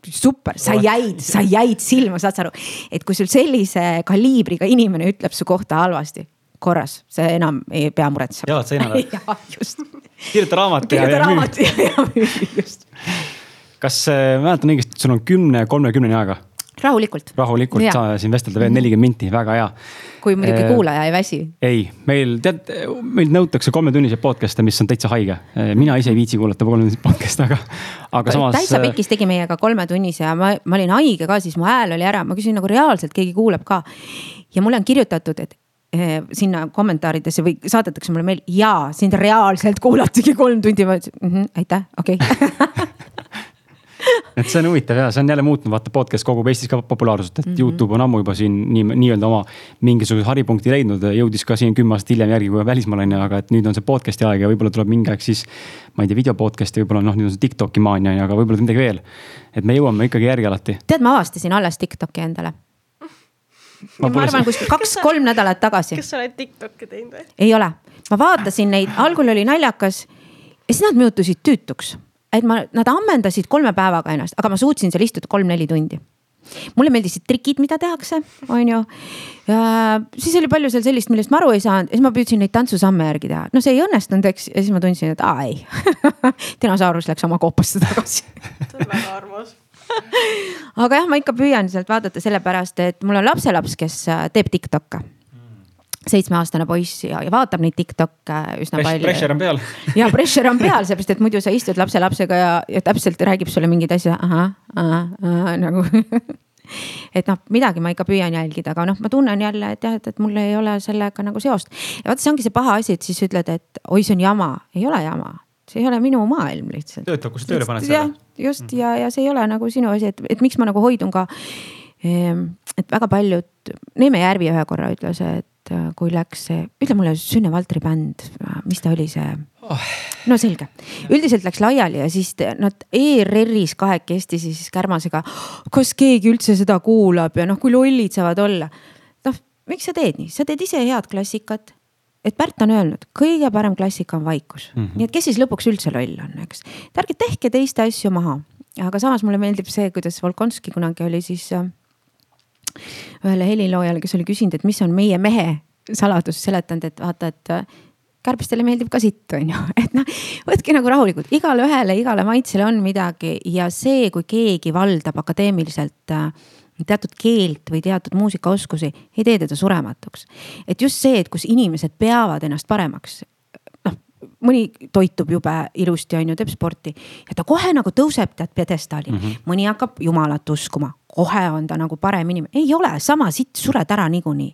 super, sa jäid, sa jäid silma, saad sa aru, et kui sul sellise kaliibriga inimene ütleb su kohta halvasti, korras, see enam ei pea muretsema. jalad seinale. jah, just. kirjuta raamat. ja, ja müügi, just. kas äh, mäletan õigesti, et sul on kümne, kolmekümneni aega? Rahulikult. rahulikult Ja. saa siin vestelda veel nelikümmend minti, väga hea. kui muidugi Eh, kuulaja ei väsi. ei, meil tead, meilt nõutakse kolmetunniseid podcast'e, mis on täitsa haige. mina ise ei viitsi kuulata kolmetunniseid podcast'e, aga, aga samas. täitsa Pikis tegi meiega kolmetunnise ja ma, ma olin haige ka, siis mu hääl oli ära, ma küsin nagu reaalselt keegi kuuleb ka. ja mulle on kirjutatud, et sinna kommentaaridesse või saadetakse mulle meil ja sind reaalselt kuulatigi kolm tundi, ma ütlesin mm -hmm, aitäh, okei okay. et see on huvitav ja see on jälle muutnud, vaata podcast kogub Eestis ka populaarsust, et mm -hmm. Youtube on ammu juba siin nii, nii-öelda oma mingisuguse haripunkti leidnud, jõudis ka siin kümme aastat hiljem järgi kui välismaal on ju, aga et nüüd on see podcast'i aeg ja võib-olla tuleb mingi aeg siis. ma ei tea, video podcast'i võib-olla noh, nüüd on see Tiktoki maania on ju, aga võib-olla midagi veel. et me jõuame ikkagi järgi alati. tead, ma avastasin alles Tiktoki endale. ma, ma arvan kuskil kaks-kolm nädalat tagasi. kas sa oled Tiktoki teinud või? ei ole, ma vaatasin neid, algul oli naljakas ja siis nad muutusid tüütuks. Et ma, nad ammendasid kolme päevaga ennast, aga ma suutsin seal istuda kolm-neli tundi. mulle meeldisid trikid, mida tehakse, on ju. ja siis oli palju seal sellist, millest ma aru ei saanud ja siis ma püüdsin neid tantsusamme järgi teha. no see ei õnnestunud, eks, ja siis ma tundsin, et aa ei dinosaurus läks oma koopasse tagasi see on väga armas. aga jah, ma ikka püüan sealt vaadata sellepärast, et mul on lapselaps, kes äh, teeb Tiktok'e. Seitsmeaastane poiss ja, ja vaatab neid Tiktok'e üsna palju. Pressure on peal. ja pressure on peal, seepärast et muidu sa istud lapselapsega ja, ja täpselt räägib sulle mingeid asju, ahah, ahah, nagu et noh, midagi ma ikka püüan jälgida, aga noh, ma tunnen jälle, et jah, et, et mul ei ole sellega nagu seost. ja vaata, see ongi see paha asi, et siis ütled, et oi, see on jama, ei ole jama, see ei ole minu maailm lihtsalt. töötab, kui sa tööle paned selle., just ja, ja see ei ole nagu sinu asi, et, et miks ma nagu hoidun ka. et väga paljud, Neeme Järvi ühe korra ütles, et äh, kui läks see, ütle mulle Sünne Valtri bänd, mis ta oli see Oh. no selge, üldiselt läks laiali ja siis nad ERR-is kahekesti siis Kärmasega. kas keegi üldse seda kuulab ja noh, kui lollid saavad olla. noh, miks sa teed nii, sa teed ise head klassikat. et Pärt on öelnud, kõige parem klassika on vaikus mm. -hmm. nii et kes siis lõpuks üldse loll on, eks. et ärge tehke teiste asju maha, aga samas mulle meeldib see, kuidas Volkonski kunagi oli siis äh, ühele heliloojale, kes oli küsinud, et mis on meie mehe saladus, seletanud, et vaata, et äh, kärbestele meeldib ka sitt, on ju, et noh, võtke nagu rahulikult, igale ühele, igale maitsele on midagi ja see, kui keegi valdab akadeemiliselt äh, teatud keelt või teatud muusikaoskusi ei tee teda surematuks. et just see, et kus inimesed peavad ennast paremaks noh, mõni toitub jube ilusti, on ju, teeb sporti ja ta kohe nagu tõuseb tead pjedestaalile mm, -hmm. mõni hakkab jumalat uskuma, kohe on ta nagu parem inimene, ei ole, sama sitt sured ära niikuinii.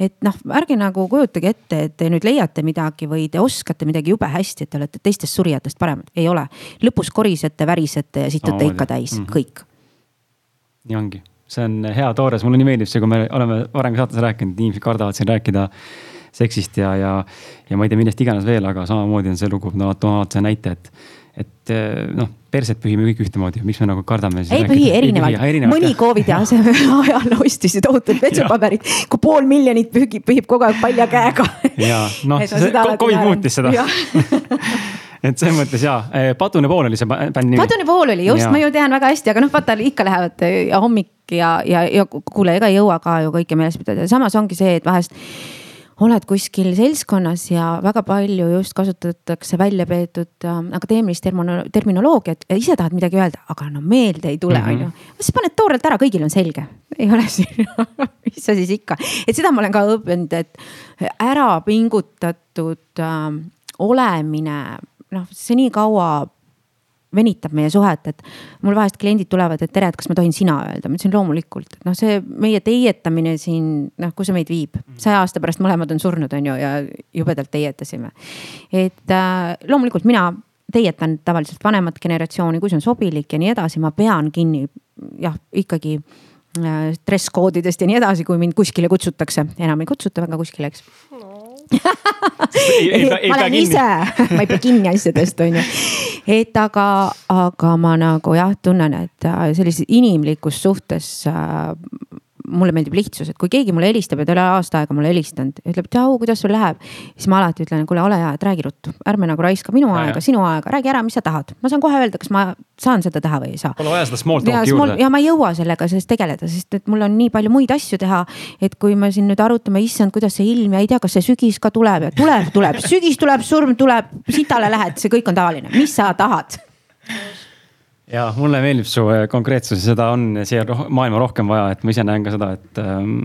et noh, ärge nagu kujutage ette, et te nüüd leiate midagi või te oskate midagi jube hästi, et te olete teistest surijatest paremad, ei ole. lõpus korisete, värisete ja situte ikka täis mm, -hmm. kõik. nii ongi see on hea toores, mulle nii meeldib see, kui me oleme varem saates rääkinud, inimesed kardavad siin rääkida seksist ja, ja, ja ma ei tea, millest iganes veel, aga samamoodi on see lugu, ma toon alati näite, et, et noh, perset pühime kõik ühtemoodi, miks me nagu kardame. ei pühi erinevalt, mõni Covidi ajal ostis ju tohutult vetsupaberit, kui pool miljonit pühib, pühib kogu aeg palja käega. ja noh, Covid muutis seda. Et selles mõttes jaa, eh, Padune pool oli see bändi nimi. Padune pool oli just, ma ju tean väga hästi, aga noh, vaata ikka lähevad ja hommik ja, ja, ja kuule, ega ei jõua ka ju kõike meeles pidada, samas ongi see, et vahest oled kuskil seltskonnas ja väga palju just kasutatakse välja peetud äh, akadeemilist terminoloogiat ja ise tahad midagi öelda, aga no meelde ei tule, mhm. on ju. siis paned toorelt ära, kõigil on selge, ei ole siin mis sa siis ikka, et seda ma olen ka õppinud, et ära pingutatud äh, olemine noh, see nii kaua venitab meie suhet, et mul vahest kliendid tulevad, et tere, et kas ma tohin sina öelda, ma ütlesin loomulikult, et noh, see meie teietamine siin, noh, kuhu see meid viib. saja aasta pärast mõlemad on surnud, on ju, ja jubedalt teietasime. et äh, loomulikult mina teietan tavaliselt vanemat generatsiooni, kui see on sobilik ja nii edasi, ma pean kinni jah, ikkagi äh, dress koodidest ja nii edasi, kui mind kuskile kutsutakse, enam ei kutsuta väga kuskile, eks. No ma olen ise, ma ei pea kinni asjadest, on ju. et aga, aga ma nagu jah, tunnen, et äh, sellises inimlikus suhtes äh, mulle meeldib lihtsus, et kui keegi mulle helistab ja ta ei ole aasta aega mulle helistanud, ütleb tšau, kuidas sul läheb. siis ma alati ütlen, kuule, ole hea, et räägi ruttu, ärme nagu raiska minu ja, aega, sinu aega, räägi ära, mis sa tahad. ma saan kohe öelda, kas ma saan seda teha või ei saa. Pole vaja seda small talk'i juurde. ja ma ei jõua sellega sellest tegeleda, sest et mul on nii palju muid asju teha. et kui me siin nüüd arutame, issand, kuidas see ilm ja ei tea, kas see sügis ka tuleb ja tuleb, tuleb, sügis tuleb, surm tuleb, sitale lähed, see kõik on tavaline, mis sa tahad ja mulle meeldib su äh, konkreetsus seda on siia maailma rohkem vaja, et ma ise näen ka seda, et ähm,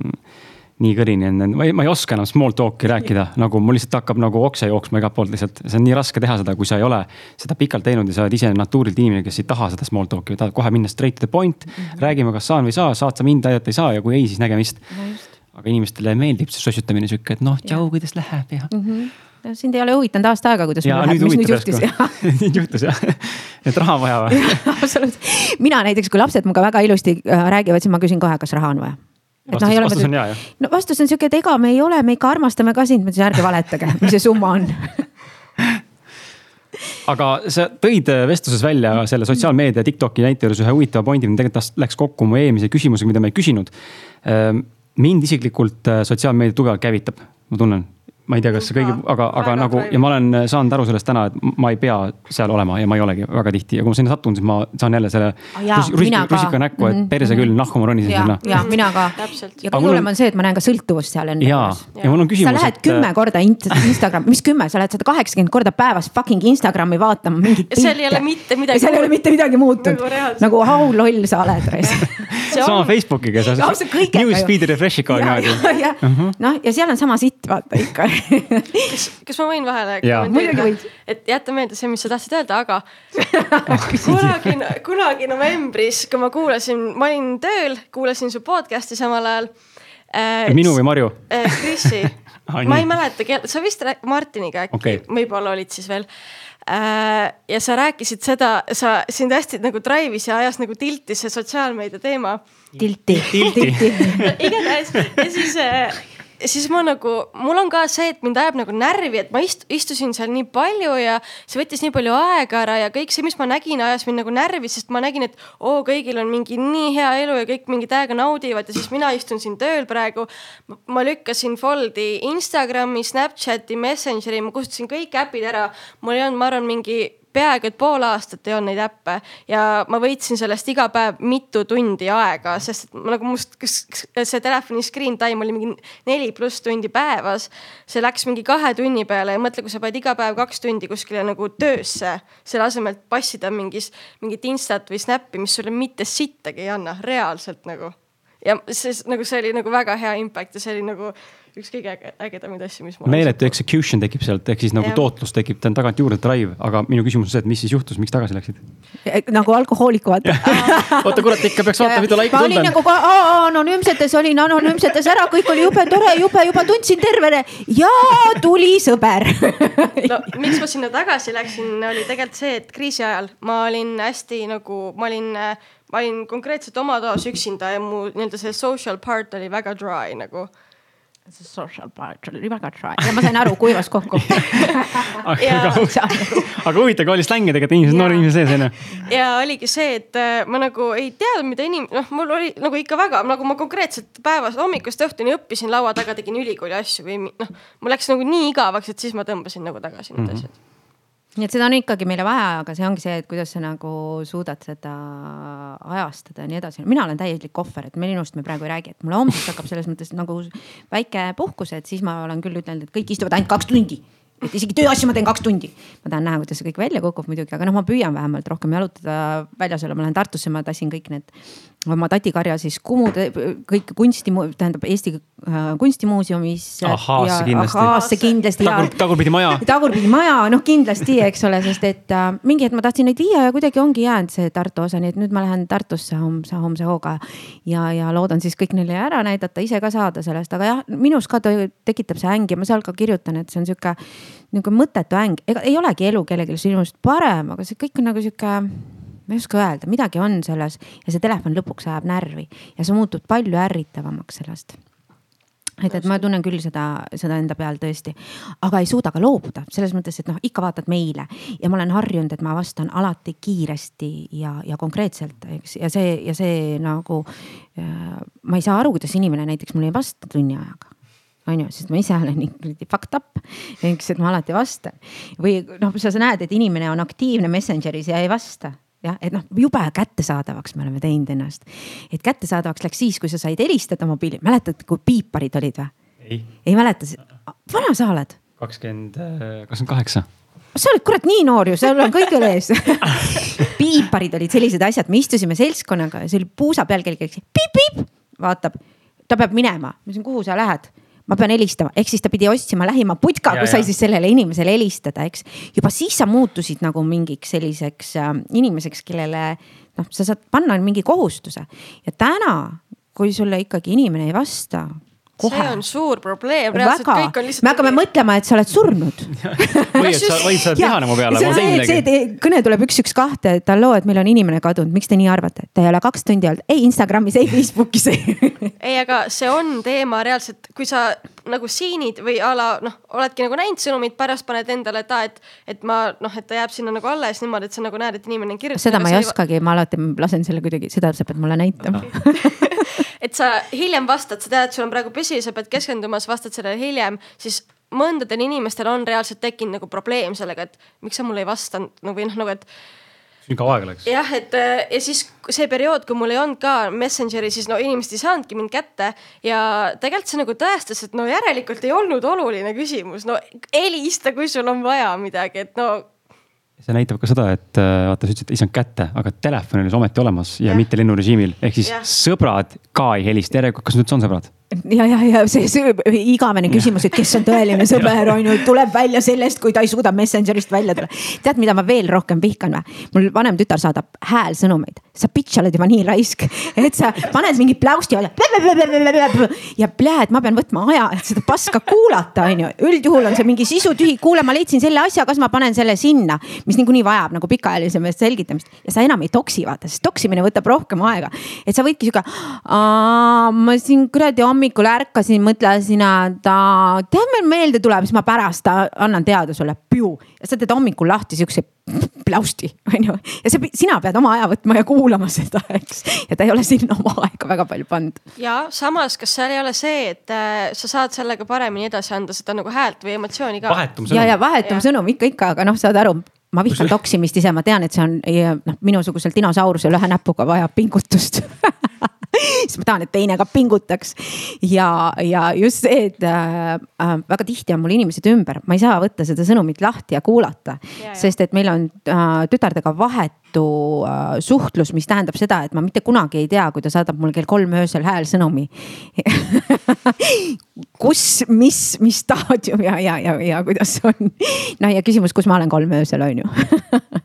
nii kõrini on, ma ei, ma ei oska enam small talk'i rääkida, nagu mul lihtsalt hakkab nagu okse jooksma igalt poolt lihtsalt. see on nii raske teha seda, kui sa ei ole seda pikalt teinud ja sa oled ise natuurilt inimene, kes ei taha seda small talk'i, tahad kohe minna straight to the point mm. -hmm. räägime, kas saan või ei saa, saad sa mind aidata, ei saa ja kui ei, siis nägemist no. aga inimestele meeldib see sossutamine sihuke, et noh, tšau, kuidas läheb ja mm. -hmm sind ei ole huvitanud aasta aega, kuidas ja, mul läheb, mis nüüd juhtus nüüd juhtus jah, et raha on vaja või? absoluutselt, mina näiteks, kui lapsed minuga väga ilusti äh, räägivad, siis ma küsin kohe, kas raha on vaja noh, ei ole. vastus on jaa, jah? no vastus on sihuke, et ega me ei ole, me ikka armastame ka sind, ma ütlesin ärge valetage, mis see summa on aga sa tõid vestluses välja selle sotsiaalmeedia TikToki näite juures ühe huvitava pointi, mis tegelikult läks kokku mu eelmise küsimusega, mida ma ei küsinud. Ehm, mind isiklikult äh, sotsiaalmeedia tugevalt käivitab, ma tunnen ma ei tea, kas kõigi, aga, aga nagu ja ma olen saanud aru sellest täna, et ma ei pea seal olema ja ma ei olegi väga tihti ja kui ma sinna satun, siis ma saan jälle selle ah, rusika näkku, et mhm, perse küll, mhm. nahku ma ronisin sinna. ja mina ka. ja kõige hullem on see, et ma näen ka sõltuvust seal enda juures. ja mul on küsimus. sa lähed kümme korda Instagrami, mis kümme, sa lähed sada kaheksakümmend korda päevas fucking Instagrami vaatama mingit pilti. seal ei ole mitte midagi. seal ei ole mitte midagi muutunud. nagu how loll sa oled, sama Facebookiga, sa newsfeed'i refresh'id ka niimoodi. Mhm. noh, ja seal on sama sitt, vaata ikka kas, kas ma võin vahele kommenteerida? et jäta meelde see, mis sa tahtsid öelda, aga kunagi, kunagi novembris, kui ma kuulasin, ma olin tööl, kuulasin su podcast'i samal ajal äh,. minu või Marju äh,? Krisi ma ei mäleta, sa vist Martiniga äkki okay., võib-olla olid siis veel äh, ja sa rääkisid seda, sa, sind hästi nagu drive'is ja ajas nagu tilti see sotsiaalmeedia teema. tilti. igatahes ja siis äh, siis ma nagu, mul on ka see, et mind ajab nagu närvi, et ma ist, istusin seal nii palju ja see võttis nii palju aega ära ja kõik see, mis ma nägin, ajas mind nagu närvi, sest ma nägin, et oo, kõigil on mingi nii hea elu ja kõik mingi täiega naudivad ja siis mina istun siin tööl praegu. ma lükkasin Foldi Instagrami, Snapchati, Messengeri, ma kustutasin kõik äpid ära. mul ei olnud, ma arvan, mingi peaaegu et pool aastat ei olnud neid äppe ja ma võitsin sellest iga päev mitu tundi aega, sest nagu must see telefoni screen time oli mingi neli pluss tundi päevas. see läks mingi kahe tunni peale ja mõtle, kui sa paned iga päev kaks tundi kuskile nagu töösse, selle asemel, et passida mingis, mingit instat või snappi, mis sulle mitte sittagi ei anna, reaalselt nagu ja siis nagu see oli nagu väga hea impact ja see oli nagu üks kõige äge, ägedamaid asju, mis meeletu execution tekib sealt, ehk siis nagu Jah. tootlus tekib, ta on tagant juurde drive, aga minu küsimus on see, et mis siis juhtus, miks tagasi läksid? nagu alkohooliku vaata oota, kurat, ikka peaks vaatama, mitu laiki ma tulnud olin on. nagu ka anonüümsetes olin anonüümsetes ära, kõik oli jube tore, jube juba tundsin tervene ja tuli sõber no miks ma sinna tagasi läksin, oli tegelikult see, et kriisi ajal ma olin hästi nagu, ma olin, ma olin konkreetselt oma toas üksinda ja mu nii-öelda see social part oli väga dry nagu. Social part oli väga try ja ma sain aru, kuivas kokku aga, ja- aga, aga huvitav, kui oli slängi tegelikult inimesed, noore inimese sees on ju. ja oligi see, et äh, ma nagu ei teadnud, mida inim-, noh, mul oli nagu ikka väga nagu ma konkreetselt päevast hommikust õhtuni õppisin laua taga, tegin ülikooli asju või noh, mul läks nagu nii igavaks, et siis ma tõmbasin nagu tagasi need mm -hmm. asjad. Nii et seda on ikkagi meile vaja, aga see ongi see, et kuidas sa nagu suudad seda ajastada ja nii edasi. mina olen täielik ohver, et minust me praegu ei räägi, et mul homsest hakkab selles mõttes nagu väike puhkus, et siis ma olen küll ütelnud, et kõik istuvad ainult kaks tundi et isegi tööasju ma teen kaks tundi. ma tahan näha, kuidas see kõik välja kukub muidugi, aga noh, ma püüan vähemalt rohkem jalutada väljas olla, ma lähen Tartusse, ma tassin kõik need oma tatikarja siis Kumu, kõik kunsti, tähendab Eesti äh, kunstimuuseumis. Ahhaasse kindlasti. Ahhaasse kindlasti Tagur, tagurpidi maja. tagurpidi maja, noh kindlasti, eks ole, sest et äh, mingi hetk ma tahtsin neid viia ja kuidagi ongi jäänud see Tartu osa, nii et nüüd ma lähen Tartusse homse, homse hooga. ja, ja loodan siis kõik neile ära näidata, ise ka saada sellest, aga jah, minus ka ta tekitab see äng ja ma seal ka kirjutan, et see on sihuke nihuke mõttetu äng, ega ei olegi elu kellelgi sinust parem, aga see kõik on nagu sihuke ma ei oska öelda, midagi on selles ja see telefon lõpuks ajab närvi ja sa muutud palju ärritavamaks sellest et, et ma tunnen küll seda, seda enda peal tõesti, aga ei suuda ka loobuda selles mõttes, et noh, ikka vaatad meile ja ma olen harjunud, et ma vastan alati kiiresti ja, ja konkreetselt, eks, ja see, ja see nagu äh,. ma ei saa aru, kuidas inimene näiteks mulle ei vasta tunni ajaga on ju, sest ma ise olen ikkagi fucked up, eks, et ma alati vastan. või noh, sa, sa näed, et inimene on aktiivne Messengeris ja ei vasta jah, et noh, jube kättesaadavaks me oleme teinud ennast. et kättesaadavaks läks siis, kui sa said helistada mobiili, mäletad, kui piiparid olid või? ei. ei mäleta, vana sa oled? kakskümmend, kakskümmend kaheksa sa oled kurat nii noor ju, sul on kõik üle ees piiparid olid sellised asjad, me istusime seltskonnaga ja see oli puusa peal, kell käis piip-piip, vaatab, ta peab minema, ma ütlesin, kuhu sa lähed ma pean helistama, ehk siis ta pidi otsima lähima putka, kus sai siis sellele inimesele helistada, eks. juba siis sa muutusid nagu mingiks selliseks äh, inimeseks, kellele noh, sa saad panna mingi kohustuse ja täna, kui sulle ikkagi inimene ei vasta kohe. see on suur probleem, reaalselt väga, kõik on lihtsalt. me hakkame mõtlema, et sa oled surnud või et sa, või sa oled vihane mu peale, ma tein see, see kõne tuleb üks, üks kahte, et halloo, et meil on inimene kadunud, miks te nii arvate, ta ei ole kaks tundi olnud ei Instagramis, ei Facebookis ei, aga see on teema reaalselt, kui sa nagu siinid või a la noh, oledki nagu näinud sõnumit, pärast paned endale, et aa, et, et ma noh, et ta jääb sinna nagu alles niimoodi, et sa nagu näed, et inimene on kirjutanud. seda ma ei oskagi, ma alati lasen selle kuidagi, seda sa pead mulle näitama et sa hiljem vastad, sa tead, sul on praegu püsi, sa pead keskendumas, vastad sellele hiljem, siis mõndadel inimestel on reaalselt tekkinud nagu probleem sellega, et miks sa mulle ei vastanud no, või noh, nagu et nii kaua aega läks. jah, et äh, ja siis see periood, kui mul ei olnud ka Messengeri, siis no inimesed ei saanudki mind kätte ja tegelikult see nagu tõestas, et no järelikult ei olnud oluline küsimus, no helista, kui sul on vaja midagi, et no see näitab ka seda, et äh, vaata, sa ütlesid, ei saanud kätte, aga telefon oli ometi olemas ja, ja. mitte lennurežiimil, ehk siis ja. sõbrad ka ei helista, järelikult, kas nüüd on sõbrad? Ja, ja, ja see, see igavene küsimus, et kes on tõeline sõber, on ju, tuleb välja sellest, kui ta ei suuda Messengerist välja tulla. tead, mida ma veel rohkem vihkan või? mul vanem tütar saadab häälsõnumeid, sa bitch oled juba nii raisk, et sa paned mingi pläusti alla. ja pljääd, ma pean võtma aja, et seda paska kuulata, on ju. üldjuhul on see mingi sisutühi, kuule, ma leidsin selle asja, kas ma panen selle sinna, mis niikuinii vajab nagu pikaajalisemast selgitamist ja sa enam ei toksi vaata, sest toksimine võtab rohkem aega. et sa võidki sihuke, ma siin kuradi hommikul ärkasin, mõtlesin, et tead, meil meelde tuleb, siis ma pärast annan teada sulle, ja sa teed hommikul lahti siukse pläusti, onju. ja see, sina pead oma aja võtma ja kuulama seda, eks. ja ta ei ole sinna oma aega väga palju pannud. ja samas, kas seal ei ole see, et äh, sa saad sellega paremini edasi anda seda nagu häält või emotsiooni ka? ja, ja vahetum ja. sõnum ikka, ikka, aga noh, saad aru ma vihkan toksimist ise, ma tean, et see on noh, minusugusel dinosaurusel ühe näpuga vajab pingutust siis ma tahan, et teine ka pingutaks. ja, ja just see, et äh, väga tihti on mul inimesed ümber, ma ei saa võtta seda sõnumit lahti ja kuulata. sest et meil on äh, tütardega vahet olematu äh, suhtlus, mis tähendab seda, et ma mitte kunagi ei tea, kui ta saadab mulle kell kolm öösel häälsõnumi kus, mis, mis staadium ja, ja, ja, ja kuidas on. no ja küsimus, kus ma olen kolm öösel, on ju.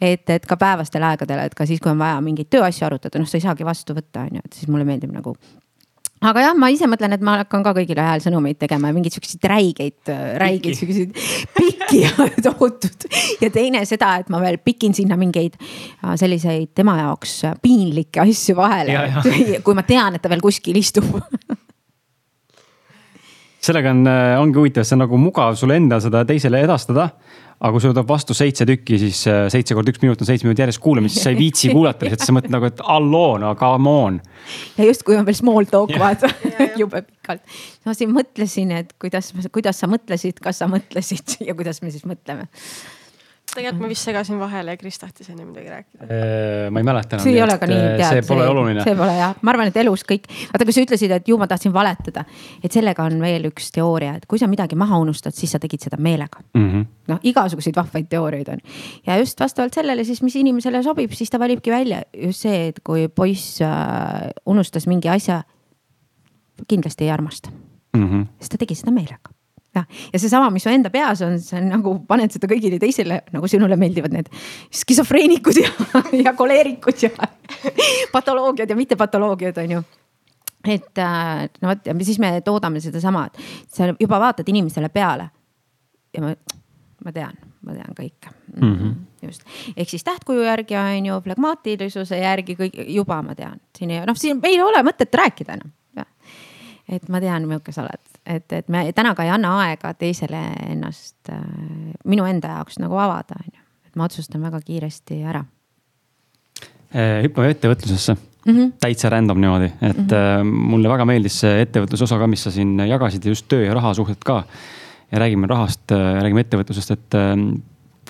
Et, et ka päevastel aegadel, et ka siis, kui on vaja mingeid tööasju arutada, noh, sa ei saagi vastu võtta, on ju, et siis mulle meeldib nagu aga jah, ma ise mõtlen, et ma hakkan ka kõigile häälsõnumeid tegema ja mingeid siukseid räigeid, räigeid siukseid pikki ja tohutud. ja teine seda, et ma veel pikin sinna mingeid äh, selliseid tema jaoks piinlikke asju vahele, kui ma tean, et ta veel kuskil istub. Sellega on, äh, ongi huvitav, see on nagu mugav sulle endal seda teisele edastada aga kui sul tuleb vastu seitse tükki, siis äh, seitse korda üks minut on seitse minutit järjest kuulamist, siis sa ei viitsi kuulata lihtsalt, sa mõtled nagu, et halloo, no come on. ja justkui on veel small talk vaata jube pikalt. ma siin mõtlesin, et kuidas, kuidas sa mõtlesid, kas sa mõtlesid ja kuidas me siis mõtleme tegelikult ma vist segasin vahele ja Kris tahtis enne midagi rääkida. Äh, ma ei mäleta enam. see ei ole ka nii äh, tead. see pole oluline. see pole jah, ma arvan, et elus kõik, vaata, kui sa ütlesid, et ju ma tahtsin valetada, et sellega on veel üks teooria, et kui sa midagi maha unustad, siis sa tegid seda meelega mm -hmm.. noh, igasuguseid vahvaid teooriaid on ja just vastavalt sellele siis, mis inimesele sobib, siis ta valibki välja just see, et kui poiss äh, unustas mingi asja, kindlasti ei armasta mm. -hmm. sest ta tegi seda meelega jah, ja seesama, mis su enda peas on, on nagu paned seda kõigile teisele, nagu sinule meeldivad need skisofreenikud ja, ja koleerikud ja patoloogiad ja mittepatoloogiad on ju et äh, no vot ja siis me toodame sedasama, et sa juba vaatad inimesele peale. ja ma, ma tean, ma tean kõike. Mm. -hmm. just, ehk siis tähtkuju järgi on ju, flegmaatilisuse järgi kõik juba ma tean, siin ei noh, siin ei ole mõtet rääkida enam. Et ma tean, milline sa oled, et, et me täna ka ei anna aega teisele ennast äh, minu enda jaoks nagu avada, on ju. et ma otsustan väga kiiresti ära. Äh, hüppame ettevõtlusesse mm, -hmm. täitsa random niimoodi, et mm -hmm. mulle väga meeldis see ettevõtluse osa ka, mis sa siin jagasid, just töö ja raha suhted ka. ja räägime rahast, räägime ettevõtlusest, et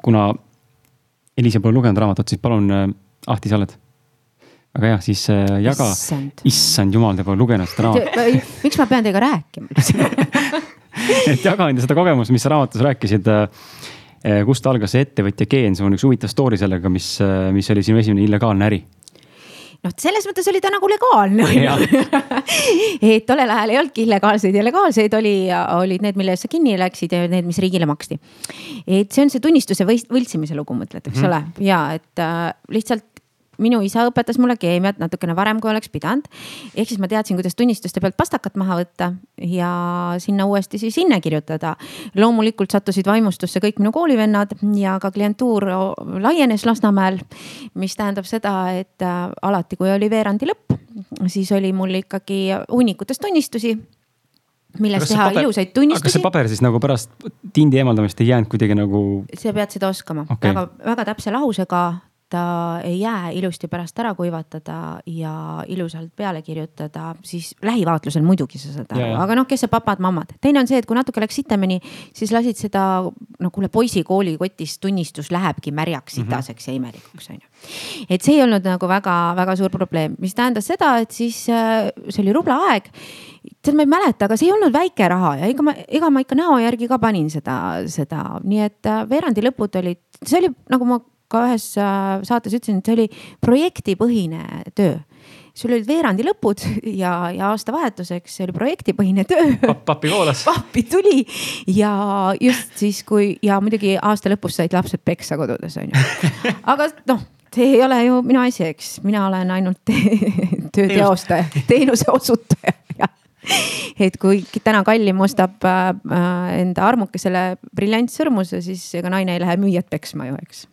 kuna Eliise pole lugenud raamatut, siis palun, Ahti, sa oled? Väga hea, siis äh, jaga, issand jumal, te pole lugenud seda raamatut. miks ma pean teiega rääkima et jaga enda seda kogemust, mis sa raamatus rääkisid. Äh, kust algas see ettevõtja geen, sul on üks huvitav story sellega, mis, äh, mis oli sinu esimene illegaalne äri noh, selles mõttes oli ta nagu legaalne on ju. et tollel ajal ei olnudki illegaalseid ja legaalseid oli, olid need, mille eest sa kinni läksid ja need, mis riigile maksti. et see on see tunnistuse võltsimise lugu, mõtled, eks mm ole, ja et äh, lihtsalt minu isa õpetas mulle keemiat natukene varem, kui oleks pidanud. ehk siis ma teadsin, kuidas tunnistuste pealt pastakat maha võtta ja sinna uuesti siis hinne kirjutada. loomulikult sattusid vaimustusse kõik minu koolivennad ja ka klientuur laienes Lasnamäel. mis tähendab seda, et äh, alati, kui oli veerandi lõpp, siis oli mul ikkagi hunnikutes tunnistusi milles teha paber, ilusaid tunnistusi. kas see paber siis nagu pärast tindi eemaldamist ei jäänud kuidagi nagu? sa pead seda oskama okay., väga, väga täpse lahusega ta ei jää ilusti pärast ära kuivatada ja ilusalt peale kirjutada, siis lähivaatlusel muidugi sa saad aru, aga noh, kes see papad-mammad. teine on see, et kui natuke läks sitemini, siis lasid seda, no kuule, poisi koolikotis tunnistus lähebki märjaks, mhm. sitaseks mm -hmm. ja imelikuks on ju. et see ei olnud nagu väga-väga suur probleem, mis tähendas seda, et siis äh, see oli rubla aeg tead, ma ei mäleta, aga see ei olnud väike raha ja ega ma, ega ma ikka näo järgi ka panin seda, seda, nii et äh, veerandi lõpud olid, see oli nagu ma ka ühes äh, saates ütlesin, et see oli projektipõhine töö sul olid veerandi lõpud ja, ja aastavahetuseks oli projektipõhine töö. pappi voolas. pappi tuli ja just siis, kui ja muidugi aasta lõpus said lapsed peksa kodudes on ju. aga noh, see ei ole ju minu asi, eks, mina olen ainult töö teostaja, teenuse osutaja et kui täna kallim ostab äh, enda armukesele briljantsõrmuse, siis ega naine ei lähe müüjat peksma ju, eks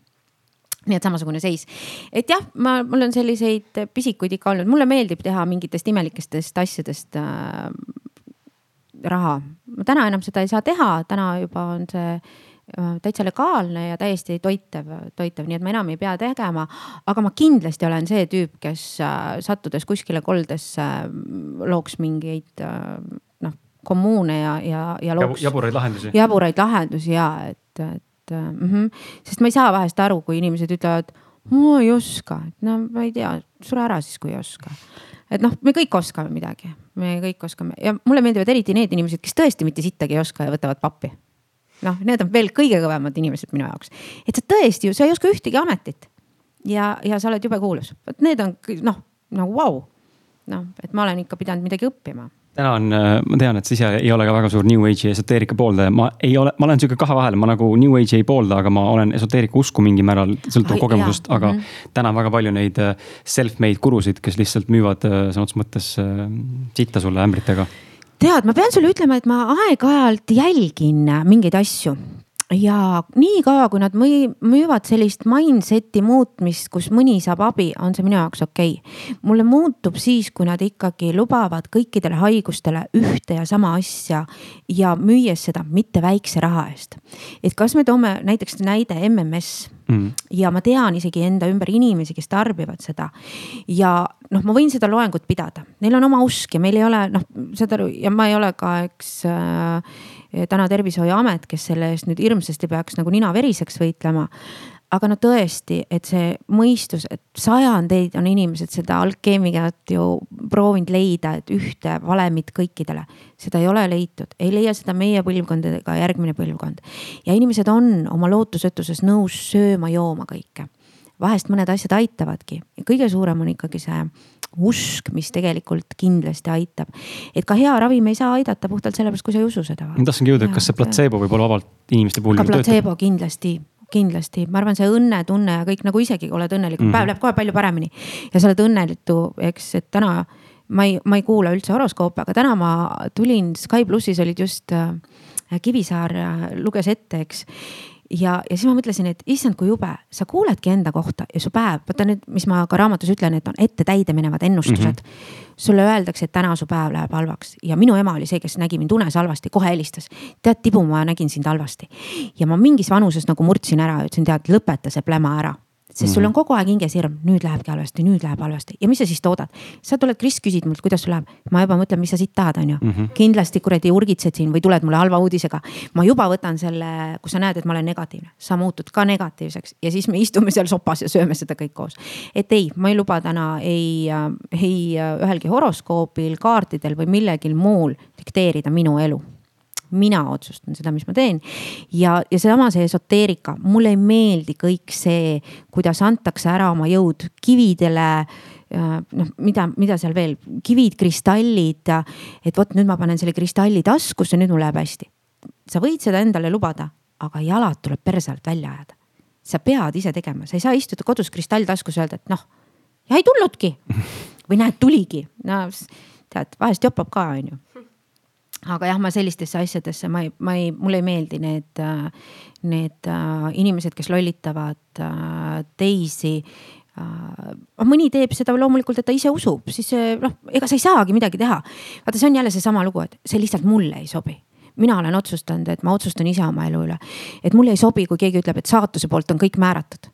nii et samasugune seis, et jah, ma, mul on selliseid pisikuid ikka olnud, mulle meeldib teha mingitest imelikestest asjadest äh, raha. täna enam seda ei saa teha, täna juba on see äh, täitsa legaalne ja täiesti toitev, toitev, nii et ma enam ei pea tegema. aga ma kindlasti olen see tüüp, kes äh, sattudes kuskile koldesse äh, looks mingeid äh, noh, kommuune ja, ja, ja looks. jaburaid lahendusi. jaburaid lahendusi ja et, et et mm -hmm. sest ma ei saa vahest aru, kui inimesed ütlevad, ma ei oska, no ma ei tea, sure ära siis, kui ei oska. et noh, me kõik oskame midagi, me kõik oskame. Ja mulle meeldivad eriti need inimesed, kes tõesti mitte sittagi ei oska ja võtavad pappi. noh, need on veel kõige kõvemad inimesed minu jaoks, et sa tõesti ju, sa ei oska ühtegi ametit. Ja, ja sa oled jube kuulus, vot need on noh, nagu vau. Noh, et ma olen ikka pidanud midagi õppima täna on, äh, ma tean, et sa ise ei ole ka väga suur New Age'i esoteerika pooldaja, ma ei ole, ma olen sihuke kahe vahel, ma nagu New Age'i ei poolda, aga ma olen esoteerika usku mingil määral, sõltub kogemusest, aga mm -hmm. täna on väga palju neid äh, self-made gurusid, kes lihtsalt müüvad äh, sõna otseses mõttes sitta sulle ämbritega. Tead, ma pean sulle ütlema, et ma aeg-ajalt jälgin mingeid asju ja niikaua, kui nad müüvad sellist mindset'i muutmist, kus mõni saab abi, on see minu jaoks okei okay.. mulle muutub siis, kui nad ikkagi lubavad kõikidele haigustele ühte ja sama asja ja müües seda mitte väikse raha eest. et kas me toome näiteks näide MMS mm. ja ma tean isegi enda ümber inimesi, kes tarbivad seda ja noh, ma võin seda loengut pidada, neil on oma usk ja meil ei ole noh, saad aru ja ma ei ole ka, eks äh, täna Tervishoiuamet, kes selle eest nüüd hirmsasti peaks nagu nina veriseks võitlema. aga no tõesti, et see mõistus, et sajandeid on inimesed seda alkeemiat ju proovinud leida, et ühte valemit kõikidele. seda ei ole leitud, ei leia seda meie põlvkond ega järgmine põlvkond. ja inimesed on oma lootusetuses nõus sööma-jooma kõike vahest mõned asjad aitavadki ja kõige suurem on ikkagi see usk, mis tegelikult kindlasti aitab. et ka hea ravim ei saa aidata puhtalt sellepärast, kui sa ei usu seda. ma tahtsingi jõuda, et kas see platseebo võib olla vabalt inimeste puhul. ka platseebo kindlasti kindlasti, ma arvan, see õnnetunne ja kõik nagu isegi oled õnnelik mm, -hmm. päev läheb kohe palju paremini. ja sa oled õnnetu, eks, et täna ma ei, ma ei kuula üldse horoskoope, aga täna ma tulin, Sky plussis olid just äh, Kivisaar äh, luges ette, eks ja, ja siis ma mõtlesin, et issand, kui jube, sa kuuledki enda kohta ja su päev, vaata nüüd, mis ma ka raamatus ütlen, et on ette täide minevad ennustused mm. -hmm. sulle öeldakse, et täna su päev läheb halvaks ja minu ema oli see, kes nägi mind unes halvasti, kohe helistas. tead, Tibu, ma nägin sind halvasti. ja ma mingis vanuses nagu murdsin ära ütlesin, tead, lõpeta see pläma ära sest sul on mhm. kogu aeg hinges hirm, nüüd lähebki halvasti, nüüd läheb halvasti ja mis sa siis toodad. sa tuled, Kris, küsid mult, kuidas sul läheb, ma juba mõtlen, mis sa siit tahad, on ju mm. -hmm. kindlasti kuradi urgitsed siin või tuled mulle halva uudisega. ma juba võtan selle, kui sa näed, et ma olen negatiivne, sa muutud ka negatiivseks ja siis me istume seal sopas ja sööme seda kõik koos. et ei, ma ei luba täna ei, ei ühelgi horoskoopil, kaartidel või millelgi muul dikteerida minu elu mina otsustan seda, mis ma teen. ja, ja seesama see esoteerika, mulle ei meeldi kõik see, kuidas antakse ära oma jõud kividele noh, mida, mida seal veel, kivid, kristallid. et vot nüüd ma panen selle kristalli taskusse, nüüd mul läheb hästi. sa võid seda endale lubada, aga jalad tuleb perse alt välja ajada. sa pead ise tegema, sa ei saa istuda kodus kristall taskus ja öelda, et noh, ja ei tulnudki või näed, tuligi, no tead, vahest jopab ka, on ju aga jah, ma sellistesse asjadesse, ma ei, ma ei, mulle ei meeldi need, need äh, inimesed, kes lollitavad äh, teisi äh, mõni teeb seda loomulikult, et ta ise usub, siis noh, ega sa ei saagi midagi teha. vaata, see on jälle seesama lugu, et see lihtsalt mulle ei sobi mina olen otsustanud, et ma otsustan ise oma elu üle. et mulle ei sobi, kui keegi ütleb, et saatuse poolt on kõik määratud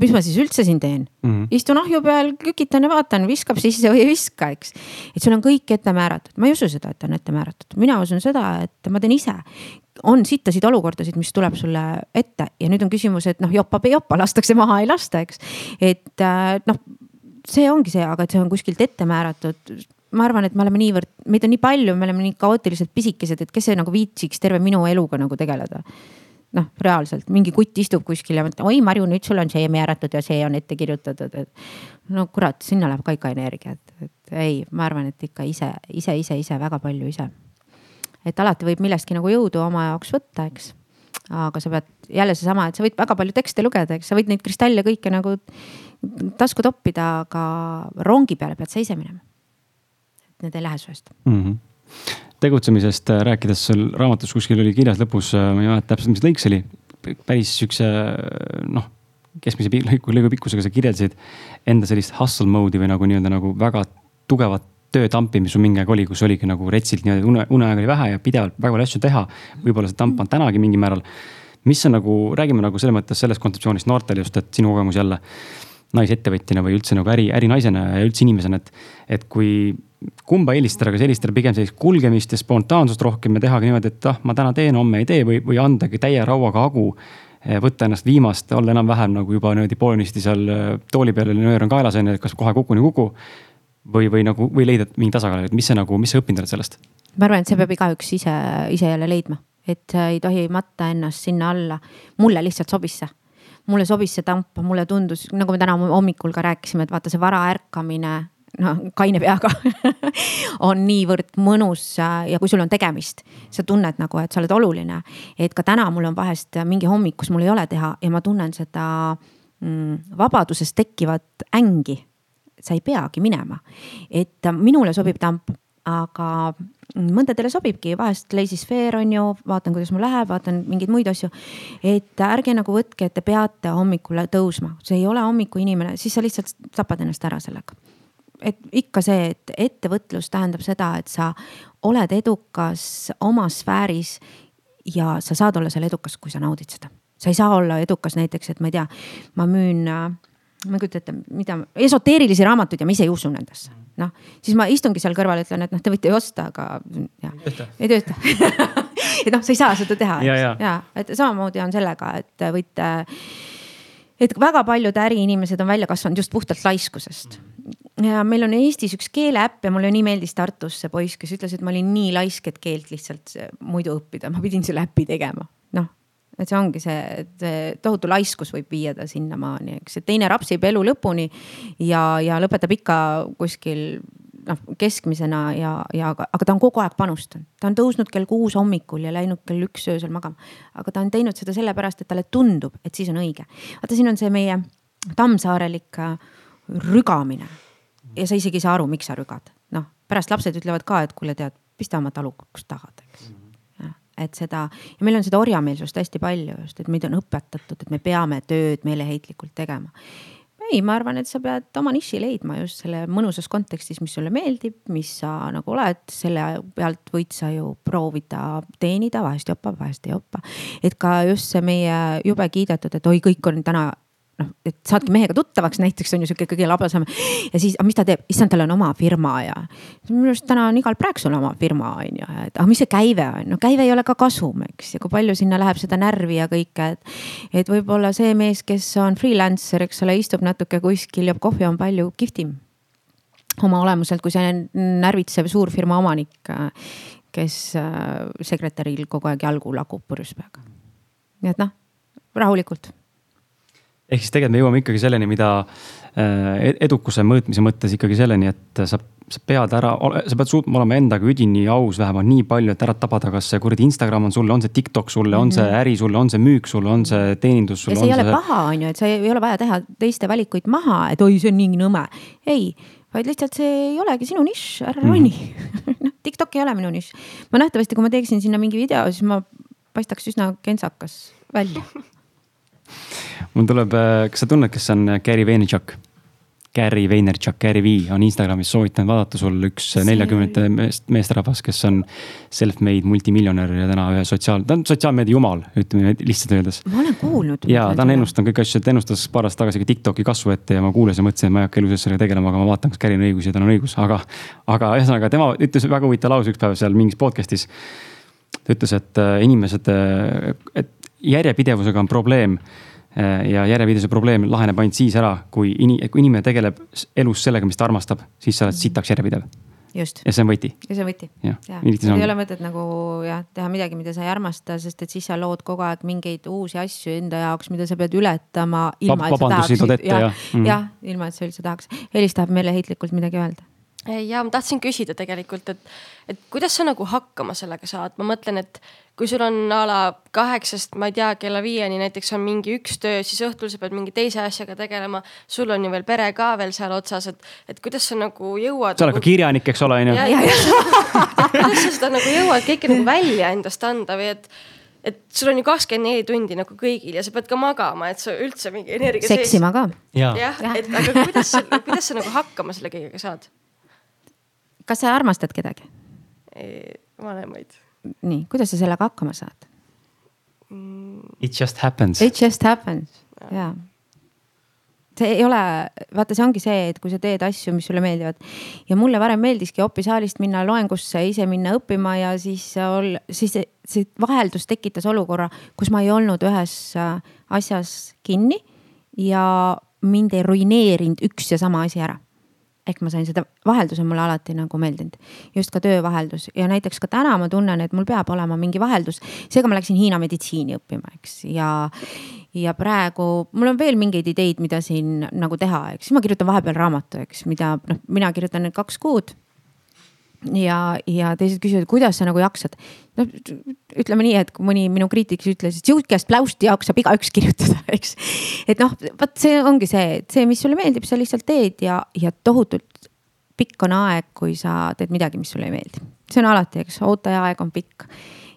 mis ma siis üldse siin teen mm? -hmm. istun ahju peal, kükitan ja vaatan, viskab sisse või ei viska, eks. et sul on kõik ette määratud, ma ei usu seda, et on ette määratud, mina usun seda, et ma teen ise. on sittasid olukordasid, mis tuleb sulle ette ja nüüd on küsimus, et noh, jopab ei jopa, lastakse maha, ei lasta, eks. et äh, noh, see ongi see, aga et see on kuskilt ette määratud ma arvan, et me oleme niivõrd, meid on nii palju, me oleme nii kaootiliselt pisikesed, et kes see nagu viitsiks terve minu eluga nagu tegeleda noh, reaalselt mingi kutt istub kuskil ja mõtleb, oi Marju, nüüd sul on see määratud ja see on ette kirjutatud, et. no kurat, sinna läheb ka ikka energiat, et ei, ma arvan, et ikka ise, ise, ise, ise väga palju ise. et alati võib millestki nagu jõudu oma jaoks võtta, eks. aga sa pead jälle seesama, et sa võid väga palju tekste lugeda, eks sa võid neid kristalle kõike nagu tasku toppida, aga rongi peale pead sa ise minema. et need ei lähe su eest mm. -hmm tegutsemisest äh, rääkides, sul raamatus kuskil oli kirjas lõpus, äh, ma ei mäleta täpselt, mis lõik see oli, päris siukse noh, keskmise lõigu, lõigu pikkusega sa kirjeldasid enda sellist hustle mode'i või nagu nii-öelda nagu väga tugevat töötampi, mis sul mingi aeg oli, kus oligi nagu retsilt niimoodi une, uneaega oli vähe ja pidevalt väga palju asju teha. võib-olla see tamp on tänagi mingil määral. mis on nagu, räägime nagu selles mõttes sellest kontseptsioonist noortele just, et sinu kogemus jälle naisettevõtjana või üldse nagu äri, ärinaisena ja üldse inimesena, et, et kui kumba eelistada, kas eelistada pigem sellist kulgemist ja spontaansust rohkem ja tehagi niimoodi, et ah, ma täna teen, homme ei tee või, või andagi täie rauaga hagu. Eh, võtta ennast viimast, olla enam-vähem nagu juba niimoodi poolenisti seal eh, tooli peal, nöör on kaelas on ju, et kas kohe kukun ei kuku. või, või nagu, või leida mingi tasakaal, et mis see nagu, mis sa õppinud oled sellest? ma arvan, et see peab igaüks ise, ise jälle leidma, et ei tohi matta ennast sinna alla. mulle lihtsalt sobis see mulle sobis see tamp, mulle tundus, nagu me täna hommikul ka rääkisime, et vaata see varaärkamine noh, kaine peaga on niivõrd mõnus ja kui sul on tegemist, sa tunned nagu, et sa oled oluline. et ka täna mul on vahest mingi hommik, kus mul ei ole teha ja ma tunnen seda mm, vabadusest tekkivat ängi. sa ei peagi minema, et minule sobib tamp, aga mõndadele sobibki, vahest lazy sfeer on ju, vaatan, kuidas mul läheb, vaatan mingeid muid asju. et ärge nagu võtke, et te peate hommikul tõusma, see ei ole hommikuinimene, siis sa lihtsalt tapad ennast ära sellega et ikka see, et ettevõtlus tähendab seda, et sa oled edukas oma sfääris ja sa saad olla seal edukas, kui sa naudid seda. sa ei saa olla edukas näiteks, et ma ei tea, ma müün, ma ei kujuta ette, mida, esoteerilisi raamatuid ja ma ise ei usu nendesse. noh, siis ma istungi seal kõrval, ütlen, et noh, te võite ju osta, aga jah, ei tööta. Et noh, sa ei saa seda teha, eks, ja et samamoodi on sellega, et võite et väga paljud äriinimesed on välja kasvanud just puhtalt laiskusest ja meil on Eestis üks keeleäpp ja mulle nii meeldis Tartus see poiss, kes ütles, et ma olin nii laisk, et keelt lihtsalt muidu õppida, ma pidin selle äpi tegema, noh. et see ongi see, et tohutu laiskus võib viia ta sinnamaani, eks, et teine rapsib elu lõpuni ja, ja lõpetab ikka kuskil noh, keskmisena ja, ja aga, aga ta on kogu aeg panustanud, ta on tõusnud kell kuus hommikul ja läinud kell üks öösel magama. aga ta on teinud seda sellepärast, et talle tundub, et siis on õige. vaata, siin on see meie tammsaarelik rügamine ja sa isegi ei saa aru, miks sa rügad. noh, pärast lapsed ütlevad ka, et kuule, tead, pista oma talukaks tahad, eks mm. -hmm. et seda ja meil on seda orjameelsust hästi palju just, et meid on õpetatud, et me peame tööd meeleheitlikult tegema. ei, ma arvan, et sa pead oma niši leidma just selle mõnusas kontekstis, mis sulle meeldib, mis sa nagu oled, selle pealt võid sa ju proovida teenida, vahest jopab, vahest ei jopa. et ka just see meie jube kiidetud, et oi, kõik on täna noh, et saadki mehega tuttavaks näiteks on ju sihuke kõige labasam. ja siis, aga mis ta teeb, issand, tal on oma firma ja minu arust täna on igal praeksul oma firma on ju, et aga mis see käive on, no käive ei ole ka kasum, eks, ja kui palju sinna läheb seda närvi ja kõike, et. et võib-olla see mees, kes on freelancer, eks ole, istub natuke kuskil, joob kohvi, on palju kihvtim oma olemuselt, kui see närvitsev suurfirma omanik, kes äh, sekretäril kogu aeg jalgu lakub purjus peaga. nii et noh, rahulikult ehk siis tegelikult me jõuame ikkagi selleni, mida äh, edukuse mõõtmise mõttes ikkagi selleni, et sa, sa pead ära, sa pead suutma olema endaga üdini aus vähemalt nii palju, et ära tabada, kas see kuradi Instagram on sulle, on see TikTok sulle mm, -hmm. on see mhm. äri sulle, on see müük sulle, on see teenindus sulle. ja see ei ole see... paha, on ju, et sa ei ole vaja teha teiste valikuid maha, et oi, see on nii nõme. ei, vaid lihtsalt see ei olegi sinu nišš, ära roni mm -hmm. noh, TikTok ei ole minu nišš. ma nähtavasti, kui ma teeksin sinna mingi video, siis ma paistaks üsna kentsakas välja mul tuleb, äh, kas sa tunned, kes on äh, Gary Vaynerchuk? Gary Vaynerchuk, Gary V on Instagramis soovitanud vaadata sul üks neljakümnendate meest, meesterahvas, kes on self-made multimiljonär ja täna ühe sotsiaal, ta on sotsiaalmeedia jumal, ütleme lihtsalt öeldes. ma olen kuulnud. ja ta on ennustanud kõiki asju, ta ennustas paar aastat tagasi ka Tiktoki kasvu ette ja ma kuulasin mõtlesin, et ma ei hakka elu sees sellega tegelema, aga ma vaatan, kas Gary'l on õigus ja tal on õigus, aga. aga ühesõnaga tema ütles väga huvitava lause üks päev seal mingis podcast'is. ta ütles, et äh, inimesed, et järjepidevusega on probleem Äh, ja järjepidevuse probleem laheneb ainult siis ära, kui ini-, kui inimene tegeleb elus sellega, mis ta armastab, siis sa oled sitaks järjepidev. just. ja see on võti. ja see on võti. ja., ei ole mõtet nagu jah, teha midagi, mida sa ei armasta, sest et siis sa lood kogu aeg mingeid uusi asju enda jaoks, mida sa pead ületama. ilma, et sa tahaksid, jah, jah, mhm. ilma, et sa üldse tahaks. Elis tahab meeleheitlikult midagi öelda ja ma tahtsin küsida tegelikult, et, et kuidas sa nagu hakkama sellega saad, ma mõtlen, et kui sul on a la kaheksast, ma ei tea, kella viieni näiteks on mingi üks töö, siis õhtul sa pead mingi teise asjaga tegelema. sul on ju veel pere ka veel seal otsas, et, et kuidas sa nagu jõuad. sa oled nagu... ka kirjanik, eks ole, on ju. kuidas sa seda nagu jõuad kõike nagu välja endast anda või et et sul on ju kakskümmend neli tundi nagu kõigil ja sa pead ka magama, et sa üldse mingi energia. seksima ka. jah ja, ja., et aga kuidas sa, kuidas sa nagu hakkama selle kõigega saad? Kas sa armastad kedagi? vanemaid. nii, kuidas sa sellega hakkama saad mm.? It just happens. It just happens, jaa see ei ole, vaata, see ongi see, et kui sa teed asju, mis sulle meeldivad. ja mulle varem meeldiski Opi saalist minna loengusse, ise minna õppima ja siis ol-, siis see, see vaheldus tekitas olukorra, kus ma ei olnud ühes äh, asjas kinni ja mind ei ruineerinud üks ja sama asi ära ehk ma sain seda, vaheldus on mulle alati nagu meeldinud, just ka töövaheldus ja näiteks ka täna ma tunnen, et mul peab olema mingi vaheldus. seega ma läksin Hiina meditsiini õppima, eks, ja, ja praegu mul on veel mingeid ideid, mida siin nagu teha, eks, siis ma kirjutan vahepeal raamatu, eks, mida noh, mina kirjutan nüüd kaks kuud ja, ja teised küsivad, kuidas sa nagu jaksad. noh, ütleme nii, et kui mõni minu kriitik ütles, et sihukest pläusti jaoks saab igaüks kirjutada, eks. et noh, vot see ongi see, et see, mis sulle meeldib, sa lihtsalt teed ja, ja tohutult pikk on aeg, kui sa teed midagi, mis sulle ei meeldi. see on alati, eks, ootaja aeg on pikk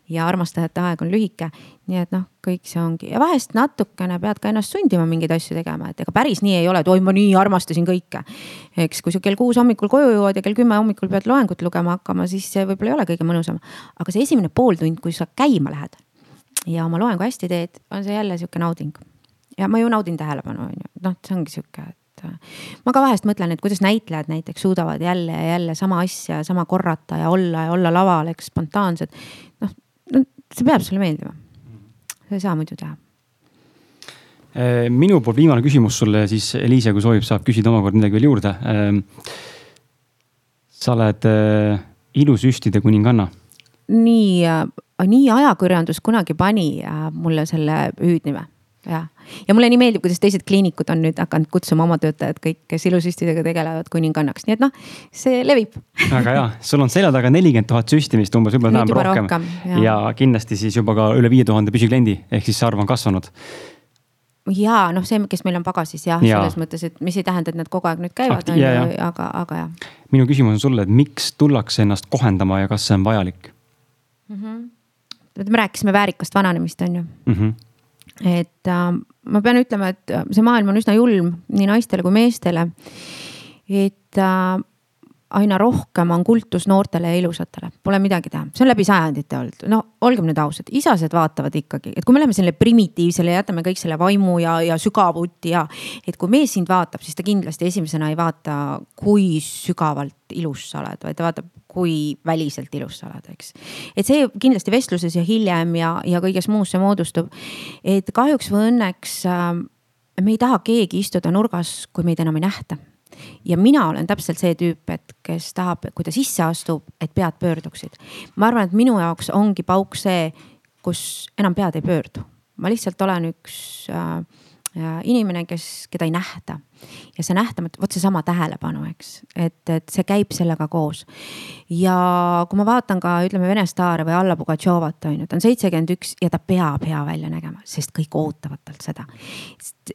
ja armastajate aeg on lühike. nii et noh, kõik see ongi ja vahest natukene pead ka ennast sundima mingeid asju tegema, et ega päris nii ei ole, et oi, ma nii armastasin kõike. eks kui sa kell kuus hommikul koju jõuad ja kell kümme hommikul pead loengut lugema hakkama, siis see võib-olla ei ole kõige mõnusam. aga see esimene pooltund, kui sa käima lähed ja oma loengu hästi teed, on see jälle sihuke nauding. ja ma ju naudin tähelepanu, on ju, noh, see ongi sihuke, et ma ka vahest mõtlen, et kuidas näitlejad näiteks suudavad jälle ja jälle sama asja, sama korrata ja olla ja olla laval, eks spontaansed. No see peab sulle meeldima. sa ei saa muidu teha. Äh, minu poolt viimane küsimus sulle siis, Eliise, kui soovib, saab küsida omakorda midagi veel juurde. Ähm, sa oled äh, ilusüstide kuninganna. nii, nii ajakirjandus kunagi pani äh, mulle selle hüüdnime jah, ja mulle nii meeldib, kuidas teised kliinikud on nüüd hakanud kutsuma oma töötajad kõik, kes ilusüstidega tegelevad, kuningannaks, nii et noh, see levib. väga hea, sul on selja taga nelikümmend tuhat süstimist umbes, võib-olla enam rohkem, rohkem. Ja. ja kindlasti siis juba ka üle viie tuhande püsikliendi, ehk siis see arv on kasvanud ja noh, see, kes meil on pagasis jah ja., selles mõttes, et mis ei tähenda, et nad kogu aeg nüüd käivad, on ju, aga, aga jah. minu küsimus on sulle, et miks tullakse ennast kohendama ja kas see on vajalik mm? -hmm. me rääkisime väärikast vananemist, on ju mm. -hmm et äh, ma pean ütlema, et äh, see maailm on üsna julm nii naistele kui meestele. et äh, aina rohkem on kultus noortele ja ilusatele, pole midagi teha, see on läbi sajandite olnud, no olgem nüüd ausad, isased vaatavad ikkagi, et kui me läheme selle primitiivsele, jätame kõik selle vaimu ja, ja sügavuti ja. et kui mees sind vaatab, siis ta kindlasti esimesena ei vaata, kui sügavalt ilus sa oled, vaid ta vaatab, kui väliselt ilus sa oled, eks. et see kindlasti vestluses ja hiljem ja, ja kõiges muus see moodustub. et kahjuks või õnneks äh, me ei taha keegi istuda nurgas, kui meid enam ei nähta ja mina olen täpselt see tüüp, et kes tahab, kui ta sisse astub, et pead pöörduksid. ma arvan, et minu jaoks ongi pauk see, kus enam pead ei pöördu. ma lihtsalt olen üks äh, inimene, kes, keda ei nähta. ja see nähtamatu, vot seesama tähelepanu, eks, et, et see käib sellega koos. ja kui ma vaatan ka ütleme Vene staare või Alla Pugatšovat on ju, ta on seitsekümmend üks ja ta peab hea välja nägema, sest kõik ootavad talt seda.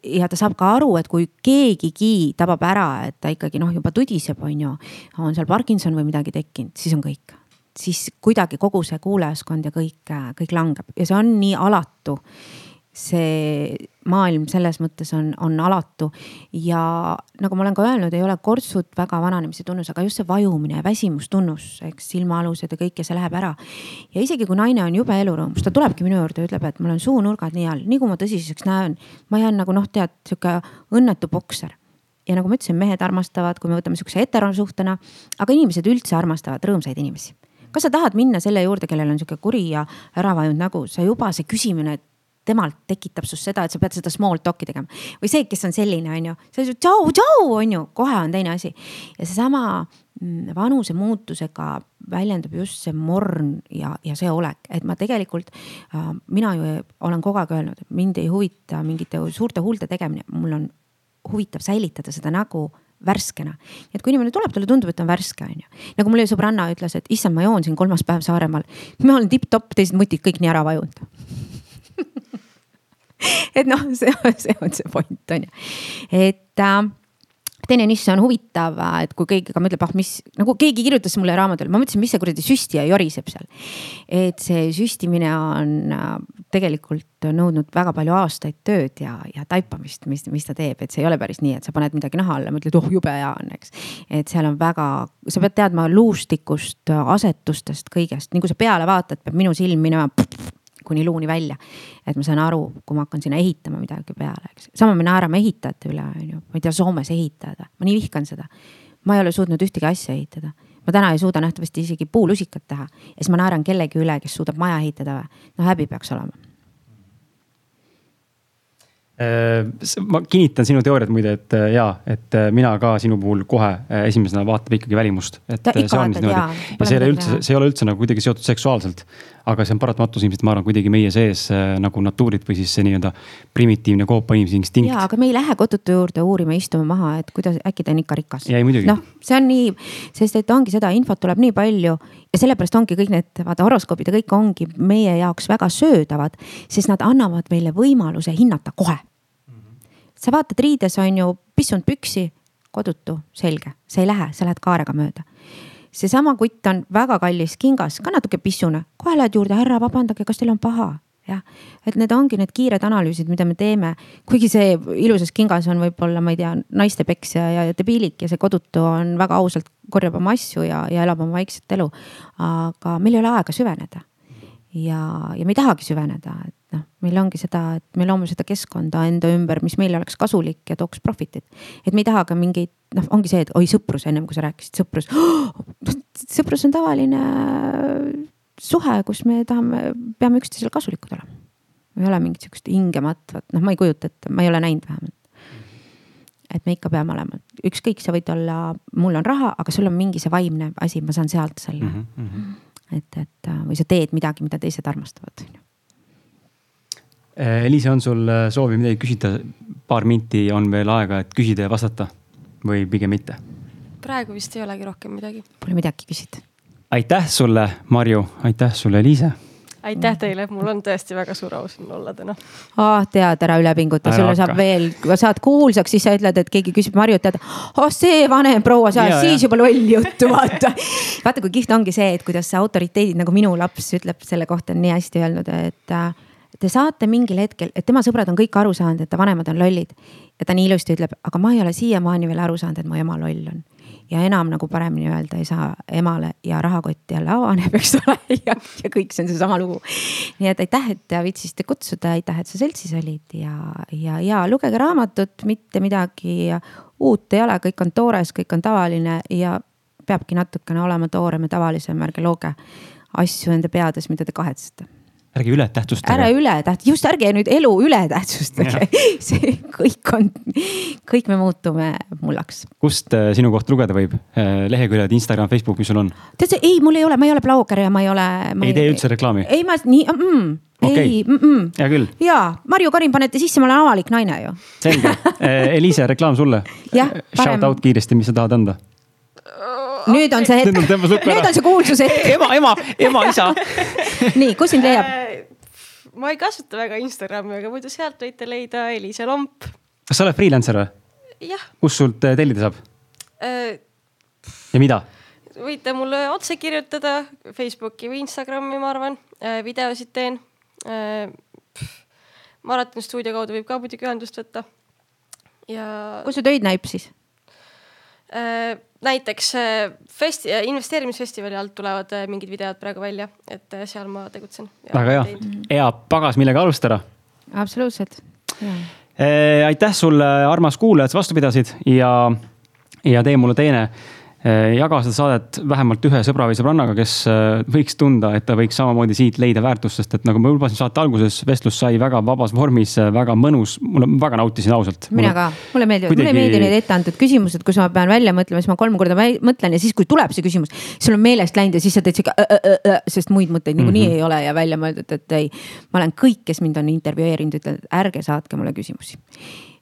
ja ta saab ka aru, et kui keegigi tabab ära, et ta ikkagi noh, juba tudiseb, on ju, on seal Parkinson või midagi tekkinud, siis on kõik siis kuidagi kogu see kuulajaskond ja kõik, kõik langeb ja see on nii alatu see maailm selles mõttes on, on alatu. Ja nagu ma olen ka öelnud, ei ole kortsud väga vananemise tunnus, aga just see vajumine väsimustunnus, eks silmaalused ja kõik ja see läheb ära. ja isegi kui naine on jube elurõõmus, ta tulebki minu juurde ja ütleb, et mul on suunurgad nii all, nii kui ma tõsiseks näen, ma jään nagu noh, tead sihuke õnnetu bokser. Ja nagu ma ütlesin, mehed armastavad, kui me võtame sihukese heterosuhtena, aga inimesed üldse armastavad rõõmsaid inimesi. Kas sa tahad minna selle juurde, kellel on sihuke kuri ja ära vajunud nägu, sa juba see küsimine, et temalt tekitab sinust seda, et sa pead seda small talk'i tegema. või see, kes on selline, on ju, see tšau, tšau, on ju, kohe on teine asi. ja seesama mm, vanuse muutusega väljendub just see morn ja, ja see olek, et ma tegelikult äh,, mina ju olen kogu aeg öelnud, et mind ei huvita mingite suurte huulte tegemine, mul on huvitav säilitada seda nägu värskena. et kui inimene tuleb, talle tundub, et ta on värske, on ju. nagu mulle sõbranna ütles, et issand, ma joon siin kolmas päev Saaremaal. ma olen tipp-topp, teised mutid kõik nii ära vajunud et noh, see, see on see point on ju, et äh, teine nišš on huvitav, et kui keegi ka mõtleb, ah mis nagu keegi kirjutas mulle raamatul, ma mõtlesin, mis see kuradi süstija joriseb seal. et see süstimine on äh, tegelikult nõudnud väga palju aastaid tööd ja, ja taipamist, mis, mis ta teeb, et see ei ole päris nii, et sa paned midagi naha alla, mõtled, oh jube hea on, eks. et seal on väga, sa pead teadma luustikust, asetustest, kõigest, nii kui sa peale vaatad, peab minu silm minema kuni luuni välja. et ma saan aru, kui ma hakkan sinna ehitama midagi peale, eks. sama me naerame ehitajate üle, on ju, ma ei tea, Soomes ehitajad, ma nii vihkan seda. ma ei ole suutnud ühtegi asja ehitada. ma täna ei suuda nähtavasti isegi puulusikat teha ja siis ma naeran kellegi üle, kes suudab maja ehitada või. no häbi peaks olema Äh, ma kinnitan sinu teooriat muide, et äh, jaa, et äh, mina ka sinu puhul kohe esimesena vaatab ikkagi välimust. et see on niimoodi ja see ei ole üldse, see ei ole üldse nagu kuidagi seotud seksuaalselt. Aga see on paratamatus ilmselt, ma arvan, kuidagi meie sees äh, nagu natuurid või siis see nii-öelda primitiivne koopa inimese instinkt. ja, aga me ei lähe kodutu juurde uurima, istuma maha, et kuidas, äkki ta on ikka rikas. Noh, see on nii, sest et ongi seda infot tuleb nii palju ja sellepärast ongi kõik need, vaata horoskoobid ja kõik ongi meie jaoks väga söödavad, sest nad annavad meile võimaluse hinnata kohe. sa vaatad riides on ju pissunud püksi, kodutu, selge, sa ei lähe, sa lähed kaarega mööda seesama kutt on väga kallis kingas, ka natuke pissune, kohe lähed juurde, härra, vabandage, kas teil on paha? jah, et need ongi need kiired analüüsid, mida me teeme, kuigi see ilusas kingas on võib-olla, ma ei tea, naistepeksja ja debiilik ja see kodutu on väga ausalt, korjab oma asju ja, ja elab oma vaikset elu. aga meil ei ole aega süveneda. ja, ja me ei tahagi süveneda, et noh, meil ongi seda, et me loome seda keskkonda enda ümber, mis meile oleks kasulik ja tooks profitit. et me ei taha ka mingeid, noh, ongi see, et oi sõprus, ennem kui sa rääkisid sõprus sõprus on tavaline suhe, kus me tahame, peame üksteisele kasulikud olema. ei ole mingit sihukest hingematvat, noh, ma ei kujuta ette, ma ei ole näinud vähemalt. et me ikka peame olema, ükskõik, sa võid olla, mul on raha, aga sul on mingi see vaimne asi, ma saan sealt selle mm. -hmm. et, et või sa teed midagi, mida teised armastavad. Eliise, on sul äh, soovi midagi küsida? paar minti on veel aega, et küsida ja vastata või pigem mitte? praegu vist ei olegi rohkem midagi. Pole midagi küsida. aitäh sulle, Marju, aitäh sulle, Eliise. aitäh teile, mul on tõesti väga suur au siin olla täna. ah, tead, ära üle pinguta, sulle hakka. saab veel, kui sa saad kuulsaks, siis sa ütled, et keegi küsib Marjut, tead. oh, see vanem proua seal, Ja, siis juba loll juttu, vaata. vaata, kui kihvt ongi see, et kuidas autoriteedid nagu minu laps ütleb selle kohta on nii hästi öelnud, et äh, te saate mingil hetkel, et tema sõbrad on kõik aru saanud, et ta vanemad on lollid. ja ta nii ilusti ütleb, aga ma ei ole siiamaani veel aru saanud, et mu ema loll on. ja enam nagu paremini öelda ei saa emale ja rahakott jälle avaneb, eks ole, ja, ja kõik see on seesama lugu. nii et aitäh, et viitsisite kutsuda, aitäh, et sa seltsis olid ja, ja, ja lugege raamatut, mitte midagi uut ei ole, kõik on toores, kõik on tavaline ja peabki natukene olema toorem ja tavalisem, ärge looge asju enda peades, mida te kahetsete ärge üle tähtsustage. ära üle täht-, just ärge nüüd elu üle tähtsustage, see kõik on, kõik me muutume mullaks. kust äh, sinu kohta lugeda võib? leheküljed, Instagram, Facebook, mis sul on? tead sa, ei, mul ei ole, ma ei ole blogger ja ma ei ole. ei tee üldse reklaami? ei, ma nii mm,, Okei. ei mm, -mm. hea küll, ja Marju Karin panete sisse, ma olen avalik naine ju. selge. Eliise, reklaam sulle. Shout parem- out kiiresti, mis sa tahad anda? Nüüd on see hetk, Nüüd on see kuulsushetk. ema, ema, ema, isa. nii, kus sind leiab? ma ei kasuta väga Instagrami, aga muidu sealt võite leida Eliise Lomp. kas sa oled freelancer või? jah kus sult äh, tellida saab äh, ja mida? võite mulle otse kirjutada Facebooki või Instagrami, ma arvan, videosid teen. maratoni stuudio kaudu võib ka muidugi ühendust võtta. ja kus su töid näib siis? Näiteks äh, festi-, investeerimisfestivali alt tulevad äh, mingid videod praegu välja, et seal ma tegutsen. väga hea, hea pagas, millega alustada. absoluutselt. aitäh sulle, armas kuulaja, et sa vastu pidasid ja, ja tee mulle teine jaga seda saadet vähemalt ühe sõbra või sõbrannaga, kes äh, võiks tunda, et ta võiks samamoodi siit leida väärtust, sest et nagu ma lubasin saate alguses, vestlus sai väga vabas vormis, väga mõnus, mulle väga nautisin ausalt. mina ka, mulle meeldivad kuidagi..., mulle ei meeldi need etteantud küsimused, kus ma pean välja mõtlema, siis ma kolm korda mõtlen ja siis, kui tuleb see küsimus, sul on meelest läinud ja siis sa teed sihuke, sest muid mõtteid niikuinii Mhm. ei ole ja välja mõeldud, et ei. ma olen kõik, kes mind on intervjueerinud, ütlenud, et ärge saatke mulle küsimusi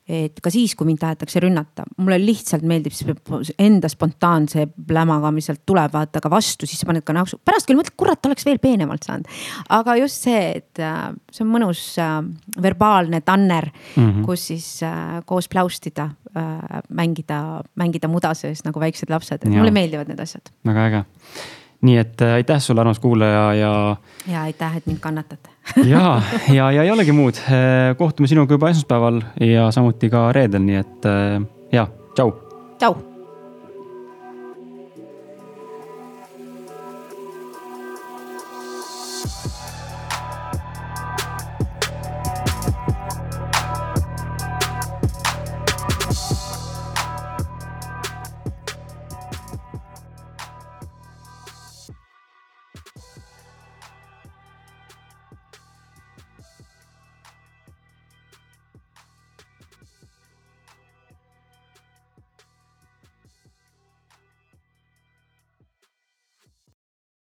et ka siis, kui mind tahetakse rünnata, mulle lihtsalt meeldib see enda spontaanse plämaga, mis sealt tuleb, vaata, aga vastu, siis sa paned ka naksu, pärast küll mõtled, kurat, oleks veel peenemalt saanud. aga just see, et äh, see on mõnus äh, verbaalne tanner mm, -hmm. kus siis äh, koos pläustida mängida, mängida muda sees nagu väiksed lapsed, mulle meeldivad need asjad. väga äge nii et äh, aitäh sulle, armas kuulaja ja. ja aitäh, et mind kannatate ja, ja, ja ei olegi muud. Äh, kohtume sinuga juba esmaspäeval ja samuti ka reedel, nii et äh, ja tšau. tšau. you